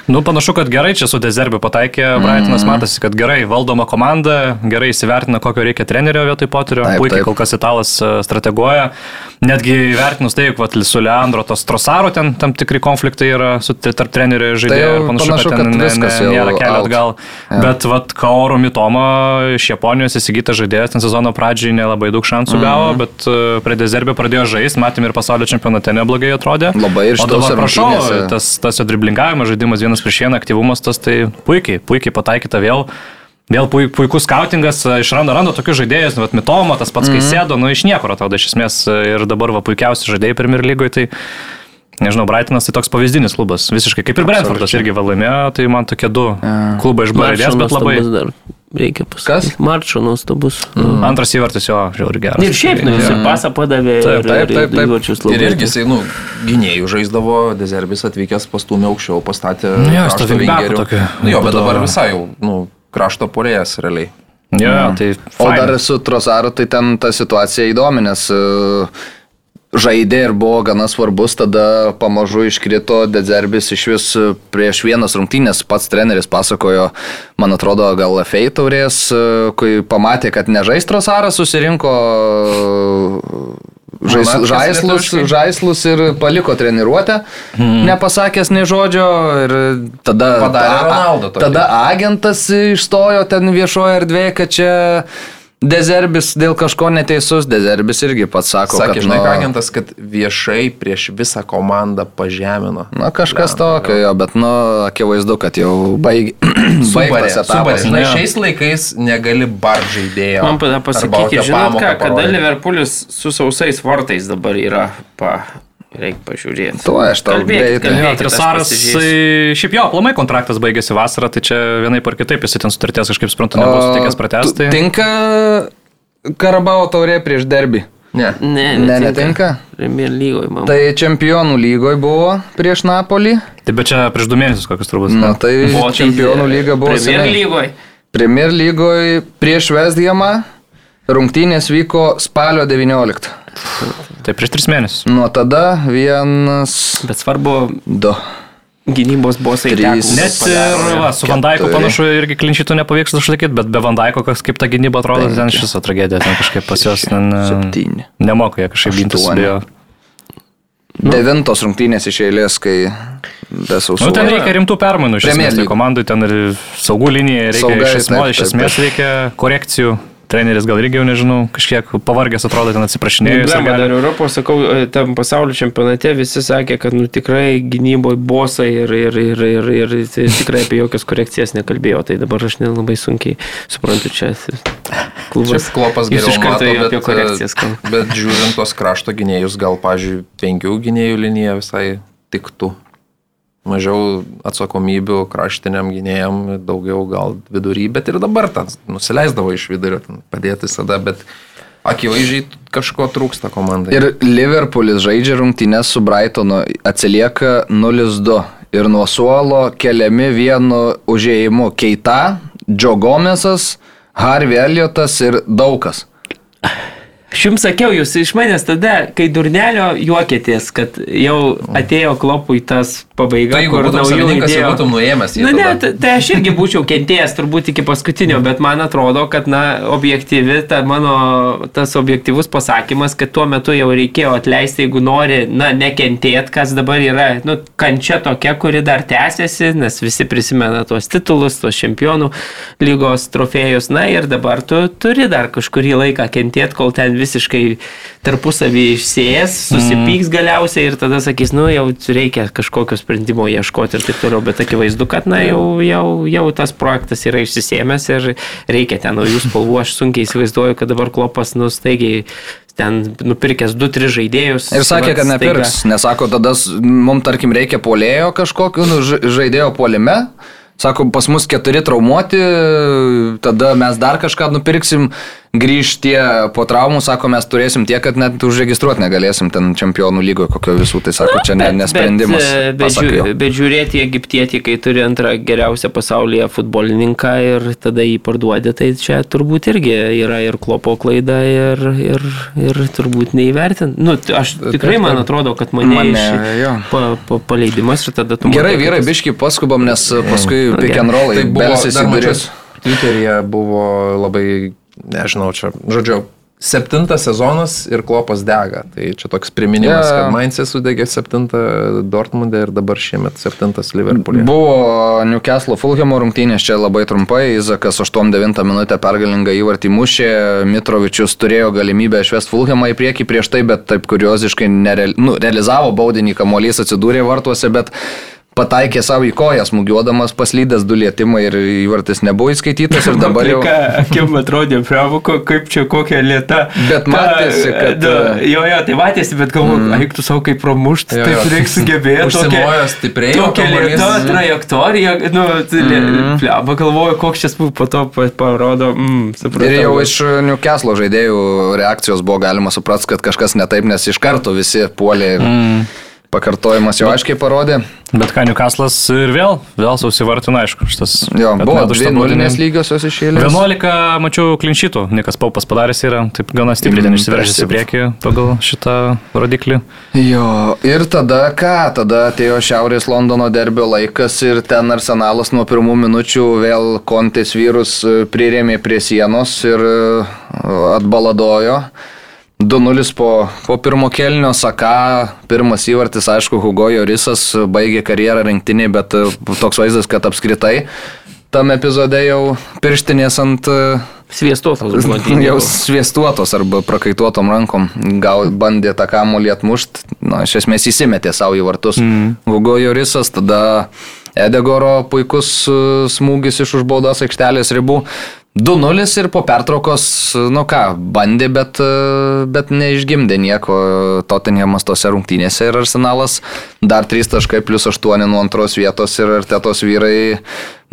Speaker 2: Nu, panašu, kad gerai čia su Dezerbiu pataikė. Brightonas matosi, kad gerai valdoma komanda, gerai įsivertina, kokio reikia trenerio vietoj poterio.
Speaker 1: Taip,
Speaker 2: Puikiai
Speaker 1: taip.
Speaker 2: kol kas italas e, strateguoja. Netgi įvertinus tai, kad su Leandro tos Trosaro ten tam tikri konfliktai yra su, tarp trenerio ir žaidėjo. ir panašu,
Speaker 1: panašu,
Speaker 2: kad ten
Speaker 1: kad
Speaker 2: ne, ne, nėra kelio atgal.
Speaker 1: Jo.
Speaker 2: Bet vat Kaoro Mitoma iš Japonijos įsigytas žaidėjas, ten sezono pradžiai nelabai daug šansų
Speaker 1: Mhm.
Speaker 2: gavo, bet e, prie Dezerbio pradėjo žaisti, matėm ir pasaulio čempionate neblogai atrodė.
Speaker 1: Labai ir
Speaker 2: O dabar prašau, tas, tas jo driblingavimas, žaidimas vienas prieš vieną, aktyvumas tas tai puikiai, puikiai pataikyta vėl. Vėl pui- puikus skautingas, išranda, randa tokius žaidėjus, nu, vat Mitomo, tas pats, kai
Speaker 1: Mhm.
Speaker 2: sėdo, nu iš niekur atrodo iš esmės ir dabar va puikiausi žaidėjai Premier lygoje, tai nežinau, Brightonas tai toks pavyzdinis klubas, visiškai kaip ir Brentfordas irgi vėl laimėjo, tai man tokie du klubai iš Baradės, bet labai...
Speaker 4: dar reikia pasakyti.
Speaker 1: Kas?
Speaker 4: Marčo nuostabus.
Speaker 2: Mm. Antras įvartis jo, žiauri geras.
Speaker 4: Ir šiaip, nu, jis ir pasą padavė.
Speaker 2: Taip,
Speaker 4: ir-
Speaker 1: taip,
Speaker 4: ir-
Speaker 1: taip,
Speaker 4: ir
Speaker 1: taip.
Speaker 4: įvarčius
Speaker 3: Ir
Speaker 4: labai.
Speaker 3: irgi jisai, nu, gynėjų žaisdavo, Dezerbis atvykęs pastumė aukščiau, pastatė...
Speaker 2: Nu jo, jis to tokio
Speaker 3: Nu jo, bet dabar visai jau, nu, krašto polėjas realiai.
Speaker 2: Jo, jo, tai
Speaker 1: O
Speaker 2: faina.
Speaker 1: dar su Trosaru, tai ten ta situacija įdomi, nes e, žaidė ir buvo gana svarbus, tada pamažu iškrito Dezervis iš vis prieš vienas rungtynės, pats treneris pasakojo, man atrodo, gal FA taurės, kai pamatė, kad nežais Trosaras, susirinko žais, žaislus, žaislus ir paliko treniruotę, nepasakęs nei žodžio ir tada, a- tada agentas išstojo ten viešoje erdvėje, kad čia Dezerbis dėl kažko neteisus, Dezerbis irgi pats sako,
Speaker 3: Sakė,
Speaker 1: kad
Speaker 3: žinai,
Speaker 1: nu,
Speaker 3: agentas, kad viešai prieš visą komandą pažemino.
Speaker 1: Na, kažkas tokio, jo, bet, nu, akivaizdu, kad jau baig...
Speaker 3: Subarė,
Speaker 1: baigtas etapas.
Speaker 2: Jo.
Speaker 3: šiais laikais negali bar žaidėjo.
Speaker 4: Man pada pasakykit, žinot ką, kada. Liverpoolis su sausais vartais dabar yra, pa, reikia pažiūrėti.
Speaker 1: Tuo aš tau.
Speaker 2: Jo,
Speaker 4: aš
Speaker 2: Tresaras, šiaip jo, aplamai kontraktas baigėsi vasarą, tai čia vienaip ar kitaip jis ten sutarties kažkaip suprantu, nebuvo sutikęs
Speaker 1: tu-
Speaker 2: pratesti.
Speaker 1: Tinka Karabao taurė prieš derbį.
Speaker 3: Ne.
Speaker 4: Ne,
Speaker 1: Ne, netinka.
Speaker 4: Premier lygoje, man.
Speaker 1: Tai čempionų lygoje buvo prieš Napolį.
Speaker 2: Tai bet čia prieš du mėnesius kokius turbūt.
Speaker 1: Na, tai
Speaker 4: Buvo
Speaker 1: čempionų lyga buvo
Speaker 4: Premier lygoje.
Speaker 1: Premier lygoje prieš Westhamą rungtynės vyko spalio 19.
Speaker 2: Tai prieš tris mėnesius.
Speaker 1: Nuo tada vienas,
Speaker 4: Bet svarbu,
Speaker 1: du.
Speaker 4: gynybos bosai.
Speaker 2: Net ir va, su Vandaiku panašu irgi klinčytų nepavyks išlaikyti, bet be Vandaiko, kas kaip ta gynyba atrodo, ten
Speaker 1: Penki.
Speaker 2: iš viso tragedija, ten kažkaip pas juos ten, e,
Speaker 1: Septyni.
Speaker 2: nemoka jie kažkaip gintis bijo.
Speaker 1: Devintos rungtynės iš eilės, kai besausų.
Speaker 2: Nu, ten reikia rimtų permainų iš esmės, tai komandai ten ir saugų linija, reikia
Speaker 1: Saugai,
Speaker 2: iš, esmės,
Speaker 1: taip,
Speaker 2: iš
Speaker 1: taip,
Speaker 2: esmės
Speaker 1: taip.
Speaker 2: reikia korekcijų. Treneris gal irgi jau nežinau, kažkiek pavargęs atrodo, ten atsiprašinėjo.
Speaker 4: Blema, dar Europos, sakau, e, tam pasaulio čempionate visi sakė, kad nu, tikrai gynyboje bosai ir, ir, ir, ir, ir, ir tikrai apie jokias korekcijas nekalbėjo. Tai dabar aš nelabai sunkiai suprantu čia. Klubas.
Speaker 3: Šiaip klopas geriau
Speaker 4: karto
Speaker 3: mato,
Speaker 4: apie
Speaker 3: bet,
Speaker 4: korekcijas kalba.
Speaker 3: bet žiūrint tos krašto gynėjus, gal, pažiūrėjau, penkių gynėjų linija visai tiktų. Mažiau atsakomybių kraštiniam gynėjam, daugiau gal vidury, bet ir dabar ten nusileisdavo iš vidurio, padėti visada, bet akivaizdžiai kažko trūksta komandai.
Speaker 1: Ir Liverpoolis žaidžia rungtynės su Brightonu, atsilieka 0-2. Ir nuo suolo keliami vienu užėjimu Keita, Džo Gomesas, Harvey Elliotas ir Daukas.
Speaker 4: Aš jums sakiau, jūs iš manęs tada, kai durnelio juokėtės, kad jau atėjo klopui tas pabaiga,
Speaker 3: Tai
Speaker 4: kur naujų idėjų.
Speaker 3: būtum nuėmęs
Speaker 4: Na, ne, tai- aš irgi būčiau kentėjęs turbūt iki paskutinio, bet man atrodo, kad, na, objektyvi, ta mano, tas objektyvus pasakymas, kad tuo metu jau reikėjo atleisti, jeigu nori, na, nekentėt, kas dabar yra, nu, kančia tokia, kuri dar tęsiasi, nes visi prisimena tuos titulus, tuos čempionų lygos trofėjus, na, ir dabar tu turi dar kažkurį laiką kentėt, kol ten visiškai tarpusavį išsės, susipyks galiausiai ir tada sakys, nu, jau reikia kažkokio sprendimo ieškoti ir taip toliau, bet akivaizdu, kad, na, jau, jau, jau tas projektas yra išsisėmęs ir reikia ten naujų spalvų, aš sunkiai įsivaizduoju, kad dabar klopas nustaigiai ten nupirkęs 2-3 žaidėjus.
Speaker 1: Ir sakė, kad
Speaker 4: staiga-
Speaker 1: nepirks, nes sako, tada mums tarkim reikia polėjo kažkokio, nu, ža- žaidėjo polime. Sako, pas mus keturi traumuoti, tada mes dar kažką nupirksim, grįž tie po traumų, sako, mes turėsim tiek, kad net užregistruoti negalėsim ten čempionų lygoje kokio visų, tai sako, čia ne,
Speaker 4: Bet-
Speaker 1: nesprendimas.
Speaker 4: Bet, bet,
Speaker 1: pasak jo.
Speaker 4: žiū, bet žiūrėti egiptietį, kai turi antrą geriausią pasaulyje futbolininką ir tada jį parduodi, tai čia turbūt irgi yra ir klopo klaida ir, ir, ir turbūt neįvertint. Nu, aš tikrai man atrodo, kad mane,
Speaker 1: Mane,
Speaker 4: iš, pa, pa, paleidimas ir tada tu...
Speaker 1: Gerai, vyrai, biški paskubam, nes paskui
Speaker 4: Nu,
Speaker 1: pick and rollai
Speaker 3: Tai buvo,
Speaker 1: belsis
Speaker 3: Twitteryje buvo labai, nežinau, čia, žodžiu, septintas sezonas ir klopas dega. Tai čia toks priminimas,
Speaker 1: Jo.
Speaker 3: kad Mainzė sudegė septintą Dortmunde ir dabar šiemet septintas Liverpool'e.
Speaker 1: Buvo Newcastle Fulhamo rungtynės čia labai trumpai, Izakas 8-9 minutę pergalingą įvartį mušė, Mitrovičius turėjo galimybę išvesti Fulhamą į priekį prieš tai, bet taip kurioziškai nereal, nu, realizavo baudinį, kamuolys atsidūrė vartuose, bet pataikė savo į koją, smūgiuodamas paslydęs du lietimai ir įvartis nebuvo įskaitytas ir dabar jau...
Speaker 4: Ką, akim atrodė, pravo, kaip čia kokia lieta.
Speaker 1: Bet matėsi, kad-
Speaker 4: Da, jo, jo, tai matėsi, bet galvoju, mm. eik tu savo kaip pramušti,
Speaker 3: Jo,
Speaker 4: taip
Speaker 3: jo.
Speaker 4: reikia sugebėti.
Speaker 3: Užsimojo stipriai,
Speaker 4: Tokia lieta trajektorija, nu, mm. pleba, galvoju, koks šis po to pa- parodo, mm, supratau.
Speaker 1: Ir jau iš Newcastle žaidėjų reakcijos buvo galima suprasti, kad kažkas ne taip, nes iš karto visi puolė ir mm. Pakartojimas jau aiškiai parodė.
Speaker 2: Bet ką, Newcastle'as ir vėl, vėl susivartino, aišku, šitas.
Speaker 1: Jo, buvo
Speaker 2: šitą
Speaker 1: nulinės
Speaker 2: baudinį.
Speaker 1: lygiosios išėlės.
Speaker 2: 11, mačiau, klinšytų, Nikas Paupas padaręs yra, taip gana stipriai ten išsiveržęs į priekį pagal šitą rodiklį.
Speaker 1: Jo, ir tada ką, tada atėjo Šiaurės Londono derbio laikas ir ten arsenalas nuo pirmų minučių vėl kontės vyrus e, prirėmė prie sienos ir e, atbaladojo. 2-0 po, po pirmo kelnio Saka, pirmas įvartis, aišku, Hugo Jorisas baigė karjerą rinktinį, bet e, toks vaizdas, kad apskritai tam epizode jau pirštinės ant e,
Speaker 4: Sviestotas
Speaker 1: Jau
Speaker 4: žmonės.
Speaker 1: sviestuotos arba prakaituotom rankom gal bandė tą kamulį atmušt, na, iš esmės įsimetė savo į vartus. Mm. Hugo Jorisas, tada Edegoro puikus e, smūgis iš už baudos aikštelės ribų. 2-0 ir po pertraukos, nu ką, bandė, bet, bet neišgimdė nieko Tottenhamas tose rungtynėse ir Arsenalas dar 3 taškai plus 8 nuo antros vietos ir Artetos vyrai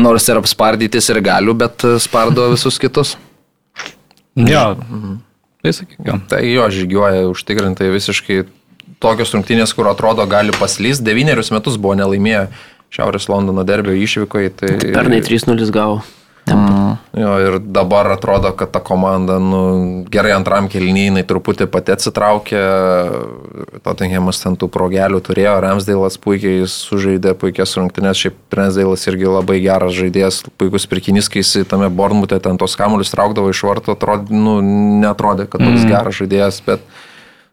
Speaker 1: nors ir apspardytis ir galių, bet spardo visus kitus.
Speaker 2: Jo, tai sakykim.
Speaker 3: Tai jo žygiuoja užtikrintai visiškai tokios rungtynės, kur atrodo gali paslyst. Devynerius metus buvo nelaimėję Šiaurės Londono derbio išvykoje. Tai...
Speaker 4: Pernai 3-0 gavo.
Speaker 3: Jo, ir dabar atrodo, kad ta komanda, nu, gerai antram kelnyje, truputį pati atsitraukė, Tottenhamas ten tų progelių turėjo, Ramsdailas puikiai sužaidė puikias rungtynės, šiaip Ramsdailas irgi labai geras žaidėjas, puikus pirkinys, kai jis tame Bornmute ten tos kamuolius traukdavo iš varto, atrodė, nu, netrodė, kad toks mm. geras žaidėjas, bet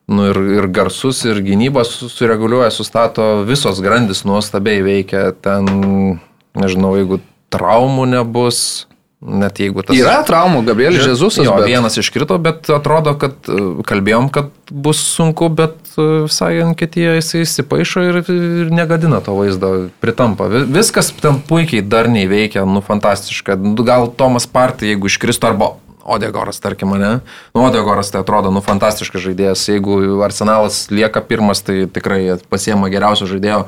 Speaker 3: nu, ir, ir garsus, ir gynybos sureguliuoja, sustato, visos grandis nuostabiai veikia, ten, nežinau, jeigu traumų nebus, net jeigu tas...
Speaker 1: Yra traumų, Gabrielis Jezusas.
Speaker 3: Jo,
Speaker 1: bet-
Speaker 3: vienas iškrito, bet atrodo, kad e, kalbėjom, kad bus sunku, bet e, visai ant kitie jisai įsipaišo ir, ir negadina to vaizdo, pritampa. Vi- Viskas ten puikiai darniai veikia, nu fantastiška. Nu, Gal Tomas Partį, jeigu iškristų, arba Odegoras, tarkim, ne? Nu, Odegoras tai atrodo, nu fantastiškas žaidėjas. Jeigu Arsenalas lieka pirmas, tai tikrai pasiema geriausio žaidėjo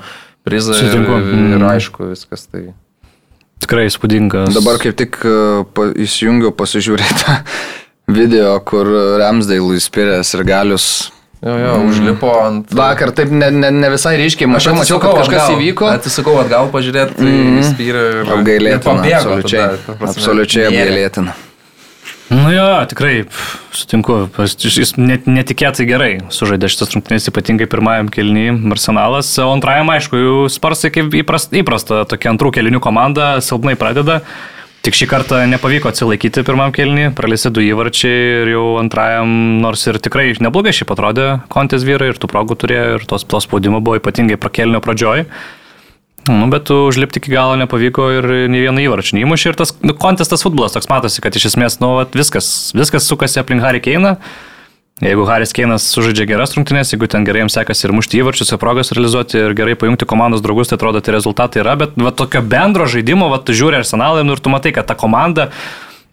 Speaker 3: prizą ir, ir
Speaker 2: Mm.
Speaker 3: aišku viskas. Tai...
Speaker 2: Tikrai įspūdingas.
Speaker 1: Dabar kaip tik e, įsijungiau pasižiūrėti tą video, kur Ramsdale'ui spiręs ir galius.
Speaker 3: Jo, jo, mm. užlipo ant...
Speaker 1: Vakar taip ne, ne, ne visai ryškiai mačiau, mačiau, kad kažkas
Speaker 3: atgal,
Speaker 1: įvyko.
Speaker 3: Atsisukau atgal pažiūrėti, mm. spyrė ir, ir
Speaker 1: Apgailėtina.
Speaker 3: pabėgo.
Speaker 1: Absoliučiai,
Speaker 3: tada,
Speaker 1: absoliučiai apgailėtina.
Speaker 2: Nu jo, tikrai sutinku, jis net, netikėtai gerai sužaidė šitas rungtynės, ypatingai pirmajam kelnyje Arsenalas, o antrajam, aišku, jau Sparsai kaip įprasta, įprasta tokia antrų kelinių komanda silpnai pradeda. Tik šį kartą nepavyko atsilaikyti pirmam kelniui, praleisi du įvarčiai ir jau antrajam, nors ir tikrai neblogai šiaip atrodė kontės vyrai ir tų progų turėjo ir tos, tos spaudimo buvo ypatingai prakelnio pradžioj. Nu, bet tu užlipti iki galo nepavyko ir nei vieno įvarčio neįmušė. Ir tas nu, kontestas futbolas toks matosi, kad iš esmės nu, vat, viskas, viskas sukasi aplink Harry Keiną. Jeigu Haris Keinas sužaidžia geras rungtynės, jeigu ten gerai jam sekasi ir mušti įvarčius, ir progas realizuoti ir gerai pajungti komandos draugus, tai atrodo, tai rezultatai yra, bet va, tokio bendro žaidimo, va, tu žiūri arsenalą nu, ir tu matai, kad ta komanda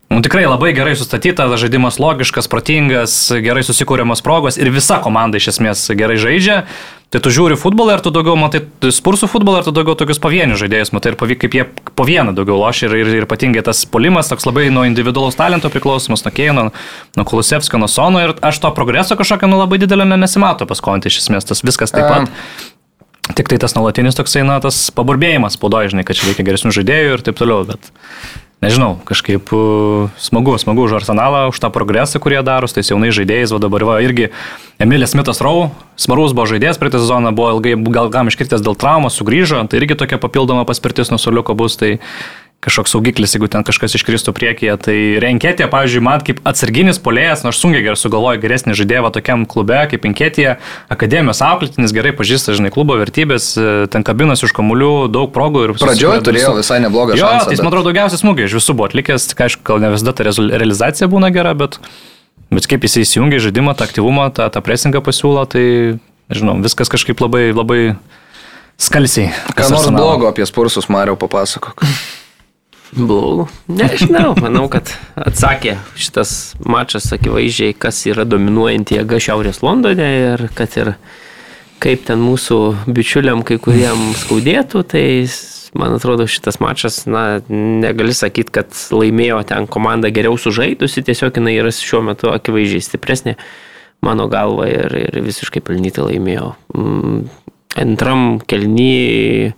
Speaker 2: Nu, tikrai labai gerai sustatyta, žaidimas logiškas, protingas, gerai susikūriamas progos ir visa komanda iš esmės gerai žaidžia. Tai tu žiūri futbolą ir tu daugiau matai spursų futbolą ir tu daugiau tokius pavienius žaidėjus matai ir pavy- kaip jie po vieną daugiau lošia ir, ir, ir ypatingai tas polimas toks labai nuo individualaus talento priklausomas, nuo Keino, nuo Kulusevskio, nuo Sono ir aš to progreso kažkokio nu, labai didelio ne- nesimato pas kontį iš esmės, tas viskas taip pat. Tik tai tas nuolatinis toksai, na, tas paburbėjimas spaudoje, žinai, kad čia reikia geresnių žaidėjų ir taip toliau, bet nežinau, kažkaip uh, smagu, smagu už Arsenalą, už tą progresą, kurie daro, su tais jaunais žaidėjais, o dabar va irgi Emilis Smithas Rau, smarus buvo žaidėjas, praeitą sezoną buvo ilgai, gal gam iškritęs dėl traumos, sugrįžo, tai irgi tokia papildoma paspirtis nuo soliuko bus, tai kažkoks saugiklis, jeigu ten kažkas iškristų priekyje. Tai renkėtė, pavyzdžiui, man kaip atsarginis polėjas, nors sunkiai gerai sugalvoja geresnį žaidėją tokiam klube kaip Inkėtė, akademijos auklėtinis gerai pažįsta, žinai, klubo vertybės, e, ten kabinas iš kamuolių, daug progų ir
Speaker 1: Pradžioj
Speaker 2: susikurė
Speaker 1: turėjo
Speaker 2: visų-
Speaker 1: visai neblogą
Speaker 2: Jo,
Speaker 1: šansą.
Speaker 2: tai jis, man
Speaker 1: bet-
Speaker 2: atrodo, daugiausiai smūgių iš visų buvo atlikęs, tik aišku, gal ne visada ta realizacija būna gera, bet, bet kaip jis įsijungia žaidimą, tą aktyvumą, tą, tą presingą pasiūlo, tai, nežinau, viskas kažkaip labai, labai skalsiai.
Speaker 1: Ką nors blogo apie spursus, Mariau, papasakok.
Speaker 4: Blogų. Nežinau, manau, kad atsakė šitas mačas akivaizdžiai, kas yra dominuojanti jėga Šiaurės Londone ir kad ir kaip ten mūsų bičiuliam kai kuriem skaudėtų, tai man atrodo šitas mačas, na, negali sakyti, kad laimėjo ten komanda geriau sužaidusi, tiesiog jinai yra šiuo metu akivaizdžiai stipresnė mano galva ir, ir visiškai pelnytai laimėjo. Mm, antram kelnyje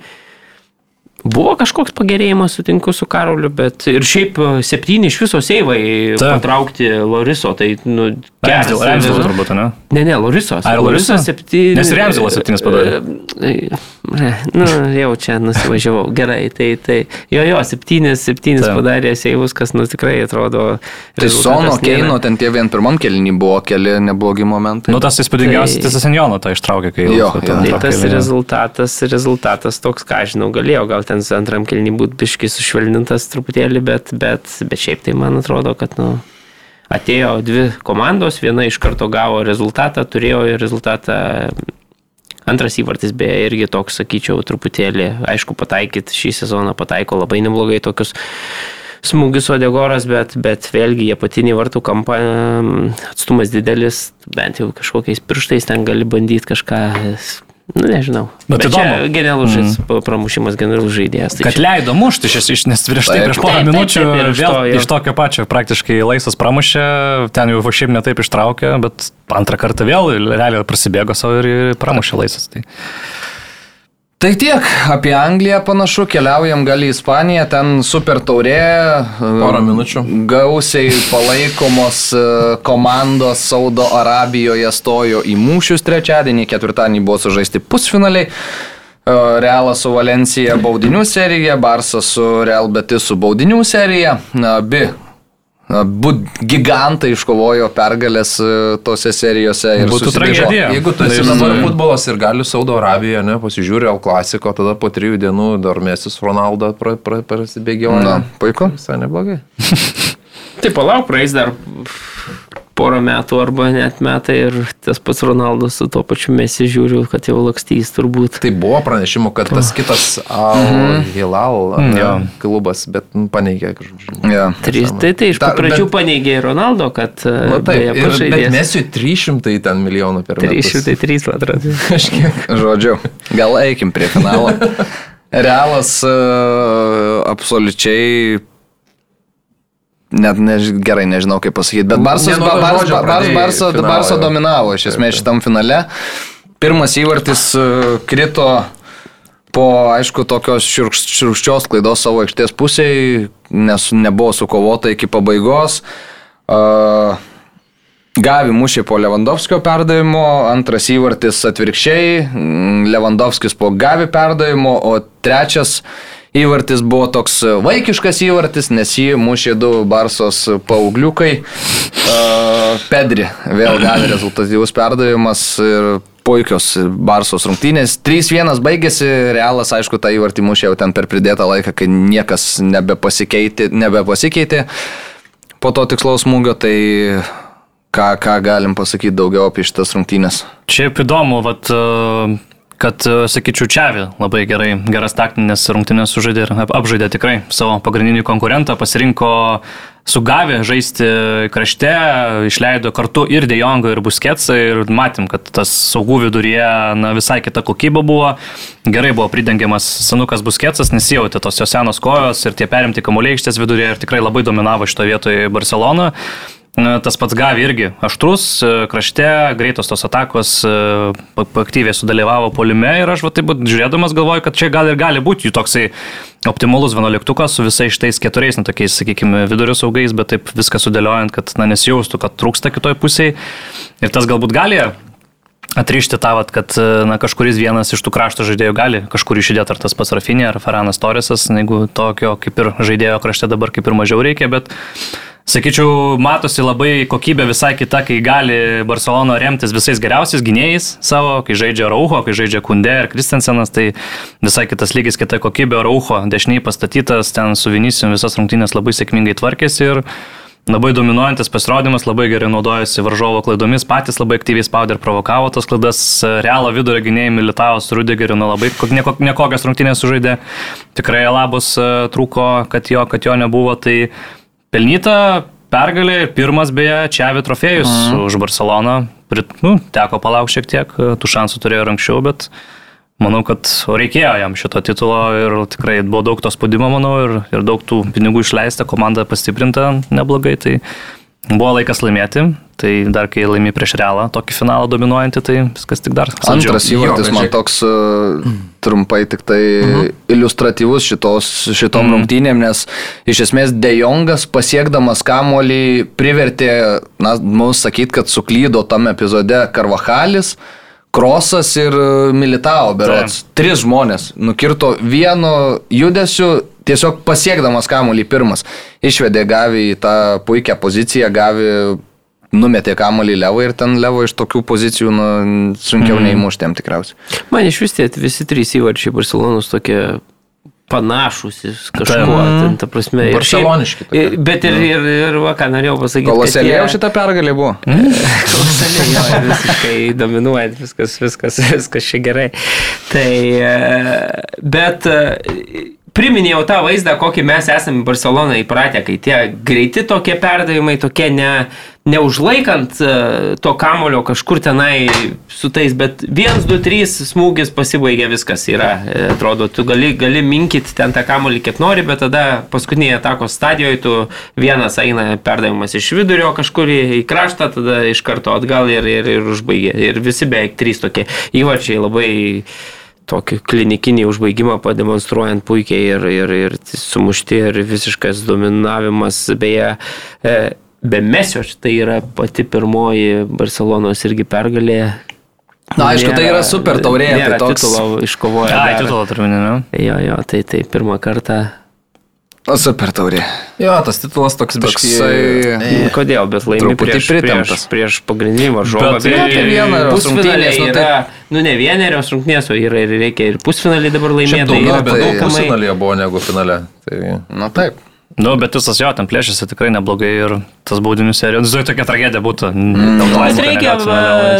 Speaker 4: Buvo kažkoks pagerėjimas, sutinku su Karoliu, bet ir šiaip e, septyni iš viso seivai
Speaker 2: Taip.
Speaker 4: patraukti Loriso, tai, nu,
Speaker 2: Remzil,
Speaker 4: geras.
Speaker 2: Remzil turbūt, ne?
Speaker 4: Ne, ne, Lorisos.
Speaker 2: Ar Loriso?
Speaker 4: Lorisos septyni.
Speaker 2: Nes Remzilas septynis padarė.
Speaker 4: E, Nu, jau čia nusivažiavau. Gerai, tai, tai jo, jo, septynis, septynis
Speaker 2: Taip.
Speaker 4: padarė seivus, kas, nu, tikrai atrodo.
Speaker 1: Tai Sono,
Speaker 4: nėra-
Speaker 1: Keino, ten tie vien pirmam kelnį buvo keli neblogi momentai.
Speaker 2: Nu, tas įspūdingiausias,
Speaker 4: Tai-
Speaker 2: tai Senjono tą ištraukė, kai
Speaker 1: Jo,
Speaker 2: jau-
Speaker 1: jo.
Speaker 2: ten
Speaker 4: Tai tas rezultatas, rezultatas toks, ką aš žinau, galėjo gal ten su antram kelnį būti biški sušvelnintas truputėlį, bet, bet, bet šiaip tai man atrodo, kad nu, atėjo dvi komandos, viena iš karto gavo rezultatą, turėjo rezultatą. Antras įvartis beje irgi toks, sakyčiau, truputėlį, aišku, pataikyt šį sezoną pataiko labai neblogai tokius smūgius Odegoras, bet, bet vėlgi jie patinį vartų kampą, atstumas didelis, bent jau kažkokiais pirštais ten gali bandyti kažką, nu nežinau.
Speaker 2: Bet
Speaker 4: čia
Speaker 2: įdomu.
Speaker 4: genialus mm. pramušimas, genialus žaidėjas. Tai
Speaker 2: Kad
Speaker 4: čia-
Speaker 2: leido mušti, šis, iš- nes prieš tai,
Speaker 1: Taip.
Speaker 2: prieš porą
Speaker 4: Taip, taip,
Speaker 2: minučių
Speaker 4: taip, iš
Speaker 2: vėl
Speaker 4: to, jo.
Speaker 2: iš tokio pačio praktiškai laisvas pramušė, ten jau šiaip netaip ištraukė, bet antrą kartą vėl realiai prasibėgo savo ir pramušė laisvas. Tai.
Speaker 1: Tai tiek apie Angliją panašu, keliaujam gal į Ispaniją, ten super taurė.
Speaker 3: Porą minučių.
Speaker 1: Gausiai palaikomos e, komandos Saudo Arabijoje stojo į mūšius trečiadienį, ketvirtadienį buvo sužaisti pusfinaliai. E, Realas su Valencija baudinių serija, Barsas su Real Betis su baudinių serija. Abi Abu gigantai iškovojo pergalės e, tose serijose. ir
Speaker 2: Būtų tragedija.
Speaker 3: Jeigu tu esi dabar futbolas ir gali Saudo Arabijoje, ne, pasižiūri Al klasiko, tada po trijų dienų dar Mesis Ronaldo pra, pra, prasibėgioja.
Speaker 1: Na, puiku.
Speaker 3: Visai neblogai.
Speaker 4: Tai palauk, praeis dar porą metų arba net metai ir tas pats Ronaldas su tuo pačiu mesi žiūriu, kad jau lakstys turbūt.
Speaker 3: Tai buvo pranešimų, kad tas kitas Al Hilal ar ne,
Speaker 2: Jo.
Speaker 3: klubas, bet nu, paneigė kažkaip.
Speaker 1: Ja.
Speaker 4: Trys, tai tai iš
Speaker 3: Ta-
Speaker 4: pradžių
Speaker 3: bet-
Speaker 4: paneigė Ronaldo, kad e,
Speaker 3: Na taip,
Speaker 4: beje,
Speaker 3: ir, bet. Mesiui 300 ten milijonų per metus.
Speaker 4: 303 man atrodo.
Speaker 3: Kažkiek.
Speaker 1: Žodžiu, gal eikim prie finalo. Realas uh, absoliučiai. Net než, gerai nežinau kaip pasakyti, bet
Speaker 3: nuo
Speaker 1: ba, Bars, Bars,
Speaker 3: pradėjai
Speaker 1: Barsa,
Speaker 3: finalą
Speaker 1: Barsa
Speaker 3: jau.
Speaker 1: dominavo iš esmės šitam finale. Pirmas įvartis uh, krito po, aišku, tokios šiurkš- šiurkščios klaidos savo aikštės pusėje, nes nebuvo sukovota iki pabaigos. Uh, Gavi mušė po Lewandowskio perdavimo, antras įvartis atvirkščiai, mm, Lewandowskis po Gavi perdavimo, o trečias įvartis buvo toks vaikiškas įvartis, nes jį mušė du Barsos paaugliukai. Uh, Pedri vėl gavė rezultatyvus perdavimas ir puikios Barsos rungtynės. 3-1 baigėsi, Realas aišku tą įvartį mušė jau ten per pridėtą laiką, kai niekas nebepasikeitė. nebepasikeitė po to tikslaus smūgio, tai ką, ką galim pasakyti daugiau apie šitas rungtynės.
Speaker 2: Šiaip įdomu, vat, e, kad, e, sakyčiau, Čiavi labai gerai, geras taktinės rungtynės sužaidė ir ap- apžaidė tikrai savo pagrindinį konkurentą, pasirinko sugavę žaisti krašte, išleido kartu ir Dejongą, ir Busketsą ir matėm, kad tas saugų viduryje na, visai kita kokybė buvo. Gerai buvo pridengiamas senukas Busketsas, nesijautė tos jo senos kojos ir tie perimti kamuoliai iš ties viduryje ir tikrai labai dominavo šito vietoje Barcelona. Tas pats Gavi irgi aštrus, e, krašte, greitos tos atakos, e, aktyviai sudalyvavo polime ir aš va taip vat žiūrėdamas galvoju, kad čia gal ir gali būti jų toksai optimalus vienuoliktukas su visais šitais keturiais, na tokiais, sakykime, vidurio saugais, bet taip viską sudėliojant, kad na, nesijaustų, kad trūksta kitoj pusėje. Ir tas galbūt gali atrišti tą, vat, kad na, kažkuris vienas iš tų krašto žaidėjų gali kažkur išėdėti, ar tas pats Rafinė, ar Feranas Torisas, jeigu tokio kaip ir žaidėjo krašte dabar kaip ir mažiau reikia, bet sakyčiau, matosi labai kokybė visai kita, kai gali Barcelona remtis visais geriausiais gynėjais savo, kai žaidžia Rauho, kai žaidžia Kunde ir Kristensenas, tai visai kitas lygis, kita kokybė. Rauho, dešiniai pastatytas, ten su Vinicijum visas rungtynės labai sėkmingai tvarkėsi ir Labai dominuojantis pasirodymas, labai gerai naudojasi varžovo klaidomis, patys labai aktyviai spaudė ir provokavo tas klaidas. Realo vidurio gynėjai Militavos, Rudegeriu, nu labai neko- nekokias rungtynės sužaidė. Tikrai labus e, trūko, kad jo, kad jo nebuvo. Tai pelnyta pergalė ir pirmas beje Čiavi trofėjus mhm. už Barceloną. Prit, nu, teko palaukti šiek tiek, e, tų šansų turėjo ir anksčiau, bet manau, kad reikėjo jam šito titulo ir tikrai buvo daug to spaudimo, manau, ir, ir daug tų pinigų išleista, komanda pastiprinta neblogai, tai buvo laikas laimėti. Tai dar kai laimi prieš realą tokį finalą dominuojantį, tai viskas tik dar. saldžiau.
Speaker 1: Antras įvartis man toks uh, trumpai tik tai iliustratyvus šitos, šitom mm. rungtynėm, nes iš esmės Dejongas pasiekdamas kamolį privertė, na, mums sakyti, kad suklydo tam epizode Karvahalis. Krosas ir e, Militao berots. Tris žmonės nukirto vienu judesiu, tiesiog pasiekdamas kamolį pirmas. Išvedė Gavi į tą puikią poziciją, Gavi numetė kamolį Levo ir ten Levo iš tokių pozicijų nu, sunkiau mm. neįmuštėm tikriausiai.
Speaker 4: Man iš vis tie visi trys įvarčiai Barcelonos tokie panašus kažkuo, ten, ta prasme.
Speaker 3: Barceloniški
Speaker 4: ir- Bet ir, ir, ir, va, ką norėjau pasakyti.
Speaker 1: Koloselėjau šitą pergalę buvo.
Speaker 4: Kolosaliai, jo, ir visiškai dominuojant, viskas, viskas, viskas čia gerai. Tai, e, bet e, priminėjau tą vaizdą, kokį mes esame Barceloną įpratę, kai tie greiti tokie perdavimai, tokie ne, neužlaikant e, to kamulio kažkur tenai su tais, bet 1, 2, 3 smūgis pasibaigia, viskas yra. E, Atrodo, tu gali, gali minkyti ten tą kamulį kiek nori, bet tada paskutinėje atakos stadijoje tu vienas eina perdavimas iš vidurio kažkur į, kraštą, tada iš karto atgal ir, ir, ir užbaigia. Ir visi beveik trys tokie įvarčiai labai tokį klinikinį užbaigimą pademonstruojant puikiai ir, ir, ir sumušti ir visiškas dominavimas. Beje, e, be mesio, tai yra pati pirmoji Barcelonos irgi pergalė.
Speaker 1: Na, aišku, tai yra super taurė, tai
Speaker 4: nėra
Speaker 1: toks-
Speaker 4: titulo iškovoja.
Speaker 2: Ai,
Speaker 4: dar.
Speaker 2: titulą turiu, ne?
Speaker 4: Jo, jo, tai tai pirmą kartą.
Speaker 1: O, super taurė.
Speaker 3: Jo, tas titulas toks biškai.
Speaker 1: Toksai...
Speaker 4: Kodėl, bet laimi
Speaker 1: Truputį
Speaker 4: prieš, prieš, prieš pagrindinį varžovą.
Speaker 2: Bet tai
Speaker 1: apie
Speaker 4: pusfinaliai
Speaker 1: rungtynės, nu,
Speaker 4: yra, nu ne vienerios rungtynės, o yra ir reikia ir pusfinalį dabar laimėti.
Speaker 3: Daugiau,
Speaker 4: yra
Speaker 3: bet daug pusfinalyje buvo negu finale. Tai...
Speaker 1: Na taip.
Speaker 2: Nu, bet visas jo, ten plėšėsi tikrai neblogai ir tas baudinių serijos. Nu, tokia tragedija būtų. Mm,
Speaker 4: Bet reikia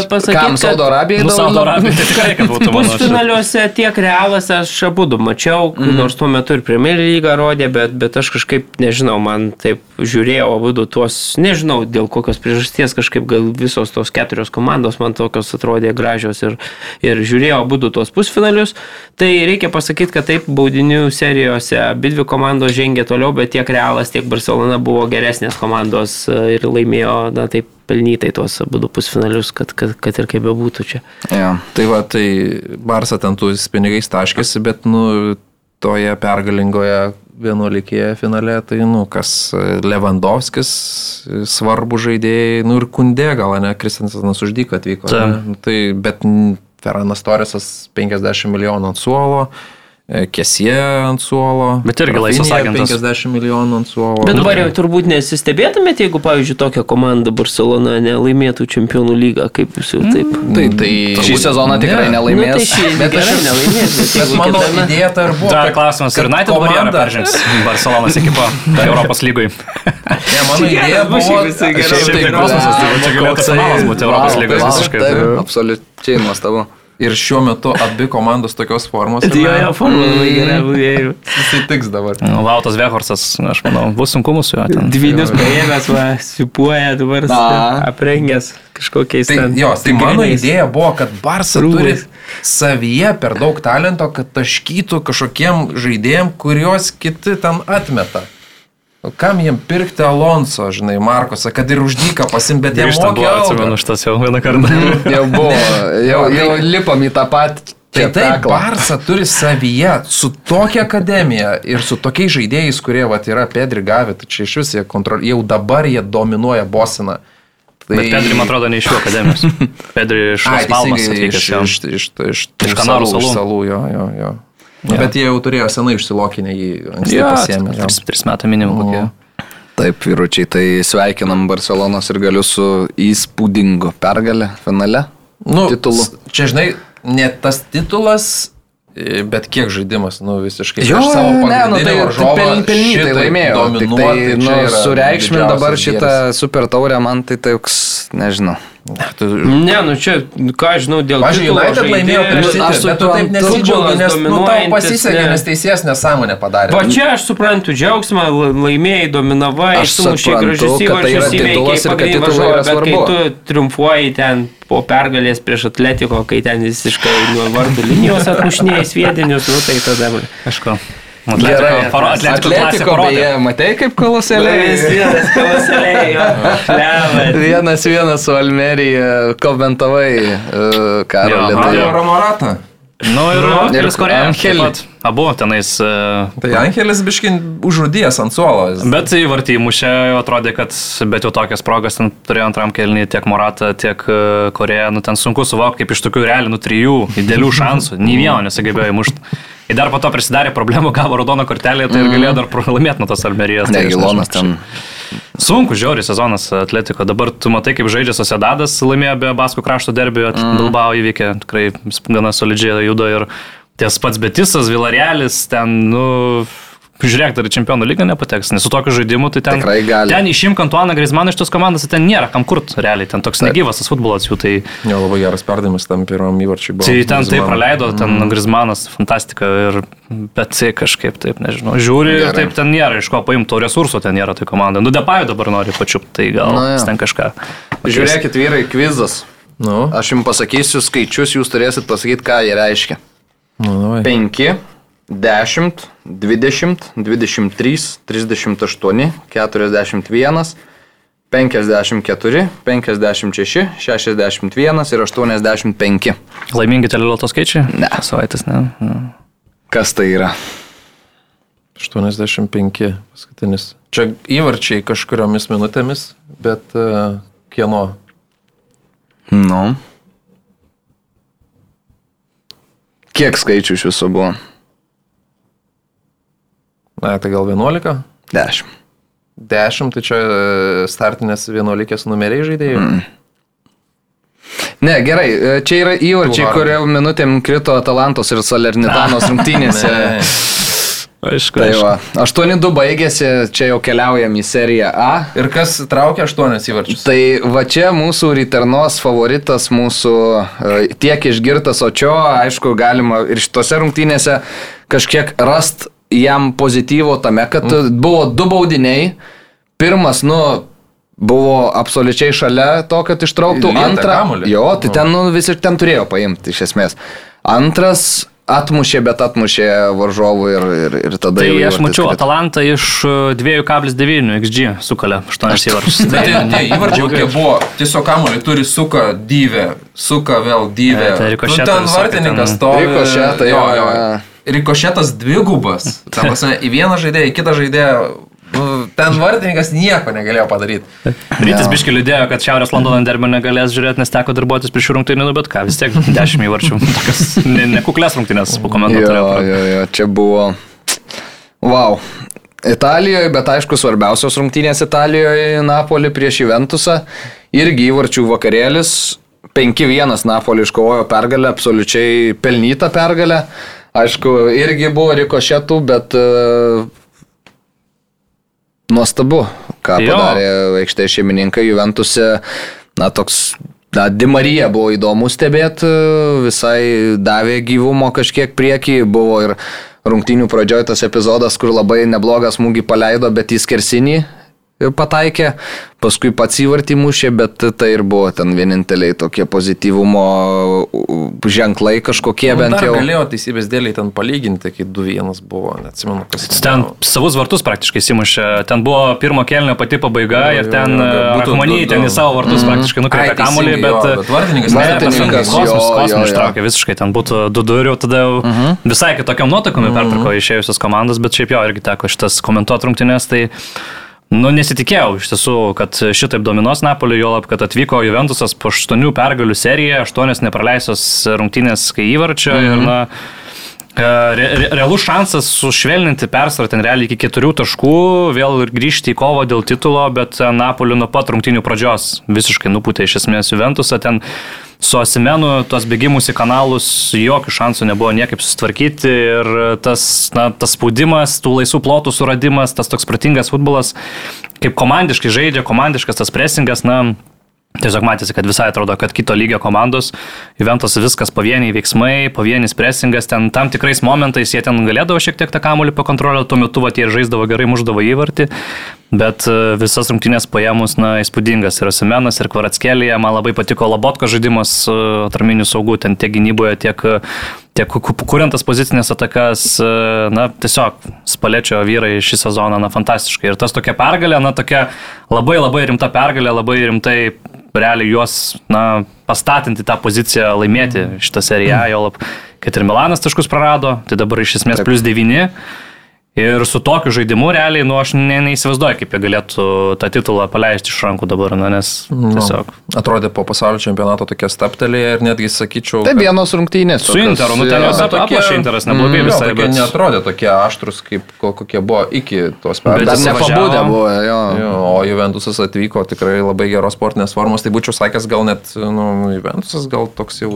Speaker 4: pasakyti,
Speaker 1: Kam Saudo Arabijai
Speaker 2: Nu, Saudo Arabija, tai tikrai, kad būtų mano.
Speaker 4: Pusfinaliuose tiek realas aš abu du mačiau, mm. nors tuo metu ir Premier lygą rodė, bet, bet aš kažkaip, nežinau, man taip žiūrėjau abu du tuos, nežinau dėl kokios priežasties, kažkaip gal visos tos keturios komandos man tokios atrodė gražios ir, ir žiūrėjau abu du tuos pusfinalius. Tai reikia pasakyti, kad taip baudinių serijose abi dvi komandos žengė toliau, bet tiek realas, tiek Barcelona buvo geresnės komandos e, ir laimėjo, na taip, pelnytai tuos abu pusfinalius, kad, kad, kad ir kaip bebūtų čia.
Speaker 1: Ja.
Speaker 3: Tai va, tai Barsa ten tų pinigais taškėsi, bet, nu, toje pergalingoje vienuolikėje finale, tai, nu, kas Lewandowskis, svarbu žaidėjai, nu ir Kundė gal, ne, Kristiansanas uždyka atvyko.
Speaker 2: Taip.
Speaker 3: ne? Tai, bet Ferranas Torresas 50 milijonų ant suolo. Kesie ant suolo.
Speaker 2: Bet irgi laisvas agentas.
Speaker 3: 50 milijonų ant suolo.
Speaker 4: Bet dabar jau turbūt nesistebėtumėte, jeigu, pavyzdžiui, tokia komanda Barcelona nelaimėtų čempionų lygą, kaip jūs jau taip.
Speaker 1: Tai, tai šį sezoną tikrai
Speaker 3: Ne.
Speaker 1: nelaimės.
Speaker 4: Nu, tai šį
Speaker 3: Bet aš-
Speaker 4: nelaimės, bet
Speaker 3: Bet mano
Speaker 4: kitame-
Speaker 3: idėja tai ir buvo.
Speaker 2: Dar
Speaker 3: kad-
Speaker 2: klausimas, ar United
Speaker 3: komanda-
Speaker 2: peržengs Barcelonas ekipą Europos lygui.
Speaker 3: Ne, mano idėja buvo.
Speaker 2: tai
Speaker 4: žaidė.
Speaker 2: kosmosas, tai čia galėtų finalas būti Europos lygos visiškai. Tai-
Speaker 1: absoliučiai nuostabu.
Speaker 3: Ir šiuo metu abi komandos tokios formos.
Speaker 4: Tai jo, jo, forma labai gerai buvo.
Speaker 3: Jisai tiks dabar.
Speaker 2: Nu, Lautas Vehorsas, aš manau, bus sunkumų su juo.
Speaker 4: Dvynius paėmęs, va, sipuoja dabar aprengęs kažkokiais
Speaker 3: Tai, jo, tai mano idėja buvo, kad
Speaker 4: Rūbais.
Speaker 3: turi savyje per daug talento, kad taškytų kažkokiem žaidėjim, kuriuos kiti ten atmeta. O Kam jiem pirkti Alonso, žinai, Markosą, kad ir uždyką pasim, bet jie
Speaker 2: Grįžtant buvo,
Speaker 3: mokė
Speaker 2: atsimenu, šitas jau vieną kartą.
Speaker 1: Jau buvo, jau, jau lipam į tą patį.
Speaker 3: Tai taip, Barça turi savyje su tokia akademija ir su tokiais žaidėjais, kurie vat, yra Pedri gavę, tai čia iš vis jie kontrol... jau dabar jie dominuoja Bosiną. Tai...
Speaker 2: Bet Pedri, man atrodo, ne iš jų akademijos. Pedri iš
Speaker 3: Ai,
Speaker 2: Palmas atvykęs.
Speaker 3: iš, iš, iš, iš,
Speaker 2: Iš
Speaker 3: tų
Speaker 2: Kanarų
Speaker 3: salų. Iš salų, jo, jo, jo. Ja. Bet jie jau turėjo senai išsilokinę jį anksti
Speaker 2: Jo,
Speaker 3: pasiemę.
Speaker 2: tris, tris metų minimum kokie.
Speaker 1: Taip, vyručiai, tai sveikinam Barcelonos ir galiu su įspūdingu pergalę finale.
Speaker 3: Nu,
Speaker 1: titulu.
Speaker 3: Čia, žinai, ne tas titulas, e, bet kiek žaidimas, nu visiškai.
Speaker 1: Jo,
Speaker 3: prieš savo
Speaker 1: ne, nu tai
Speaker 3: varžovą
Speaker 1: pel, pelnytai laimėjo. Tik tai, nu, sureikšmin dabar šitą super taurę, man tai toks, nežinau.
Speaker 3: Tu-
Speaker 4: Ne, nu čia, ką aš žinau, dėl
Speaker 3: Pavyzdžiui,
Speaker 4: titulo
Speaker 3: United laimėjo
Speaker 4: žaidėjo-
Speaker 3: prieš
Speaker 1: Nu,
Speaker 3: City,
Speaker 1: aš
Speaker 3: bet tu taip
Speaker 1: suprantu.
Speaker 3: nesidžiaugi,
Speaker 4: Futbolas
Speaker 3: nes nu, tau pasisekė,
Speaker 4: ne.
Speaker 3: nes teisėjas nesąmonę padarė.
Speaker 4: Va čia aš suprantu džiaugsmą, la- laimėjai, dominavai,
Speaker 1: Aš suprantu,
Speaker 4: gražius
Speaker 1: kad tai yra
Speaker 4: įvarčius
Speaker 1: titulas ir kad
Speaker 4: pagrindinį
Speaker 1: yra
Speaker 4: bet kai
Speaker 1: svarbu.
Speaker 4: tu triumfuoji ten po pergalės prieš Atletiko, kai ten visiškai nuo vardų linijos atmušinėjai sviedinius, nu tai tada...
Speaker 2: Aišku.
Speaker 1: Gerai,
Speaker 2: Atletiko, paro- Atletiko,
Speaker 1: Atletiko beje, matai kaip koloseliai.
Speaker 4: vienas kalvaselėjo.
Speaker 1: Vienas vienas su Almerija komentavai uh, tai-
Speaker 3: Tai Romoratą.
Speaker 2: Nu ir,
Speaker 1: Ir
Speaker 2: ir Koreja. Abu tenais. e,
Speaker 3: Tai Angelis biškin užrudėjęs ant suolo.
Speaker 2: Bet į vartį mušė, atrodė, kad bet jau tokias progas ten turėjo antram kelnį tiek Moratą, tiek e, Koreja. Nu, ten sunku suvokti, kaip iš tokių realių, nu, trijų idealių šansų. Nei vieno nesugebėjo įmušti. Ir dar po to prisidarė problemų, gavo raudoną kortelę, tai ir galėjo dar pralaimėti nuo tos Almerijos.
Speaker 1: Ne, Gilonas ten.
Speaker 2: Sunku, žiauri sezonas Atletiko. Dabar tu matai, kaip žaidžia Sosedadas, laimėjo be Baskų krašto derbio, mm. Bilbao įvykė, tikrai gana solidžiai juda ir ties pats Betisas, Vilarealis, ten, nu, žiūrėk, dar į čempionų lygą nepateks, nes su tokiu žaidimu tai ten...
Speaker 1: Tikrai gali.
Speaker 2: Ten išimk Antuaną Grismaną iš tos komandos, tai ten nėra kam kurt, realiai, ten toks negyvas tas futbolas jų, tai...
Speaker 3: Jo, labai geras perdavimas tam pirmam įvarčiui buvo.
Speaker 2: Tai ten taip
Speaker 3: Griezmanno.
Speaker 2: praleido, ten mm. Grismanas, fantastika, ir, bet tai kažkaip taip, nežinau, žiūri ir
Speaker 1: Gerai.
Speaker 2: taip ten nėra, iš ko paimti to resurso ten nėra tai komanda. Nu, Depaju dabar nori pačiupti, tai gal
Speaker 1: jo.
Speaker 2: jis ten kažką.
Speaker 1: Žiūrėkit, vyrai, kvizas.
Speaker 3: Nu,
Speaker 1: Aš jums pasakysiu skaičius, jūs turėsit pasakyti, ką jie reiškia.
Speaker 3: Nu, davai.
Speaker 1: 5, 10, 20, 23, 38, 41, 54, 56, 61 ir 85.
Speaker 2: Laimingi teleloto skaičiai?
Speaker 1: Ne.
Speaker 2: Savaitės, ne. ne.
Speaker 1: Kas tai yra?
Speaker 3: 85 paskutinis. Čia įvarčiai kažkuriomis minutėmis, bet uh, kieno?
Speaker 1: Nu. Kiek skaičių iš viso buvo?
Speaker 3: Na, tai gal 11?
Speaker 1: 10.
Speaker 3: 10, tai čia e, startinės 11 numeriai žaidėjų. Mm.
Speaker 1: Ne, gerai, e, čia yra įvarčiai, kurio minutėm krito Atalantos ir Salernitanos rungtynėse.
Speaker 2: Aišku,
Speaker 1: Tai va, 8-2 baigėsi, čia jau keliaujam į seriją A.
Speaker 3: Ir kas traukia 8 įvarčius?
Speaker 1: Tai va čia mūsų Riternos favoritas, mūsų e, tiek išgirtas Očio, aišku, galima ir šitose rungtynėse kažkiek rast jam pozityvo tame, kad mm. buvo du baudiniai. Pirmas, nu, buvo absoliučiai šalia to, kad ištrauktų antrą.
Speaker 3: kamuolį.
Speaker 1: Jo, tai ten, nu, vis ir ten turėjo paimti iš esmės. Antras atmušė, bet atmušė varžovų ir, ir, ir tada
Speaker 2: Tai
Speaker 1: jau
Speaker 2: aš mačiau
Speaker 1: krito.
Speaker 2: Atalantą iš e, 2,9 XG sukalė 8 įvarčius.
Speaker 3: Tai tie, tie įvarčiai kokie buvo, tiesiog kamuolį turi suka dyvę, suka vėl dyvę.
Speaker 2: Ne, tai rikošetai
Speaker 3: Nu, ten vartininkas stovi.
Speaker 1: Rikošetai, jo, jo, jo.
Speaker 3: Rikošetas dvigubas. Ta prasme, į vieną žaidėją, į kitą žaidėją. Nu, Ten vartininkas nieko negalėjo padaryti.
Speaker 2: Rytis biški liūdėjo, kad Šiaurės Londono derbio negalės žiūrėti, nes teko darbuotis prie šių rungtynių, nu, bet ką, vis tiek 10 įvarčių. Tokias ne- nekuklės rungtynės
Speaker 1: Jo,
Speaker 2: pakomentuoti.
Speaker 1: jo, jo, čia buvo. Wow. Italijoje, bet aišku, svarbiausios rungtynės Italijoje Napoli prieš Juventusą. Irgi įvarčių vakarėlis. 5-1 Napoli iškovojo pergalę, absoliučiai pelnytą pergalę. Aišku, irgi buvo rikošetų, bet uh, nuostabu, ką
Speaker 2: Jo.
Speaker 1: padarė aikštės šeimininkai Juventuse. Na, toks Na, Dimarija buvo įdomu stebėti, visai davė gyvumo kažkiek priekį, buvo ir rungtynių pradžioje tas epizodas, kur labai neblogą smūgį paleido, bet į skersinį pataikė, paskui pats įvartį mušė, bet tai ir buvo ten vieninteliai tokie pozityvumo ženklai kažkokie
Speaker 3: Nu,
Speaker 1: bent jau.
Speaker 3: galėjo teisybės dėliai ten palyginti, kai 2-1 buvo, neatsimenu, kas
Speaker 2: Ten
Speaker 3: buvo.
Speaker 2: savus vartus praktiškai simušė. Ten buvo pirmo kelnio pati pabaiga
Speaker 3: Jo,
Speaker 2: ir
Speaker 3: jo,
Speaker 2: ten Akmaniai
Speaker 3: du-
Speaker 2: ten į savo vartus praktiškai nukreipė kamuolį, bet...
Speaker 3: bet vartininkas
Speaker 1: Vartininkas,
Speaker 2: kosmos, kosmos ištraukė visiškai, ten būtų 2-2 ir jau tada jau visai kitokiam nuotaikomi pertrauko išėjusios komandos, bet šiaip jo irgi teko šitas komentuoti rungtynės, tai Nu, nesitikėjau iš tiesų, kad šitaip dominuos Napolį, jo lab, kad atvyko Juventusas po 8 pergalių seriją, 8 nepraleisos rungtynės kai įvarčio mm -hmm. ir, na, e, re, re, realus šansas sušvelninti persvarą ten realiai iki 4 taškų, vėl ir grįžti į kovą dėl titulo, bet e, Napolį nuo pat rungtynių pradžios visiškai nupūtė iš esmės Juventusą ten. Su Asimenu tos bėgimus į kanalus jokių šansų nebuvo niekaip susitvarkyti ir tas, na, tas spaudimas, tų laisvų plotų suradimas, tas toks pratingas futbolas, kaip komandiškai žaidžia, komandiškas tas presingas, na, Tiesiog matėsi, kad visai atrodo, kad kito lygio komandos, Juventus viskas pavieniai veiksmai, pavienis presingas, ten tam tikrais momentais jie ten galėdavo šiek tiek tą kamuolį pakontroliuoti, tuo metu va, tie ir žaisdavo gerai, muždavo įvartį, bet e, visas rungtynės paėmus, na, įspūdingas ir Semenas, ir Kvaratskėlėje, man labai patiko Labotko žaidimas e, atraminių saugų, ten tiek gynyboje, tiek, tiek ku- kuriant tas pozicinės atakas, e, na, tiesiog spalečio vyrai šį sezoną, na, fantastiškai. Ir tas tokia pergalė, na, tokia labai labai rimta pergalė, labai rimtai realiai juos, na, pastatinti tą poziciją, laimėti šitą seriją, jo lab, kad ir Milanas taškus prarado, tai dabar iš esmės
Speaker 1: Taip.
Speaker 2: plus 9. Ir su tokiu žaidimu realiai, nu, aš ne, neįsivaizduoju, kaip jie galėtų tą titulą paleisti iš rankų dabar, na, nes tiesiog.
Speaker 3: Nu, atrodė po pasaulio čempionato tokie staptelėje ir netgi sakyčiau...
Speaker 1: Tai vienos rungtynės.
Speaker 2: Su Interu, nu, ten
Speaker 1: jo.
Speaker 2: jos ap- aplošė Interas neblogai
Speaker 3: Mm,
Speaker 2: visai,
Speaker 3: tokie
Speaker 2: bet-
Speaker 3: Netrodė tokie aštrus, kaip ko- kokie buvo iki tos
Speaker 1: Dar
Speaker 3: pergalės.
Speaker 1: nepabudę
Speaker 2: važiavo.
Speaker 1: buvo, jo.
Speaker 3: Jo, o Juventusas atvyko tikrai labai geros sportinės formos, tai būčiau sakęs, gal net, nu, Juventusas gal toks jau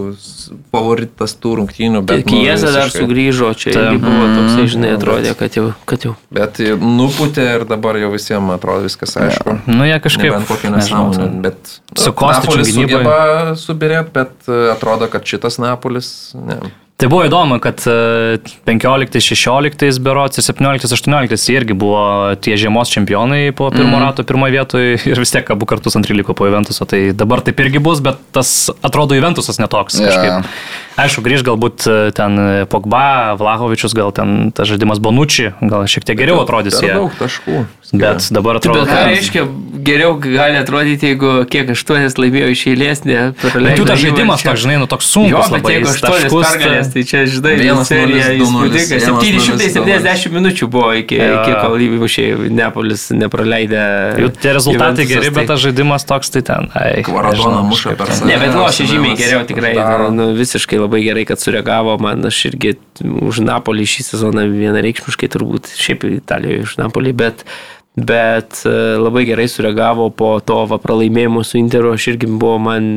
Speaker 3: favoritas tų rungtynių, bet... nu,
Speaker 4: Kiesa dar
Speaker 3: visiškai-
Speaker 4: sugrįžo, čia irgi buvo toksai, žinai,
Speaker 3: Mm,
Speaker 4: atrodė, kad jau, kad jau.
Speaker 3: Bet nuputė ir dabar jau visiems atrodo viskas aišku.
Speaker 2: Nu, jie kažkaip.
Speaker 3: Nebent kokią nesąmonę, bet
Speaker 2: Su Kostičiu
Speaker 3: Napolis
Speaker 2: gynybai.
Speaker 3: sugeba subirėti, bet e, atrodo, kad šitas Napolis, ne.
Speaker 2: Tai buvo įdomu, kad e, 15, 16 berots ir 17, 18 jie irgi buvo tie žiemos čempionai po pirmo mm. rato pirmoje vietoje ir vis tiek abu kartus antrį liko po Juventuso. Tai dabar taip irgi bus, bet tas atrodo Juventusas netoks
Speaker 1: Jo.
Speaker 2: kažkaip. Aišku, grįž galbūt e, ten Pogba, Vlahovičius, gal ten tas žaidimas Bonucci, gal šiek tiek geriau atrodys
Speaker 3: Per
Speaker 2: jie.
Speaker 3: daug taškų.
Speaker 2: Bet dabar
Speaker 4: Bet
Speaker 2: atrodo,
Speaker 4: ką
Speaker 2: kad...
Speaker 4: reiškia, geriau gali atrodyti, jeigu kiek aštuonis laimėjo iš eilės, ne?
Speaker 2: Bet jų tas žaidimas toks, žinai, nu toks
Speaker 4: Jo,
Speaker 2: sunkus
Speaker 4: bet
Speaker 2: labai.
Speaker 4: jeigu
Speaker 2: taškus,
Speaker 4: pergalės, tai čia, žinai,
Speaker 3: Vienas
Speaker 4: serija įspūdinga.
Speaker 3: vienas nulis,
Speaker 4: 770 minučių buvo iki,
Speaker 2: Jo,
Speaker 4: iki
Speaker 2: jo.
Speaker 4: kol įmušė Neapolis nepraleidę.
Speaker 2: Jų tie rezultatai geri,
Speaker 4: tai-
Speaker 2: bet tas žaidimas toks, tai ten. Nežinau,
Speaker 3: muša per save.
Speaker 4: Ne, bet lošia
Speaker 3: Arsenalas
Speaker 4: žymiai geriau tikrai. Nu, visiškai labai gerai, kad sureagavo. Man aš irgi už Napolį šį sezoną vienareikšmiškai turbūt šiaip Italijoje už Napolį, bet, bet e, labai gerai sureagavo po to va, pralaimėjimo su Interu. Aš irgi buvo man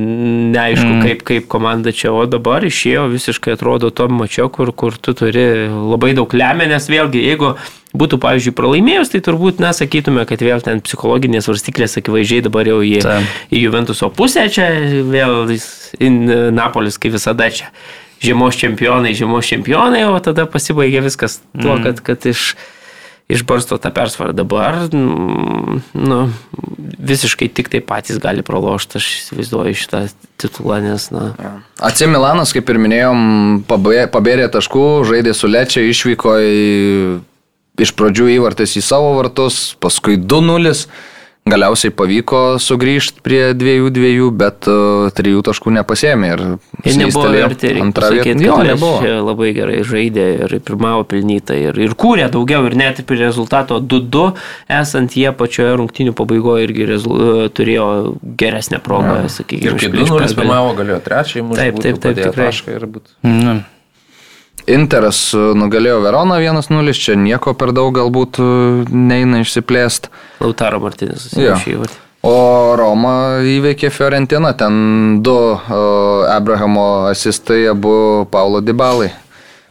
Speaker 4: neaišku, mm. kaip, kaip komanda čia, o dabar išėjo visiškai atrodo tom mačiau, kur, kur tu turi labai daug lemę, nes vėlgi, jeigu būtų, pavyzdžiui, pralaimėjus, tai turbūt, na, sakytume, kad vėl ten psichologinės varstyklės akivaizdžiai dabar jau į,
Speaker 2: Taip.
Speaker 4: į Juventuso pusę, čia vėl Napolis kaip visada čia. Žiemos čempionai, žiemos čempionai, o tada pasibaigė viskas tuo, mm. kad, kad iš, išbarsto tą persvarą. Dabar, mm, nu, visiškai tik tai patys gali pralošti, aš įsivaizduoju šitą titulą, nes, na,
Speaker 1: AC Milanas, kaip ir minėjom, pabė- pabėrė taškų, žaidė su Lečia, išvyko į, iš pradžių įvartis į savo vartus, paskui 2-0. Galiausiai pavyko sugrįžti prie dviejų dviejų, bet uh, trijų taškų nepasėmė ir
Speaker 4: Ir nebuvo verti.
Speaker 1: Jo,
Speaker 4: kad
Speaker 1: nebuvo.
Speaker 4: Labai gerai žaidė ir pirmavo pelnytai ir, ir kūrė daugiau ir net prie rezultato 2-2, esant jie pačioje rungtinių pabaigoje irgi rezul... turėjo geresnę progą, sakykime,
Speaker 3: Ir kai
Speaker 4: išplėšt
Speaker 3: 2-0
Speaker 4: pergalę.
Speaker 3: pirmavo, galėjo trečiai mūsų.
Speaker 4: Taip, taip, taip, tikrai.
Speaker 3: Ir būt.
Speaker 2: Nu,
Speaker 1: Interas uh, nugalėjo Veroną 1-0, čia nieko per daug galbūt uh, neina išsiplėsti.
Speaker 4: Lautaro Martinis susimušė įvartį.
Speaker 1: O Roma įveikė Fiorentiną, ten du uh, Abrahamo asistai, abu Paulo Dybalai.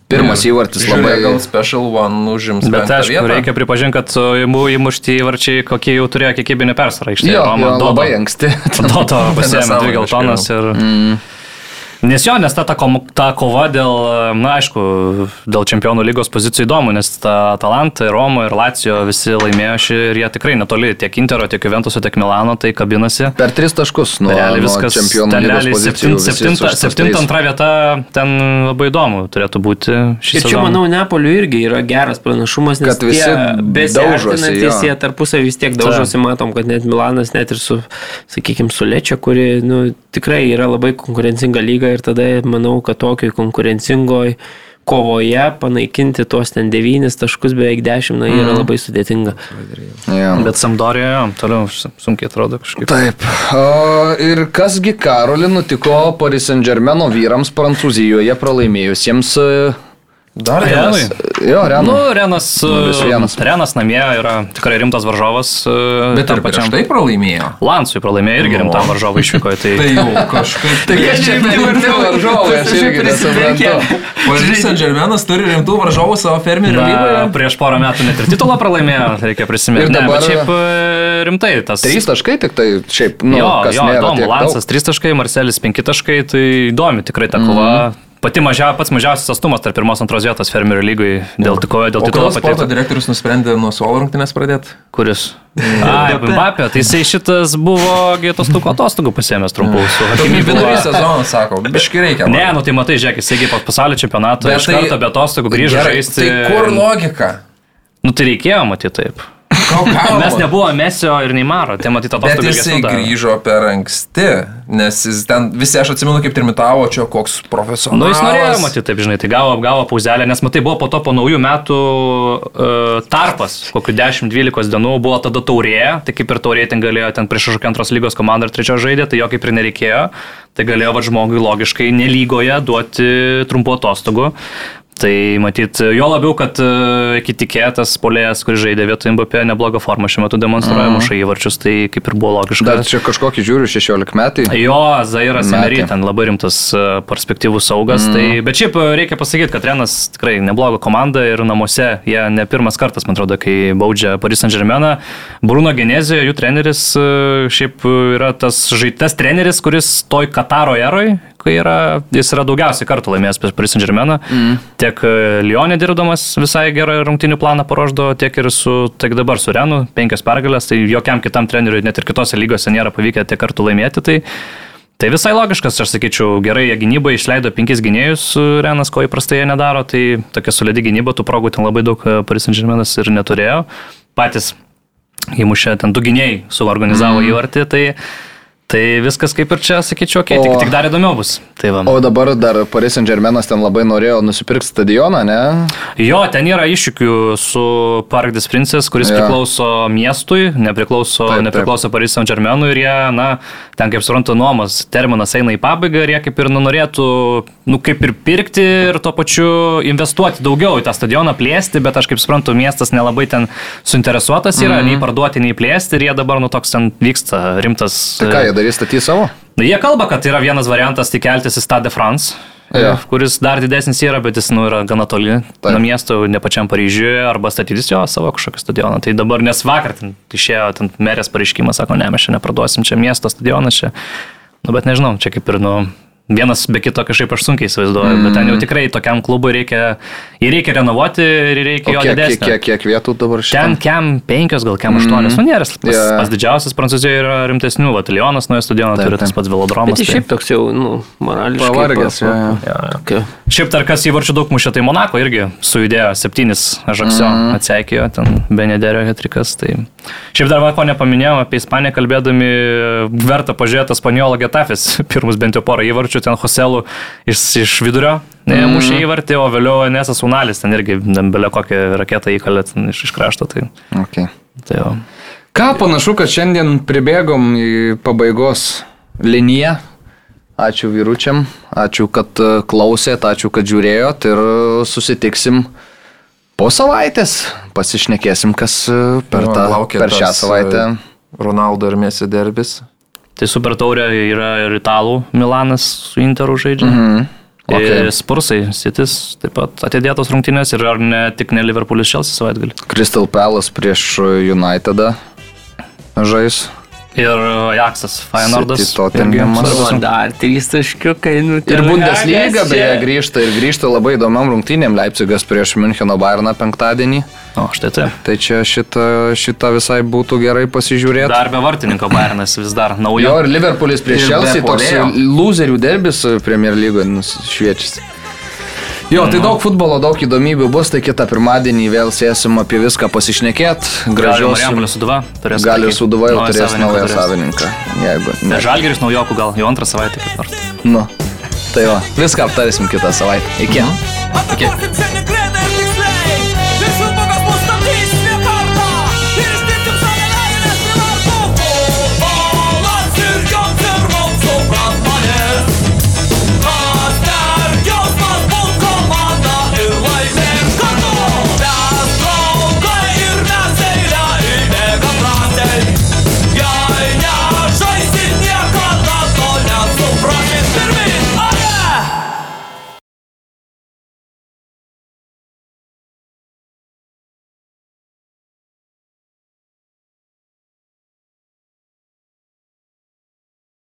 Speaker 1: Pirmas įvartis labai...
Speaker 3: Gal Special One užims.
Speaker 2: Bet aišku,
Speaker 3: vietą.
Speaker 2: reikia pripažinti, kad įmušti įvarčiai, kokie jau turėjo kiekybinį persvarą. Iš Dodo-
Speaker 1: labai anksti.
Speaker 2: Dodo pasėmė dvi geltonas ir... Nes jo, nes ta, ta, ta kova dėl, na aišku, dėl čempionų lygos pozicijų įdomu, nes ta Atalanta, ir Roma ir Lacijo visi laimėjo šį ir jie tikrai netoli tiek Intero, tiek Juventuso, tiek Milano, tai kabinasi.
Speaker 1: Per tris taškus nuo,
Speaker 2: Realiai viskas
Speaker 1: čempionų lygos
Speaker 2: realiai
Speaker 1: pozicijų.
Speaker 2: septinta, antra vieta, ten labai įdomu turėtų būti šį
Speaker 4: Ir čia,
Speaker 2: sezoną.
Speaker 4: manau, Neapoliu irgi yra geras pranašumas, nes
Speaker 1: Kad visi
Speaker 4: besiartinantys jie tarpusavį vis tiek daužosi, matom, kad net Milanas, net ir su, sakykime, su Lečia, kuri nu, tikrai yra labai konkurencinga lyga ir tada manau, kad tokioj konkurencingoj kovoje panaikinti tuos ten devynis taškus beveik dešimt, na, yra labai sudėtinga.
Speaker 1: Jo.
Speaker 2: Bet Sampdorijoje toliau sunkiai atrodo kažkaip.
Speaker 1: Taip. O, ir kasgi Karoli nutiko Paris Saint Germaino vyrams Prancūzijoje pralaimėjusiems. E,
Speaker 3: Dar
Speaker 2: Realai.
Speaker 3: vienas.
Speaker 1: Jo, Renu.
Speaker 2: Nu, Renas,
Speaker 1: Nulis vienas.
Speaker 2: Renas namie yra tikrai rimtas varžovas. e,
Speaker 3: Bet
Speaker 2: tam
Speaker 3: ir prieš tai pralaimėjo.
Speaker 2: Lansui pralaimėjo irgi rimtam
Speaker 3: Nu.
Speaker 2: varžovui išvyko. Tai...
Speaker 3: Tai jau kažkaip.
Speaker 1: Tai kas čia per rimti varžovai, aš irgi nesuprantu.
Speaker 3: San Germanas turi rimtų varžovų savo fermerių
Speaker 2: Na,
Speaker 3: lygoje.
Speaker 2: prieš porą metų net ir titulą pralaimėjo, reikia prisiminti.
Speaker 1: Ir
Speaker 2: Ne,
Speaker 1: dabar-
Speaker 2: bet šiaip e, rimtai tas.
Speaker 1: Trys taškai tik tai šiaip, nu,
Speaker 2: jo,
Speaker 1: kas
Speaker 2: jo,
Speaker 1: nėra
Speaker 2: įdomu, Lansas. 3 taškai, Marcelis 5 taškai, tai įdomi tikrai ta kova. Pati mažia, pats mažiausias atstumas tarp pirmos antros vietos fermerio lygai dėl tikojo, dėl titulo
Speaker 3: kodėl sporto direktorius nusprendė nuo suolo rungtynės pradėti?
Speaker 2: Kuris? Ai, Mbappé, tai jisai šitas buvo atostogų atostogų pasėmęs trumpų su Hakimi.
Speaker 3: Vidury sezono, sako, biški reikia.
Speaker 2: Ne, nu tai matai, žiūrėk, jisai po pasaulio čempionato iš karto be atostogų grįžo žaisti.
Speaker 3: Tai kur logika?
Speaker 2: Nu tai reikėjo matyti taip.
Speaker 3: Kalba?
Speaker 2: Mes nebuvo Mesio ir Neymaro, tai matyti
Speaker 3: Bet
Speaker 2: atostogų
Speaker 3: jisai grįžo per anksti, nes jis ten visi, aš atsimenu, kaip trimitavo, čia koks profesionalas.
Speaker 2: Nu, jis norėjo matyti, taip žinai, tai gavo, gavo pauzelę, nes matai, buvo po to po naujų metų uh, tarpas, kokiu 10-12 dienų buvo tada taurė, tai kaip ir taurė ten galėjo, ten prieš kažkokią antros lygos komandą ar trečios žaidė, tai jo kaip ir nereikėjo, tai galėjo va žmogui logiškai nelygoje duoti trumpų atostogų. Tai matyt, jo labiau, kad e, iki tikėtas polėjas, kuris žaidė vietoj Mbappé, neblogą formą šiuo metu demonstruoja,
Speaker 3: Mhm.
Speaker 2: muša įvarčius, tai kaip ir buvo logiška.
Speaker 1: Dar čia kažkokį žiūriu 16 metai.
Speaker 2: Jo, Zairas. Emery, ten labai rimtas e, perspektyvus saugas. Mm. Tai, bet šiaip e, reikia pasakyti, kad Renas tikrai nebloga komanda ir namuose jie ne pirmas kartas, man atrodo, kai baudžia Paris Saint Germain. Bruno Genezija, jų treneris, šiaip yra tas žaitas treneris, kuris toj Kataro eroj, kai yra, jis yra daugiausiai kartų laimėjęs prieš Paris Saint Germain. Mm. Tiek e, Lyonė dirbdamas visai gerą rungtinių planą paruoždavo, tiek ir su, tiek dabar su Renu, penkias pergalės, tai jokiam kitam treneriui net ir kitose lygose nėra pavykę tiek kartų laimėti. Tai Tai visai logiškas, aš sakyčiau, gerai jie gynybai išleido penkis gynėjus Renas, ko įprastai jie nedaro, tai tokia solidi gynyba, tų progų ten labai daug e, Paris Saint Germainas ir neturėjo. Patys įmušė ten du gynėjai, suorganizavo mm. įvartį, tai, tai viskas kaip ir čia, sakyčiau, ok,
Speaker 1: O-
Speaker 2: tik, tik dar įdomiau bus. Tai va.
Speaker 1: O dabar dar Paris Saint Germainas ten labai norėjo nusipirkti stadioną, ne?
Speaker 2: Jo, ten yra iššūkių su Park des Princes, kuris
Speaker 1: Jo.
Speaker 2: ja. priklauso miestui, nepriklauso,
Speaker 1: Taip, taip.
Speaker 2: nepriklauso Paris Saint Germainui ir jie, na, ten kaip suprantu, nuomos terminas eina į pabaigą ir jie kaip ir nu, norėtų, nu, kaip ir pirkti ir tuo pačiu investuoti daugiau į tą stadioną, plėsti, bet aš kaip suprantu, miestas nelabai ten suinteresuotas yra,
Speaker 1: Mhm.
Speaker 2: nei parduoti, nei plėsti ir jie dabar, nu, toks ten vyksta rimtas.
Speaker 1: Tai ką, darys statyti savo?
Speaker 2: Na, jie kalba, kad yra vienas variantas tai keltis į Stade France,
Speaker 1: Jo.
Speaker 2: kuris dar didesnis yra, bet jis nu, yra gana toli
Speaker 1: Taip.
Speaker 2: nuo miesto, ne pačiam Paryžiuje, arba statytis jo savo kažkokį stadioną. Tai dabar, nes vakar ten išėjo ten merės pareiškimas, sako, ne, mes čia neparduosim, čia miesto stadionas čia. Nu, bet nežinau, čia kaip ir, nu, vienas be kito kažkaip aš sunkiai įsivaizduoju, mm. bet ten jau tikrai tokiam klubui reikia, jį reikia renovuoti ir reikia
Speaker 1: O
Speaker 2: jo
Speaker 1: kiek, kiek,
Speaker 2: didesnio.
Speaker 1: kiek, kiek vietų dabar
Speaker 2: Ten
Speaker 1: šiandien?
Speaker 2: kem penkios, gal kem aštuonios, mm. nu nėra, pas, yeah. pas didžiausias Prancūzijoje yra rimtesnių, va, Lyonas nuojo stadioną
Speaker 1: Taip,
Speaker 2: turi tas pats velodromas. Tai-
Speaker 4: šiaip toks jau, nu, morališkai.
Speaker 1: Pavargęs,
Speaker 4: pa-
Speaker 1: jo, jo.
Speaker 4: pa- Okay.
Speaker 2: Šiaip dar kas įvarčių daug mušė, tai Monako irgi sujudėjo septynis žaksio, mm. atseikėjo ten Benederio hetrikas. Tai... Šiaip dar ko nepaminėjome apie Ispaniją kalbėdami, verta pažiūrėti Spanjolo Getafis, pirmus bent jau porą įvarčių, ten Hoselų iš, iš vidurio mm. Mušė įvartį, o vėliau Nesas Unalis ten irgi belė kokią raketą įkalė iš, iš krašto. Tai,
Speaker 1: Okay.
Speaker 2: tai jau.
Speaker 1: Ką panašu, kad šiandien pribėgom į pabaigos liniją. Ačiū vyručiam, ačiū, kad e, klausėt, ačiū, kad žiūrėjot ir e, susitiksim po savaitės. Pasišnekėsim, kas e, per,
Speaker 3: Jo,
Speaker 1: tą,
Speaker 3: laukia
Speaker 1: per šią
Speaker 3: tas,
Speaker 1: savaitę.
Speaker 3: e, Ronaldo ir Messi derbis.
Speaker 2: Tai super taurė yra ir italų Milanas su Interu žaidžia.
Speaker 1: Mhm.
Speaker 2: Okay. Spursai, Sitis, taip pat atidėtos rungtynės ir ar ne tik ne Liverpoolis Chelsea savaitgalį.
Speaker 1: Crystal Palace prieš Unitedą žais.
Speaker 2: Ir Feyenoordas. Irgi svarbus
Speaker 4: O dar trys taškiukai, nu,
Speaker 1: Ir Bundesliga beje grįžta ir grįžta labai įdomiam rungtynėm Leipzigas prieš Müncheno Bayerną penktadienį.
Speaker 2: O, štai taip.
Speaker 1: Tai čia šitą, šitą visai būtų gerai pasižiūrėti.
Speaker 2: Dar be vartininko Bayernas vis dar naujo.
Speaker 1: Jo ir Liverpoolis prieš Chelsea toks loserių derbis Premier lygoje šviečiasi. Jo, tai daug futbolo, daug įdomybių bus, tai kitą pirmadienį vėl sėsim apie viską pasišnekėt.
Speaker 2: Gražios.
Speaker 1: Gali Suduva jau turės naują savininką. Jeigu.
Speaker 2: Ne, Žalgeris naujokų gal jau antrą savaitę kaip nors.
Speaker 1: Nu. Tai va, viską aptarsim kitą savaitę. Iki.
Speaker 2: Iki.
Speaker 5: Iki.